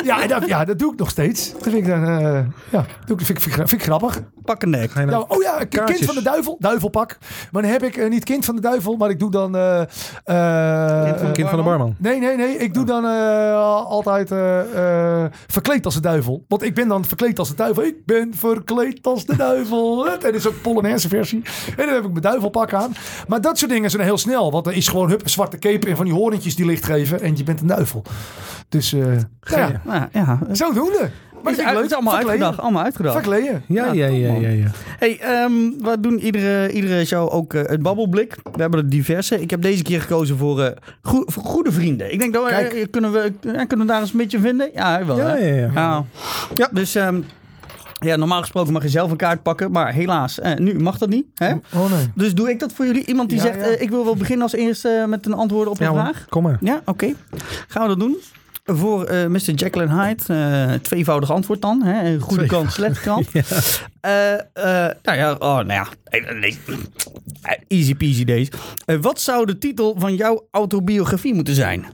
[SPEAKER 2] Ja, en dat, ja, dat doe ik nog steeds. Dat vind ik dan, eh, ja, doe ik, vind, ik- vind, ik- vind ik grappig.
[SPEAKER 1] Pakken nek.
[SPEAKER 3] Ga je nou-
[SPEAKER 2] Ja, oh ja, kind van de duivel. Duivelpak. Maar dan heb ik eh, niet kind van de duivel, maar ik doe dan... eh, eh,
[SPEAKER 3] Kind van de barman.
[SPEAKER 2] Nee, nee, nee. Ik doe dan eh, altijd eh, eh, verkleed als de duivel. Want ik ben dan verkleed als de duivel. Ik ben verkleed als de duivel. (laughs) En dat is ook een Polonaise versie. En dan heb ik mijn duivelpak aan. Maar dat soort dingen zijn heel snel. Want er is gewoon hup, een zwarte cape en van die horentjes die licht geven. En je bent een duivel. Dus nou ja,
[SPEAKER 1] Nou, ja.
[SPEAKER 2] zodoende. Maar
[SPEAKER 1] is, het is allemaal uitgedacht. Allemaal uitgedacht.
[SPEAKER 2] Verkleden.
[SPEAKER 3] Ja, ja, ja, ja, ja.
[SPEAKER 1] Hey, ehm, we doen iedere, iedere show ook eh, het babbelblik. We hebben er diverse. Ik heb deze keer gekozen voor, eh, goe- voor goede vrienden. Ik denk dat we, eh, kunnen, we, kunnen we daar eens een beetje vinden? Ja, wel.
[SPEAKER 3] Ja, ja, ja.
[SPEAKER 1] Ja.
[SPEAKER 3] Ja.
[SPEAKER 1] Dus ehm, ja, normaal gesproken mag je zelf een kaart pakken. Maar helaas, eh, nu mag dat niet. Hè?
[SPEAKER 2] Oh nee.
[SPEAKER 1] Dus doe ik dat voor jullie? Iemand die
[SPEAKER 2] Ja,
[SPEAKER 1] zegt,
[SPEAKER 2] ja.
[SPEAKER 1] ik wil wel beginnen als eerste met een antwoord op een
[SPEAKER 3] Ja,
[SPEAKER 1] vraag.
[SPEAKER 3] kom maar.
[SPEAKER 1] Ja, oké. Gaan we dat doen? Voor eh Mr. Jekyll Hyde, eh tweevoudig antwoord dan. Hè? Een Goede kant, slechte kant. (laughs) Eh, nou ja, oh, nou ja. Easy peasy deze. Eh, wat zou de titel van jouw autobiografie moeten zijn?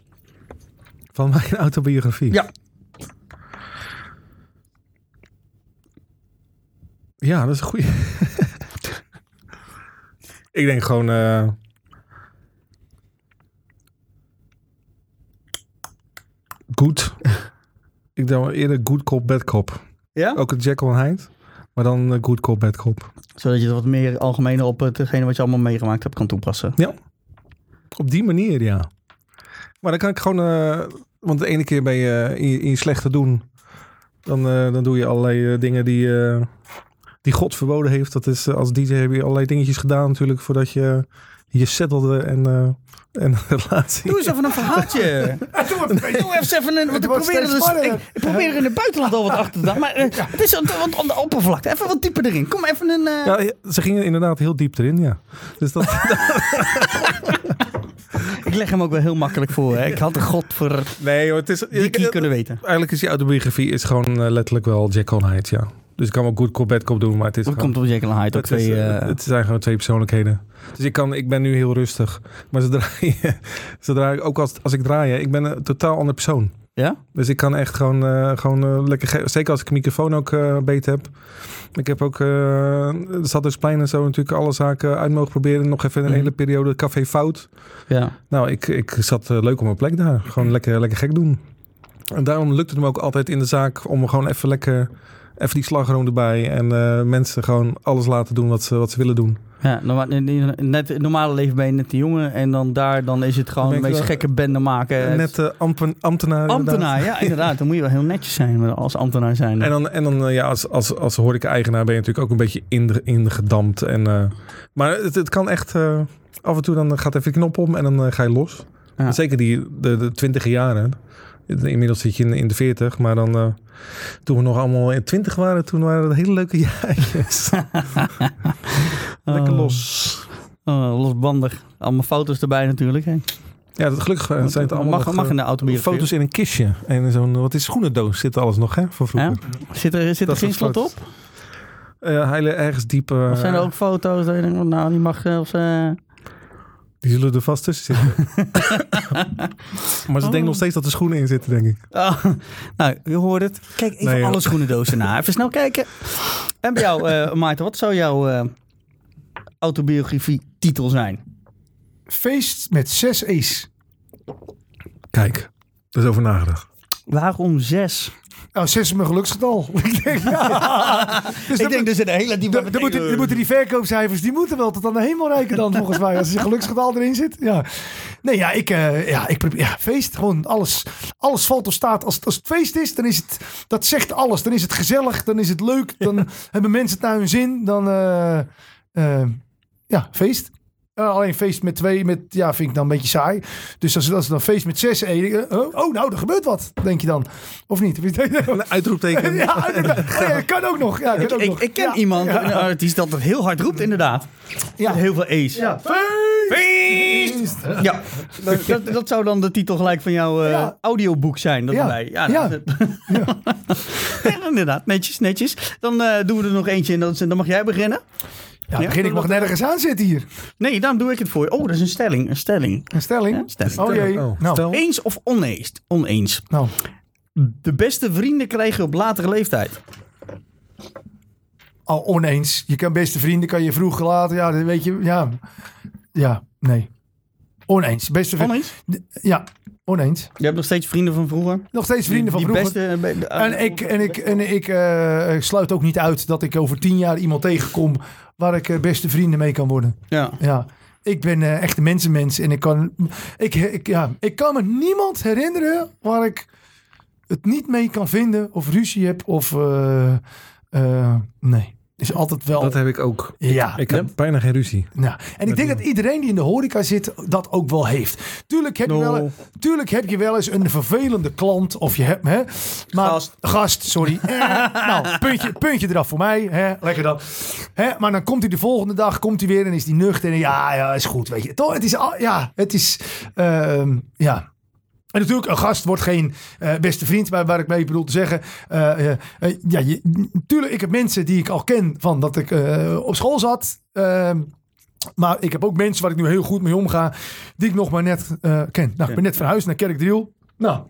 [SPEAKER 3] Van mijn (laughs) autobiografie.
[SPEAKER 1] Ja.
[SPEAKER 3] Ja, dat is een goeie. (laughs) ik denk gewoon... Goed. (laughs) ik denk eerder good cop, bad cop.
[SPEAKER 1] Ja?
[SPEAKER 3] Ook een Jekyll en Hyde. Maar dan eh, good cop, bad cop.
[SPEAKER 1] Zodat je het wat meer algemener op hetgene wat je allemaal meegemaakt hebt kan toepassen.
[SPEAKER 3] Op die manier, ja. Maar dan kan ik gewoon... eh, want de ene keer ben je eh, in, je in je slechte doen. Dan, dan doe je allerlei dingen die, die God verboden heeft. Dat is als DJ heb je allerlei dingetjes gedaan natuurlijk voordat je je settelde en, eh, en een (laughs) relatie.
[SPEAKER 1] Doe eens even een verhaaltje. (laughs) Doe even een... (laughs) Want
[SPEAKER 2] Het
[SPEAKER 1] ik probeer, er dus,
[SPEAKER 2] spannender.
[SPEAKER 1] ik, ik probeer er in het buitenland al wat achter te dan. Maar eh, het is wat aan de oppervlakte. Even wat dieper erin. Kom even een... eh,
[SPEAKER 3] Ja, ze gingen inderdaad heel diep erin, ja. Dus dat,
[SPEAKER 1] Ik leg hem ook wel heel makkelijk voor. Hè. Ik had de god voor
[SPEAKER 3] nee hoor, het is...
[SPEAKER 1] die kunnen weten.
[SPEAKER 3] Eigenlijk is die autobiografie is gewoon letterlijk wel Jack on Hyde, ja. Dus ik kan wel good cop, bad cop doen, maar het is
[SPEAKER 1] Dat
[SPEAKER 3] gewoon...
[SPEAKER 1] komt op Jekyll en Hyde ook
[SPEAKER 3] Het, is,
[SPEAKER 1] twee...
[SPEAKER 3] eh,
[SPEAKER 1] eh,
[SPEAKER 3] het zijn gewoon twee persoonlijkheden. Dus ik, kan, ik ben nu heel rustig. Maar zodra, je, (laughs) zodra ik, ook als, als ik draai, hè, ik ben een totaal ander persoon.
[SPEAKER 1] ja?
[SPEAKER 3] Dus ik kan echt gewoon, eh, gewoon eh, lekker... ge- Zeker als ik een microfoon ook eh beet heb. Ik heb ook... eh de plein en zo natuurlijk alle zaken uit mogen proberen. Nog even een
[SPEAKER 1] Mhm.
[SPEAKER 3] hele periode café fout.
[SPEAKER 1] Ja.
[SPEAKER 3] Nou, ik, ik zat eh, leuk op mijn plek daar. Gewoon lekker, lekker gek doen. En daarom lukt het me ook altijd in de zaak om gewoon even lekker... Even die slagroom erbij. En eh, mensen gewoon alles laten doen wat ze, wat ze willen doen.
[SPEAKER 1] Ja, norma- net het normale leven ben je net de jongen. En dan daar dan is het gewoon meest
[SPEAKER 3] wel-
[SPEAKER 1] gekke bende maken.
[SPEAKER 3] Net uh, ampen, ambtenaar. inderdaad.
[SPEAKER 1] ambtenaar, ja inderdaad. Dan moet je wel heel netjes zijn als ambtenaar zijn.
[SPEAKER 3] En dan, en dan eh, ja, als, als, als horeca-eigenaar ben je natuurlijk ook een beetje in, ingedampt. En, eh, maar het, het kan echt... eh, af en toe dan gaat even de knop om en dan eh, ga je los.
[SPEAKER 1] Ja.
[SPEAKER 3] Zeker die, de, de twintige jaren. Inmiddels zit je in, in de veertig. Maar dan, eh, toen we nog allemaal in twintig waren, toen waren het hele leuke (laughs) jaartjes. (laughs) Lekker
[SPEAKER 1] Oh.
[SPEAKER 3] los.
[SPEAKER 1] Oh, losbandig. Allemaal foto's erbij natuurlijk. Hè.
[SPEAKER 3] Ja, dat, gelukkig eh, zijn het allemaal
[SPEAKER 1] mag,
[SPEAKER 3] nog,
[SPEAKER 1] mag
[SPEAKER 3] eh,
[SPEAKER 1] in de autobiografie.
[SPEAKER 3] foto's in een kistje. En in zo'n, wat is schoenendoos zit alles nog, hè, van vroeger.
[SPEAKER 1] Ja? Zit er, zit er geen slot op?
[SPEAKER 3] Eh, hele ergens diep. eh,
[SPEAKER 1] Of zijn er ook foto's dat je denkt, nou die mag zelfs... eh,
[SPEAKER 3] Die zullen er vast tussen zitten. (laughs) maar ze
[SPEAKER 1] Oh.
[SPEAKER 3] denken nog steeds dat er schoenen in zitten, denk ik.
[SPEAKER 1] Oh, nou, je hoort het. Kijk even
[SPEAKER 3] Nee,
[SPEAKER 1] alle schoenendozen na. Even snel kijken. En bij jou, eh Maarten, wat zou jouw eh, autobiografie titel zijn?
[SPEAKER 2] Feest met zes E's.
[SPEAKER 3] Kijk, er is over nagedacht.
[SPEAKER 1] Waarom zes?
[SPEAKER 2] Nou, zes is mijn geluksgetal. (laughs) Ik denk, ja. (laughs) Dus
[SPEAKER 1] Ik denk dus een hele diepe
[SPEAKER 2] dan, moeten, dan moeten die verkoopcijfers, die moeten wel tot aan de hemel reiken dan volgens mij. Als je geluksgetal erin zit. Ja. Nee, ja, ik, eh, ja, ik probeer, ja, feest, gewoon alles. Alles valt of staat. Als, als het feest is, dan is het, dat zegt alles. Dan is het gezellig, dan is het leuk. Dan hebben mensen het naar hun zin. Dan, eh, eh, ja, feest. Eh, alleen feest met twee, met, ja, vind ik dan een beetje saai. Dus als, als het dan feest met zes, eh, oh, oh, nou, er gebeurt wat, denk je dan. Of niet? (laughs)
[SPEAKER 3] Een uitroepteken. (laughs)
[SPEAKER 2] Ja. (laughs) Oh ja, kan ook nog. Ja, kan ook
[SPEAKER 1] Ik,
[SPEAKER 2] nog.
[SPEAKER 1] ik ken
[SPEAKER 2] Ja.
[SPEAKER 1] iemand,
[SPEAKER 2] Ja.
[SPEAKER 1] een artiest, dat het heel hard roept, inderdaad.
[SPEAKER 2] Ja.
[SPEAKER 1] Met heel veel E's.
[SPEAKER 2] Ja.
[SPEAKER 1] Feest! Ja, dat, dat, dat zou dan de titel gelijk van jouw eh,
[SPEAKER 2] Ja.
[SPEAKER 1] audioboek zijn. Dat
[SPEAKER 2] Ja.
[SPEAKER 1] erbij. Ja,
[SPEAKER 2] Ja.
[SPEAKER 1] dat- Ja, inderdaad, netjes, netjes. Dan eh, doen we er nog eentje en dan, dan mag jij beginnen.
[SPEAKER 2] Ja,
[SPEAKER 1] Ja,
[SPEAKER 2] begin ik mag nergens aan zitten hier.
[SPEAKER 1] Nee, dan doe ik het voor je. Oh, dat is een stelling. Een stelling.
[SPEAKER 2] Een stelling.
[SPEAKER 1] Ja, stelling.
[SPEAKER 2] Oh jee.
[SPEAKER 3] Oh,
[SPEAKER 2] nou.
[SPEAKER 1] Eens of oneens? Oneens.
[SPEAKER 2] nou,
[SPEAKER 1] De beste vrienden krijg je op latere leeftijd.
[SPEAKER 2] al oneens. Je kan beste vrienden, kan je vroeg laten. Ja, dat weet je. Ja, ja, nee. Oneens. Beste vrienden.
[SPEAKER 1] Oneens?
[SPEAKER 2] Ja, oneens.
[SPEAKER 1] Je hebt nog steeds vrienden van vroeger?
[SPEAKER 2] Nog steeds vrienden van
[SPEAKER 1] die
[SPEAKER 2] vroeger.
[SPEAKER 1] beste... be- de-
[SPEAKER 2] En ik, en ik, en ik eh, sluit ook niet uit dat ik over tien jaar iemand tegenkom waar ik eh, beste vrienden mee kan worden.
[SPEAKER 1] Ja.
[SPEAKER 2] Ja, ik ben eh, echt een mensenmens en ik kan, ik, ik, ja, ik kan me niemand herinneren waar ik het niet mee kan vinden of ruzie heb of eh, eh, nee. Is altijd wel.
[SPEAKER 3] Dat heb ik ook.
[SPEAKER 2] ja.
[SPEAKER 3] Ik heb bijna geen ruzie.
[SPEAKER 2] ja. En ik denk dat iedereen die in de horeca zit dat ook wel heeft. Tuurlijk heb, je, wel, tuurlijk heb je wel eens een vervelende klant of je hebt, hè, maar
[SPEAKER 1] Gast.
[SPEAKER 2] gast, sorry. (laughs) Eh, nou, puntje, puntje eraf voor mij, hè, lekker dan. Hè, maar dan komt hij de volgende dag, komt hij weer en is die nuchter en ja, ja, is goed, weet je. Toch, het is, al- ja, het is, ehm, ja. En natuurlijk, een gast wordt geen eh, beste vriend, maar waar ik mee bedoel te zeggen. eh, ja, je, natuurlijk, ik heb mensen die ik al ken van dat ik op school zat. ehm, maar ik heb ook mensen waar ik nu heel goed mee omga, die ik nog maar net ken. Nou, ik ben net verhuisd naar Kerkdriel. Nou,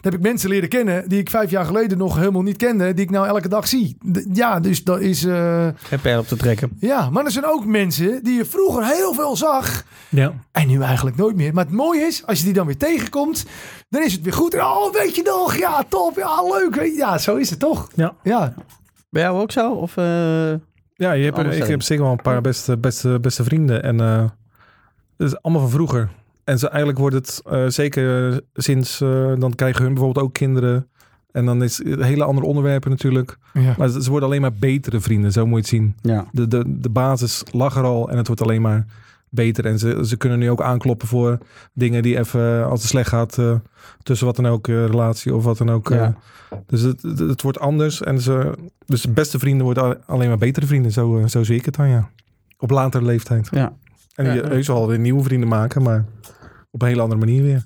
[SPEAKER 2] heb ik mensen leren kennen die ik vijf jaar geleden nog helemaal niet kende, die ik nou elke dag zie. D- ja, dus dat is. eh,
[SPEAKER 1] Geen pijl op te trekken.
[SPEAKER 2] ja, maar er zijn ook mensen die je vroeger heel veel zag.
[SPEAKER 3] Ja.
[SPEAKER 2] En nu eigenlijk nooit meer. Maar het mooie is, als je die dan weer tegenkomt, dan is het weer goed. En, oh, weet je nog? Ja, top. Ja, leuk. Je. Ja, zo is het toch?
[SPEAKER 3] Ja.
[SPEAKER 2] Ja.
[SPEAKER 1] Ben jij ook zo? Of, eh,
[SPEAKER 3] Ja, je hebt, ik heb zeker wel een paar beste, beste, beste vrienden. En eh het is allemaal van vroeger. En ze, eigenlijk wordt het eh, zeker sinds... eh, dan krijgen hun bijvoorbeeld ook kinderen. En dan is het hele andere onderwerpen natuurlijk.
[SPEAKER 2] ja.
[SPEAKER 3] Maar ze ze worden alleen maar betere vrienden, zo moet je het zien.
[SPEAKER 1] ja.
[SPEAKER 3] De, de, de basis lag er al en het wordt alleen maar beter. En ze, ze kunnen nu ook aankloppen voor dingen die even, als het slecht gaat, eh, tussen wat dan ook, eh, relatie of wat dan ook. eh.
[SPEAKER 1] Ja.
[SPEAKER 3] dus het, het, het wordt anders. En ze, dus de beste vrienden worden al- alleen maar betere vrienden. Zo, eh, zo zie ik het dan, ja. Op latere leeftijd.
[SPEAKER 1] Ja.
[SPEAKER 3] En
[SPEAKER 1] Ja.
[SPEAKER 3] je heus wel weer nieuwe vrienden maken, maar op een hele andere manier weer.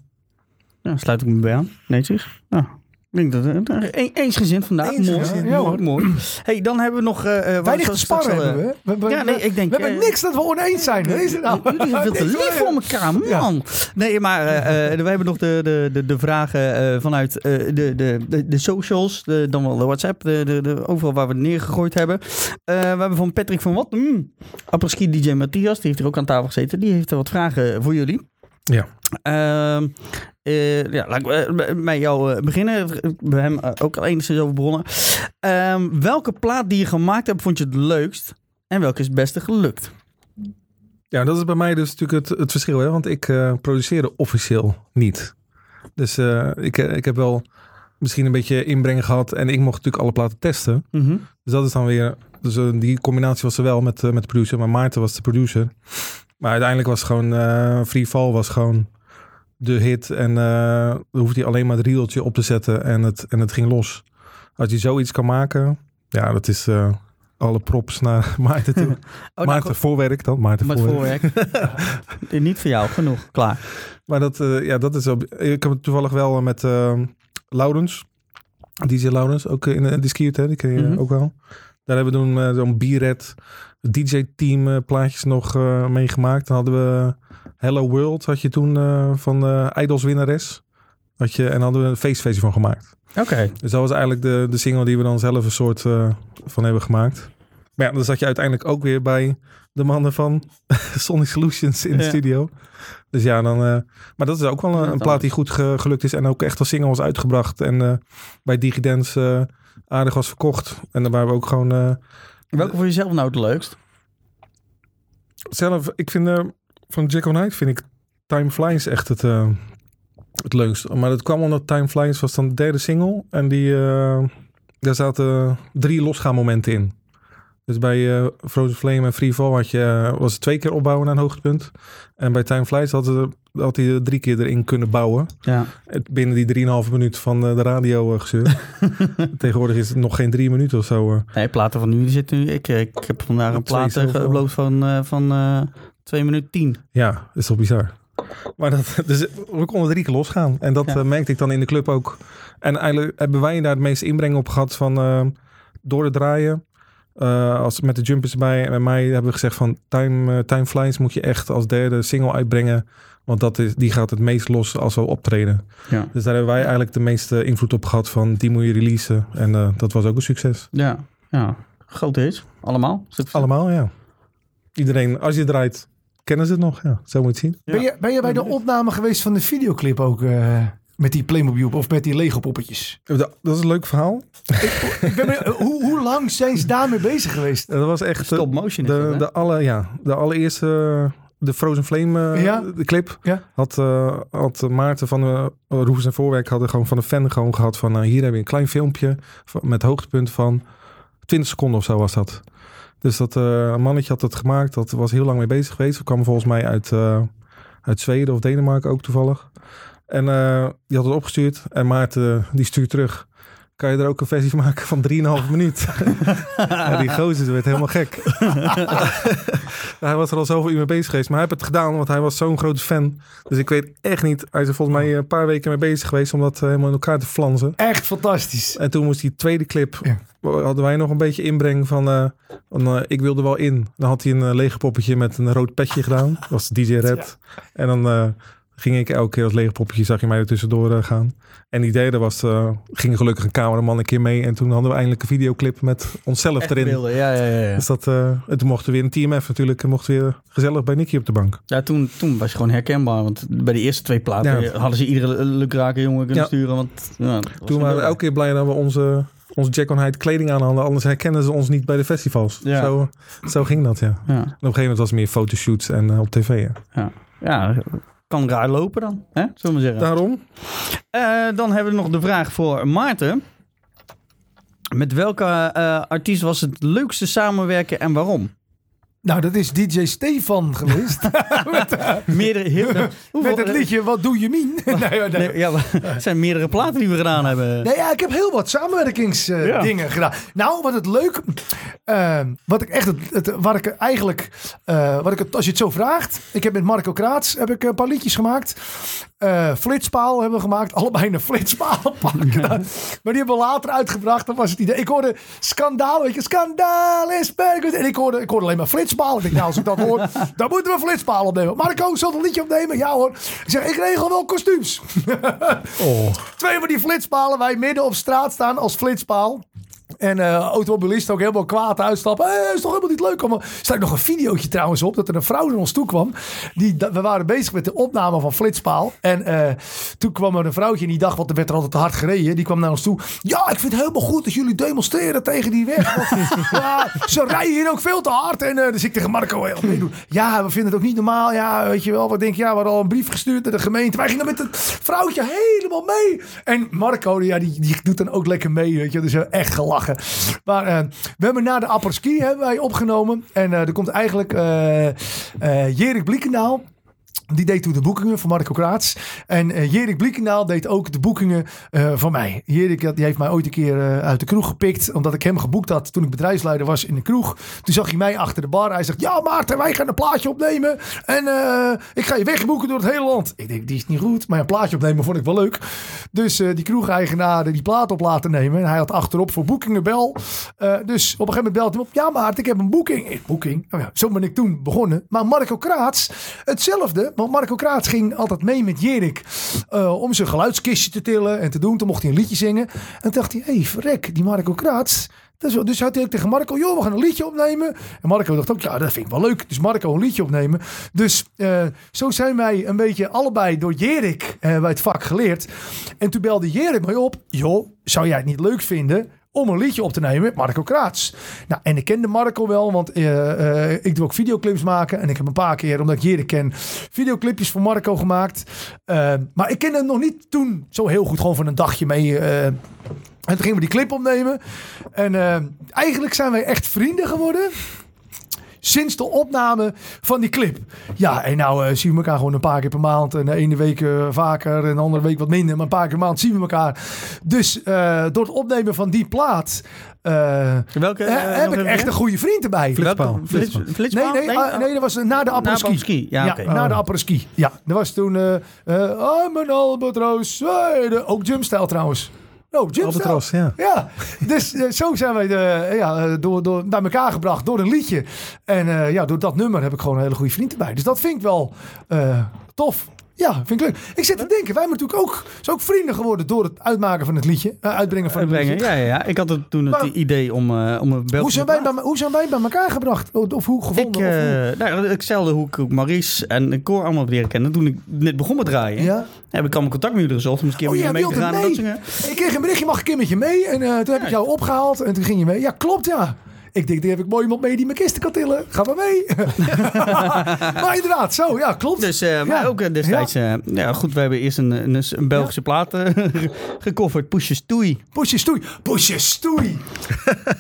[SPEAKER 1] Ja, sluit ik me bij aan. Netjes. Ja. Ik denk dat het een, eensgezind vandaag.
[SPEAKER 2] Eensgezind,
[SPEAKER 1] mooi.
[SPEAKER 2] ja,
[SPEAKER 1] mooi, mooi. hey, dan hebben we nog... eh, eh,
[SPEAKER 2] Weinig
[SPEAKER 1] wat-
[SPEAKER 2] te
[SPEAKER 1] straks
[SPEAKER 2] sparren
[SPEAKER 1] al, eh,
[SPEAKER 2] hebben we. We, we,
[SPEAKER 1] Ja, nee, ik denk...
[SPEAKER 2] we hebben
[SPEAKER 1] eh,
[SPEAKER 2] niks dat we oneens zijn. Nou?
[SPEAKER 1] Jullie zijn veel te (laughs) lief voor elkaar, man. Nee, maar eh, eh, we hebben nog de, de, de, de vragen eh, vanuit eh, de, de, de, de socials, de, dan wel de WhatsApp, de, de, de, overal waar we het neergegooid hebben. Eh, we hebben van Patrick van Wat, mm, apres-ski DJ Matthias, die heeft er ook aan tafel gezeten. Die heeft er wat vragen voor jullie.
[SPEAKER 3] Ja.
[SPEAKER 1] Ehm, eh, ja, laat ik eh, met jou eh, beginnen. Hebben hem eh, ook al enigszins over begonnen. Ehm, welke plaat die je gemaakt hebt, vond je het leukst? En welke is het beste gelukt?
[SPEAKER 3] Ja, dat is bij mij dus natuurlijk het, het verschil. Hè? Want ik eh, produceerde officieel niet. Dus eh, ik, eh, ik heb wel misschien een beetje inbreng gehad. En ik mocht natuurlijk alle platen testen.
[SPEAKER 1] Mhm.
[SPEAKER 3] Dus dat is dan weer... Dus eh, die combinatie was er wel met, eh, met de producer. Maar Maarten was de producer. Maar uiteindelijk was het gewoon... eh, Free Fall was gewoon de hit. En eh dan hoefde hij alleen maar het riedeltje op te zetten. En het, en het ging los. Als je zoiets kan maken... Ja, dat is... eh, alle props naar (laughs) Maarten toe.
[SPEAKER 1] Oh, nou,
[SPEAKER 3] Maarten voorwerk dan. Maarten
[SPEAKER 1] Met
[SPEAKER 3] voorwerk.
[SPEAKER 1] voorwerk. (laughs) Niet voor jou, genoeg. Klaar.
[SPEAKER 3] Maar dat, ja, dat is wel... Ik heb het toevallig wel met Laurens. DJ Laurens, ook in de Discute, die ken je
[SPEAKER 1] Mhm.
[SPEAKER 3] ook wel. Daar hebben we toen zo'n Bierred DJ-team eh, plaatjes nog eh, meegemaakt. Dan hadden we Hello World, had je toen eh, van de Idols winnares. Had je, en hadden we een feestversie van gemaakt.
[SPEAKER 1] Oké.
[SPEAKER 3] Dus dat was eigenlijk de, de single die we dan zelf een soort van hebben gemaakt. Maar ja, dan zat je uiteindelijk ook weer bij de mannen van (laughs) Sonic Solutions in de
[SPEAKER 1] Ja.
[SPEAKER 3] studio. Dus ja, dan... maar dat is ook wel een,
[SPEAKER 1] Ja,
[SPEAKER 3] een
[SPEAKER 1] dat
[SPEAKER 3] plaat die goed ge- gelukt is en ook echt als single was uitgebracht. En bij Digidance aardig was verkocht. En daar waren we ook gewoon...
[SPEAKER 1] Welke voor jezelf nou het leukst?
[SPEAKER 3] zelf, ik vind eh, van Jack Knight vind ik Time Flies echt het, eh, het leukst. Maar dat kwam omdat Time Flies was dan de derde single. En die, eh, daar zaten drie losgaanmomenten in. Dus bij Frozen Flame en Free Fall had je, was het twee keer opbouwen naar een hoogtepunt. En bij Time Flies had, ze- had hij er drie keer erin kunnen bouwen.
[SPEAKER 1] Ja.
[SPEAKER 3] Binnen die drieënhalve minuut van eh, de radio uh, gezeur. (laughs) Tegenwoordig is het nog geen drie minuten of zo. eh.
[SPEAKER 1] Nee, platen van nu zitten nu. Ik, ik heb vandaag een plaat geüpload van, eh van eh 2 minuten 10.
[SPEAKER 3] Ja, dat is toch bizar. Maar dat, dus we konden drie keer losgaan. En dat
[SPEAKER 1] Ja.
[SPEAKER 3] eh, merkte ik dan in de club ook. En eigenlijk hebben wij daar het meeste inbreng op gehad van eh, door het draaien. eh, als, met de jumpers erbij. En bij mij hebben we gezegd van Time, eh, Time Flies moet je echt als derde single uitbrengen. Want dat is, die gaat het meest los als we optreden.
[SPEAKER 1] Ja.
[SPEAKER 3] Dus daar hebben wij eigenlijk de meeste invloed op gehad van die moet je releasen. En eh, dat was ook een succes.
[SPEAKER 1] Ja. Ja. Grote hits. Allemaal. Is het-
[SPEAKER 3] Allemaal, ja. Iedereen, als je draait, kennen ze het nog. Ja, zo moet je het zien.
[SPEAKER 1] Ja.
[SPEAKER 2] Ben, je, ben je bij de opname geweest van de videoclip ook eh, met die Playmobil of met die Lego poppetjes?
[SPEAKER 3] Dat, dat is een leuk verhaal.
[SPEAKER 2] Ik ben benieuwd, hoe, hoe lang zijn ze daarmee bezig geweest?
[SPEAKER 3] Dat was echt de,
[SPEAKER 1] Stop motion
[SPEAKER 3] de,
[SPEAKER 1] hè?
[SPEAKER 3] de, alle, ja, de allereerste, de Frozen Flame, eh,
[SPEAKER 2] Ja.
[SPEAKER 3] de clip.
[SPEAKER 2] Ja.
[SPEAKER 3] Had, eh, had Maarten van de Roes en Voorwerk hadden gewoon van de fan gewoon gehad van hier heb je een klein filmpje van- met hoogtepunt van 20 seconden of zo was dat. Dus dat eh, een mannetje had het gemaakt. Dat was heel lang mee bezig geweest. We kwam volgens mij uit, eh, uit Zweden of Denemarken ook toevallig. En eh, die had het opgestuurd. En Maarten die stuurt terug. Kan je er ook een versie van maken van 3,5 minuut? (laughs) ja, die gozer werd helemaal gek. (laughs) hij was er al zoveel uur mee bezig geweest. Maar hij heeft het gedaan, want hij was zo'n grote fan. Dus ik weet echt niet. Hij is er volgens mij een paar weken mee bezig geweest om dat eh, helemaal in elkaar te flansen.
[SPEAKER 2] Echt fantastisch.
[SPEAKER 3] En toen moest die tweede clip,
[SPEAKER 2] Ja.
[SPEAKER 3] hadden wij nog een beetje inbreng van, eh, van eh, ik wilde wel in. Dan had hij een uh, lege poppetje met een rood petje gedaan. Dat was DJ Red. En dan ging ik elke keer als lege poppetje, zag je mij er tussendoor eh, gaan. En die derde was, eh, ging gelukkig een cameraman een keer mee. En toen hadden we eindelijk een videoclip met onszelf
[SPEAKER 1] Echt
[SPEAKER 3] erin.
[SPEAKER 1] beelden, ja, ja, ja. ja.
[SPEAKER 3] Dus dat, eh, en toen mochten we weer een TMF natuurlijk, mochten we weer gezellig bij Nicky op de bank.
[SPEAKER 1] Ja, toen, toen was je gewoon herkenbaar. Want bij de eerste twee platen
[SPEAKER 3] Ja.
[SPEAKER 1] hadden ze iedere lukrake jongen kunnen
[SPEAKER 3] Ja.
[SPEAKER 1] sturen. Want, ja,
[SPEAKER 3] Toen waren we elke keer blij dat we onze, onze Jack on Hyde kleding aan hadden. Anders herkennen ze ons niet bij de festivals.
[SPEAKER 1] Ja.
[SPEAKER 3] Zo, zo ging dat, ja. En op een gegeven moment was het meer fotoshoots en op tv. Ja.
[SPEAKER 1] ja, kan raar lopen dan, hè? zullen we maar zeggen.
[SPEAKER 3] Daarom?
[SPEAKER 1] Eh, dan hebben we nog de vraag voor Maarten. Met welke eh, artiest was het leukste samenwerken en waarom?
[SPEAKER 2] Nou, dat is DJ Stefan geweest. (laughs) met, eh,
[SPEAKER 1] Meerdere, heel, hoeveel-
[SPEAKER 2] met het liedje Wat doe je mien? (laughs) nee, nee.
[SPEAKER 1] Nee, ja, het zijn meerdere platen die we gedaan hebben.
[SPEAKER 2] Nee, ja, ik heb heel wat samenwerkingsdingen
[SPEAKER 1] Ja.
[SPEAKER 2] dingen gedaan. Nou, wat het leuk, eh, wat ik echt, het, het, waar ik eigenlijk, eh, wat ik het, als je het zo vraagt, ik heb met Marco Kraats heb ik een paar liedjes gemaakt. Eh, Flitspaal hebben we gemaakt, (laughs) allebei een flitspaal. Maar die hebben we later uitgebracht. Dat was het idee. Ik hoorde skandaal, weet je, skandaal is. En ik hoorde, ik hoorde alleen maar flitspaal. Ik denk, nou, als ik dat hoor, (laughs) dan moeten we flitspaal opnemen. Marco, zal een liedje opnemen? Ja hoor. Ik zeg, ik regel wel kostuums.
[SPEAKER 3] Oh. (laughs)
[SPEAKER 2] Twee van die flitspalen, wij midden op straat staan als flitspaal. En eh automobilisten ook helemaal kwaad uitstappen. Eh, is toch helemaal niet leuk? Er staat nog een videootje trouwens op dat er een vrouw naar ons toe kwam. Die, we waren bezig met de opname van Flitspaal. En eh, toen kwam er een vrouwtje en die dacht, want er werd er altijd te hard gereden. Die kwam naar ons toe. Ja, ik vind het helemaal goed dat jullie demonstreren tegen die weg. (laughs) Ja, ze rijden hier ook veel te hard. En dus ik tegen Marco, hey. Ja, we vinden het ook niet normaal. Ja, weet je wel. Wat denk? Ja, we hadden al een brief gestuurd naar de gemeente. Wij gingen met het vrouwtje helemaal mee. En Marco, ja, die, die doet dan ook lekker mee. Weet je. Dus echt gelachen. Maar eh, we hebben na de apres-ski hebben wij opgenomen. En eh, er komt eigenlijk eh Jerik Bliekendaal. Die deed toen de boekingen van Marco Kraats. En eh Jerik Bliekendaal deed ook de boekingen eh van mij. Jerik die heeft mij ooit een keer eh, uit de kroeg gepikt. Omdat ik hem geboekt had toen ik bedrijfsleider was in de kroeg. Toen zag hij mij achter de bar. Hij zegt, ja Maarten, wij gaan een plaatje opnemen. En ik ga je wegboeken door het hele land. Ik denk, die is niet goed. Maar een plaatje opnemen vond ik wel leuk. Dus die kroegeigenaar die plaat op laten nemen. En hij had achterop voor boekingen bel. Dus op een gegeven moment belt hij op. Ja Maarten, ik heb een boeking. Boeking? Oh ja, zo ben ik toen begonnen. Maar Marco Kraats, hetzelfde. Want Marco Kraats ging altijd mee met Jerik. eh, om zijn geluidskistje te tillen en te doen. Toen mocht hij een liedje zingen. En toen dacht hij, hé hey, die Marco Kraats... Wel- Dus had hij tegen Marco, joh, we gaan een liedje opnemen. En Marco dacht ook, ja, dat vind ik wel leuk. Dus Marco een liedje opnemen. Dus eh, zo zijn wij een beetje allebei door Jerik eh, bij het vak geleerd. En toen belde Jerik mij op, joh, zou jij het niet leuk vinden om een liedje op te nemen met Marco Kraats. Nou, en ik kende Marco wel, want eh, eh, ik doe ook videoclips maken. En ik heb een paar keer, omdat ik Jerik ken, videoclipjes voor Marco gemaakt. Eh, maar ik kende hem nog niet toen zo heel goed, gewoon van een dagje mee... en toen gingen we die clip opnemen. En eigenlijk zijn wij echt vrienden geworden. Sinds de opname van die clip. Ja, en nou eh, zien we elkaar gewoon een paar keer per maand. En de ene week eh, vaker en de andere week wat minder. Maar een paar keer per maand zien we elkaar. Dus eh, door het opnemen van die plaat... eh,
[SPEAKER 1] Welke?
[SPEAKER 2] eh,
[SPEAKER 1] eh,
[SPEAKER 2] heb ik
[SPEAKER 1] even
[SPEAKER 2] echt een goede vriend erbij.
[SPEAKER 3] Flitspaal. Flitspaal.
[SPEAKER 1] flitspaal?
[SPEAKER 2] Nee, nee, ah, nee, dat was na de apres-ski.
[SPEAKER 1] apres-ski, ja, oké.
[SPEAKER 2] na de apres-ski. Ja, dat was toen... eh eh, I'm an albatross. Ook jumpstyle trouwens. Oh, jumpstyle.
[SPEAKER 3] Albatros, ja.
[SPEAKER 2] Ja, dus eh, zo zijn wij de, ja, eh, door, door, bij elkaar gebracht door een liedje. En eh, ja, door dat nummer heb ik gewoon een hele goede vriend erbij. Dus dat vind ik wel eh, tof. Ja, vind ik leuk. Ik zit te denken, wij hebben natuurlijk ook, zijn ook vrienden geworden door het uitmaken van het liedje. eh, uitbrengen van het liedje.
[SPEAKER 1] Ja, ja, ja. Ik had het toen het
[SPEAKER 2] Maar-
[SPEAKER 1] idee om, eh, om een
[SPEAKER 2] Hoe zijn, wij bij, hoe zijn wij bij elkaar gebracht? Of, of hoe
[SPEAKER 1] Ik,
[SPEAKER 2] gevonden? of hoe?
[SPEAKER 1] eh nou, hetzelfde hoe ik Maurice en de Cor allemaal leren kennen. Toen ik net begon met draaien,
[SPEAKER 2] ja?
[SPEAKER 1] heb ik allemaal contact met jullie gezocht. Om eens een keer
[SPEAKER 2] Oh,
[SPEAKER 1] mee te gaan. Dat.
[SPEAKER 2] Ik kreeg een berichtje, mag ik een keer met je mee? En toen heb ik jou opgehaald en toen ging je mee. Ja, klopt ja. Ik denk, die heb ik mooi iemand mee die mijn kisten kan tillen. Ga maar mee. (laughs) (laughs) maar inderdaad, zo, ja, klopt.
[SPEAKER 1] Dus, eh, maar
[SPEAKER 2] Ja.
[SPEAKER 1] ook eh, destijds, eh, ja goed, we hebben eerst een, een, een Belgische plaat eh, (laughs) gecoverd. Pusje Stoei.
[SPEAKER 2] Pusje stoei. Pusje stoei.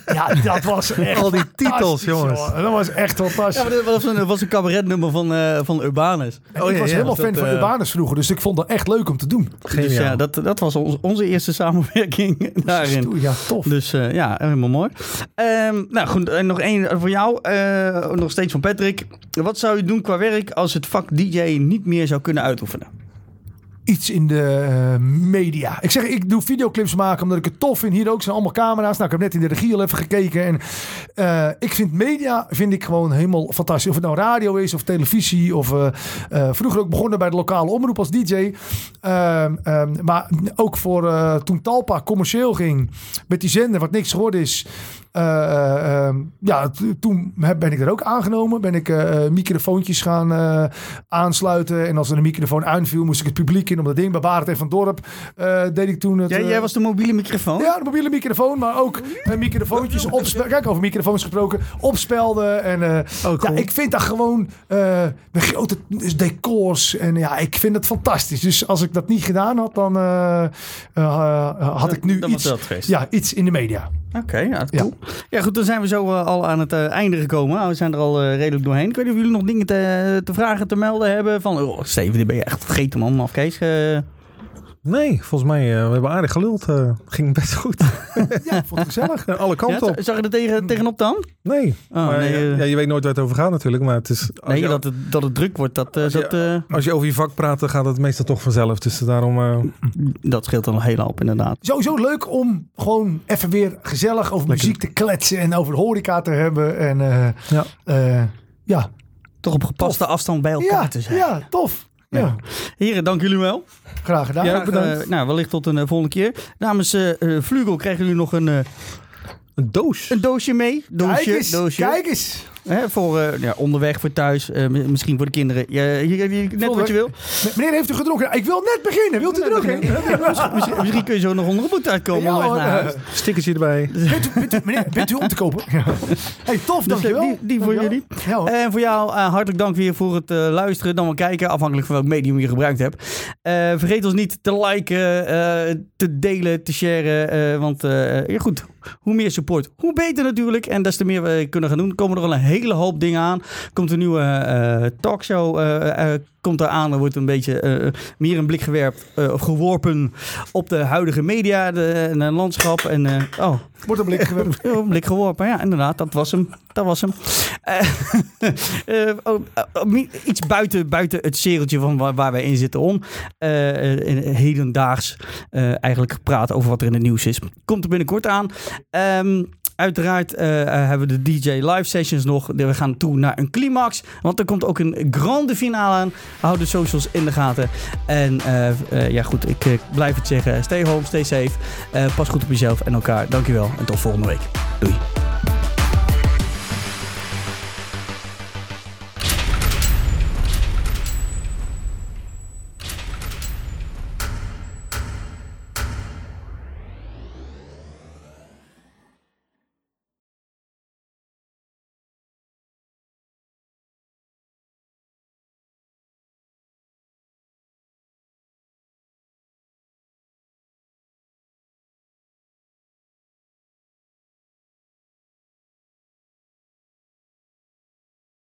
[SPEAKER 2] ja, dat was echt
[SPEAKER 3] Al die titels, jongens.
[SPEAKER 2] jongen. Dat was echt fantastisch.
[SPEAKER 1] Ja, maar dat was een, was een cabaretnummer van, van Urbanus.
[SPEAKER 2] En
[SPEAKER 3] Oh,
[SPEAKER 2] ik
[SPEAKER 3] ja,
[SPEAKER 2] was
[SPEAKER 3] ja.
[SPEAKER 2] helemaal
[SPEAKER 1] Dus
[SPEAKER 2] fan
[SPEAKER 1] dat,
[SPEAKER 2] van Urbanus vroeger, dus ik vond dat echt leuk om te doen.
[SPEAKER 1] Dus ja, dat, dat was ons, onze eerste samenwerking daarin.
[SPEAKER 2] Stoei, ja, tof.
[SPEAKER 1] Dus ja, helemaal mooi. Ehm, nou goed, en nog één voor jou. eh, nog steeds van Patrick. Wat zou je doen qua werk als het vak DJ niet meer zou kunnen uitoefenen?
[SPEAKER 2] iets in de eh, media. Ik zeg, ik doe videoclips maken omdat ik het tof vind. Hier ook zijn allemaal camera's. Nou, ik heb net in de regie al even gekeken. En eh, ik vind media vind ik gewoon helemaal fantastisch. Of het nou radio is of televisie. Of vroeger ook begonnen bij de lokale omroep als DJ. Ehm, ehm, maar ook voor toen Talpa commercieel ging met die zender, wat niks geworden is. Eh, ehm, ja, toen heb- ben ik er ook aangenomen. Ben ik eh, eh, microfoontjes gaan aansluiten. En als er een microfoon aanviel, moest ik het publiek in. Om dat ding bij Barend en van Dorp deed ik toen het...
[SPEAKER 1] Jij, jij was de mobiele microfoon?
[SPEAKER 2] ja, de mobiele microfoon, maar ook eh, microfoontjes opspelden. Kijk, over microfoons gesproken. Opspelden. En
[SPEAKER 1] Oh, cool.
[SPEAKER 2] ja, ik vind dat gewoon met grote decors. En ja, ik vind het fantastisch. Dus als ik dat niet gedaan had, dan had ik nu iets, ja, iets in de media.
[SPEAKER 1] Oké, ja, cool. Ja. goed, dan zijn we zo eh, al aan het eh, einde gekomen. Nou, we zijn er al eh, redelijk doorheen. Ik weet niet of jullie nog dingen te, te vragen, te melden hebben. Van, oh, Steven, die ben je echt vergeten, man. Of Kees,
[SPEAKER 3] Nee, volgens mij, eh, we hebben aardig geluld. eh, ging best goed. (laughs)
[SPEAKER 2] Ja, vond ik gezellig.
[SPEAKER 3] Alle
[SPEAKER 1] ja,
[SPEAKER 3] kanten op.
[SPEAKER 1] zag je er tegen, tegenop dan?
[SPEAKER 3] Nee.
[SPEAKER 1] Oh,
[SPEAKER 3] maar,
[SPEAKER 1] nee,
[SPEAKER 3] ja,
[SPEAKER 1] eh,
[SPEAKER 3] ja, je weet nooit waar het over gaat natuurlijk. Maar het is,
[SPEAKER 1] Nee,
[SPEAKER 3] je,
[SPEAKER 1] dat het, dat het druk wordt, dat, eh,
[SPEAKER 3] Als je-
[SPEAKER 1] dat, eh,
[SPEAKER 3] als je over je vak praat, dan gaat het meestal toch vanzelf. Dus daarom... eh,
[SPEAKER 1] dat scheelt dan een hele hoop, inderdaad.
[SPEAKER 2] Sowieso leuk om gewoon even weer gezellig over muziek te kletsen. En over horeca te hebben. En eh,
[SPEAKER 3] Ja.
[SPEAKER 2] eh, ja.
[SPEAKER 1] Toch op gepaste afstand bij elkaar
[SPEAKER 2] Ja,
[SPEAKER 1] te zijn.
[SPEAKER 2] ja, tof. Ja.
[SPEAKER 1] Heren, dank jullie wel.
[SPEAKER 2] Graag gedaan.
[SPEAKER 3] Ja, bedankt.
[SPEAKER 1] eh, nou, wellicht tot een eh, volgende keer. Namens eh Vlugel krijgen jullie nog een,
[SPEAKER 3] een doos.
[SPEAKER 1] een doosje mee. Doosje,
[SPEAKER 2] kijk eens,
[SPEAKER 1] doosje.
[SPEAKER 2] kijk eens.
[SPEAKER 1] Hè, voor eh, ja, onderweg, voor thuis, eh, misschien voor de kinderen. Je, je- je- net wat je wil.
[SPEAKER 2] Meneer heeft u gedronken. Ik wil net beginnen. Wilt u er ook? (laughs)
[SPEAKER 1] Misschien, misschien kun je zo nog onder een boete uitkomen.
[SPEAKER 2] Ja,
[SPEAKER 1] naar
[SPEAKER 2] eh.
[SPEAKER 3] Stickertje erbij. (laughs)
[SPEAKER 2] bent, u, bent u- meneer, bent u om te kopen? Ja. Hey, tof,
[SPEAKER 1] Dus,
[SPEAKER 2] dankjewel.
[SPEAKER 1] die, die voor jullie. En voor jou hartelijk dank weer voor het eh, luisteren. Dan wel kijken, afhankelijk van welk medium je gebruikt hebt. Eh, vergeet ons niet te liken, eh, te delen, te sharen. eh, want eh, ja, goed, hoe meer support, hoe beter natuurlijk. En des te meer we kunnen gaan doen, komen er al een hele hoop dingen aan. Komt een nieuwe eh, talkshow eh, eh, komt eraan. Er wordt een beetje eh, meer een blik gewerpt eh, of geworpen op de huidige media de, en het landschap. En eh, oh,
[SPEAKER 2] Wordt een blik (laughs) gewerpt.
[SPEAKER 1] een blik geworpen, ja, inderdaad. Dat was hem. Dat was hem. Eh, (laughs) eh, oh, eh, iets buiten, buiten het cirkeltje van waar, waar wij in zitten om. eh, eh, hedendaags eh, eigenlijk praten over wat er in het nieuws is. Komt er binnenkort aan. Ehm, Uiteraard eh, eh, hebben we de DJ live sessions nog. We gaan toe naar een climax. Want er komt ook een grande finale aan. Hou de socials in de gaten. En eh, eh, ja goed, ik eh, blijf het zeggen. Stay home, stay safe. Pas goed op jezelf en elkaar. Dankjewel en tot volgende week. Doei.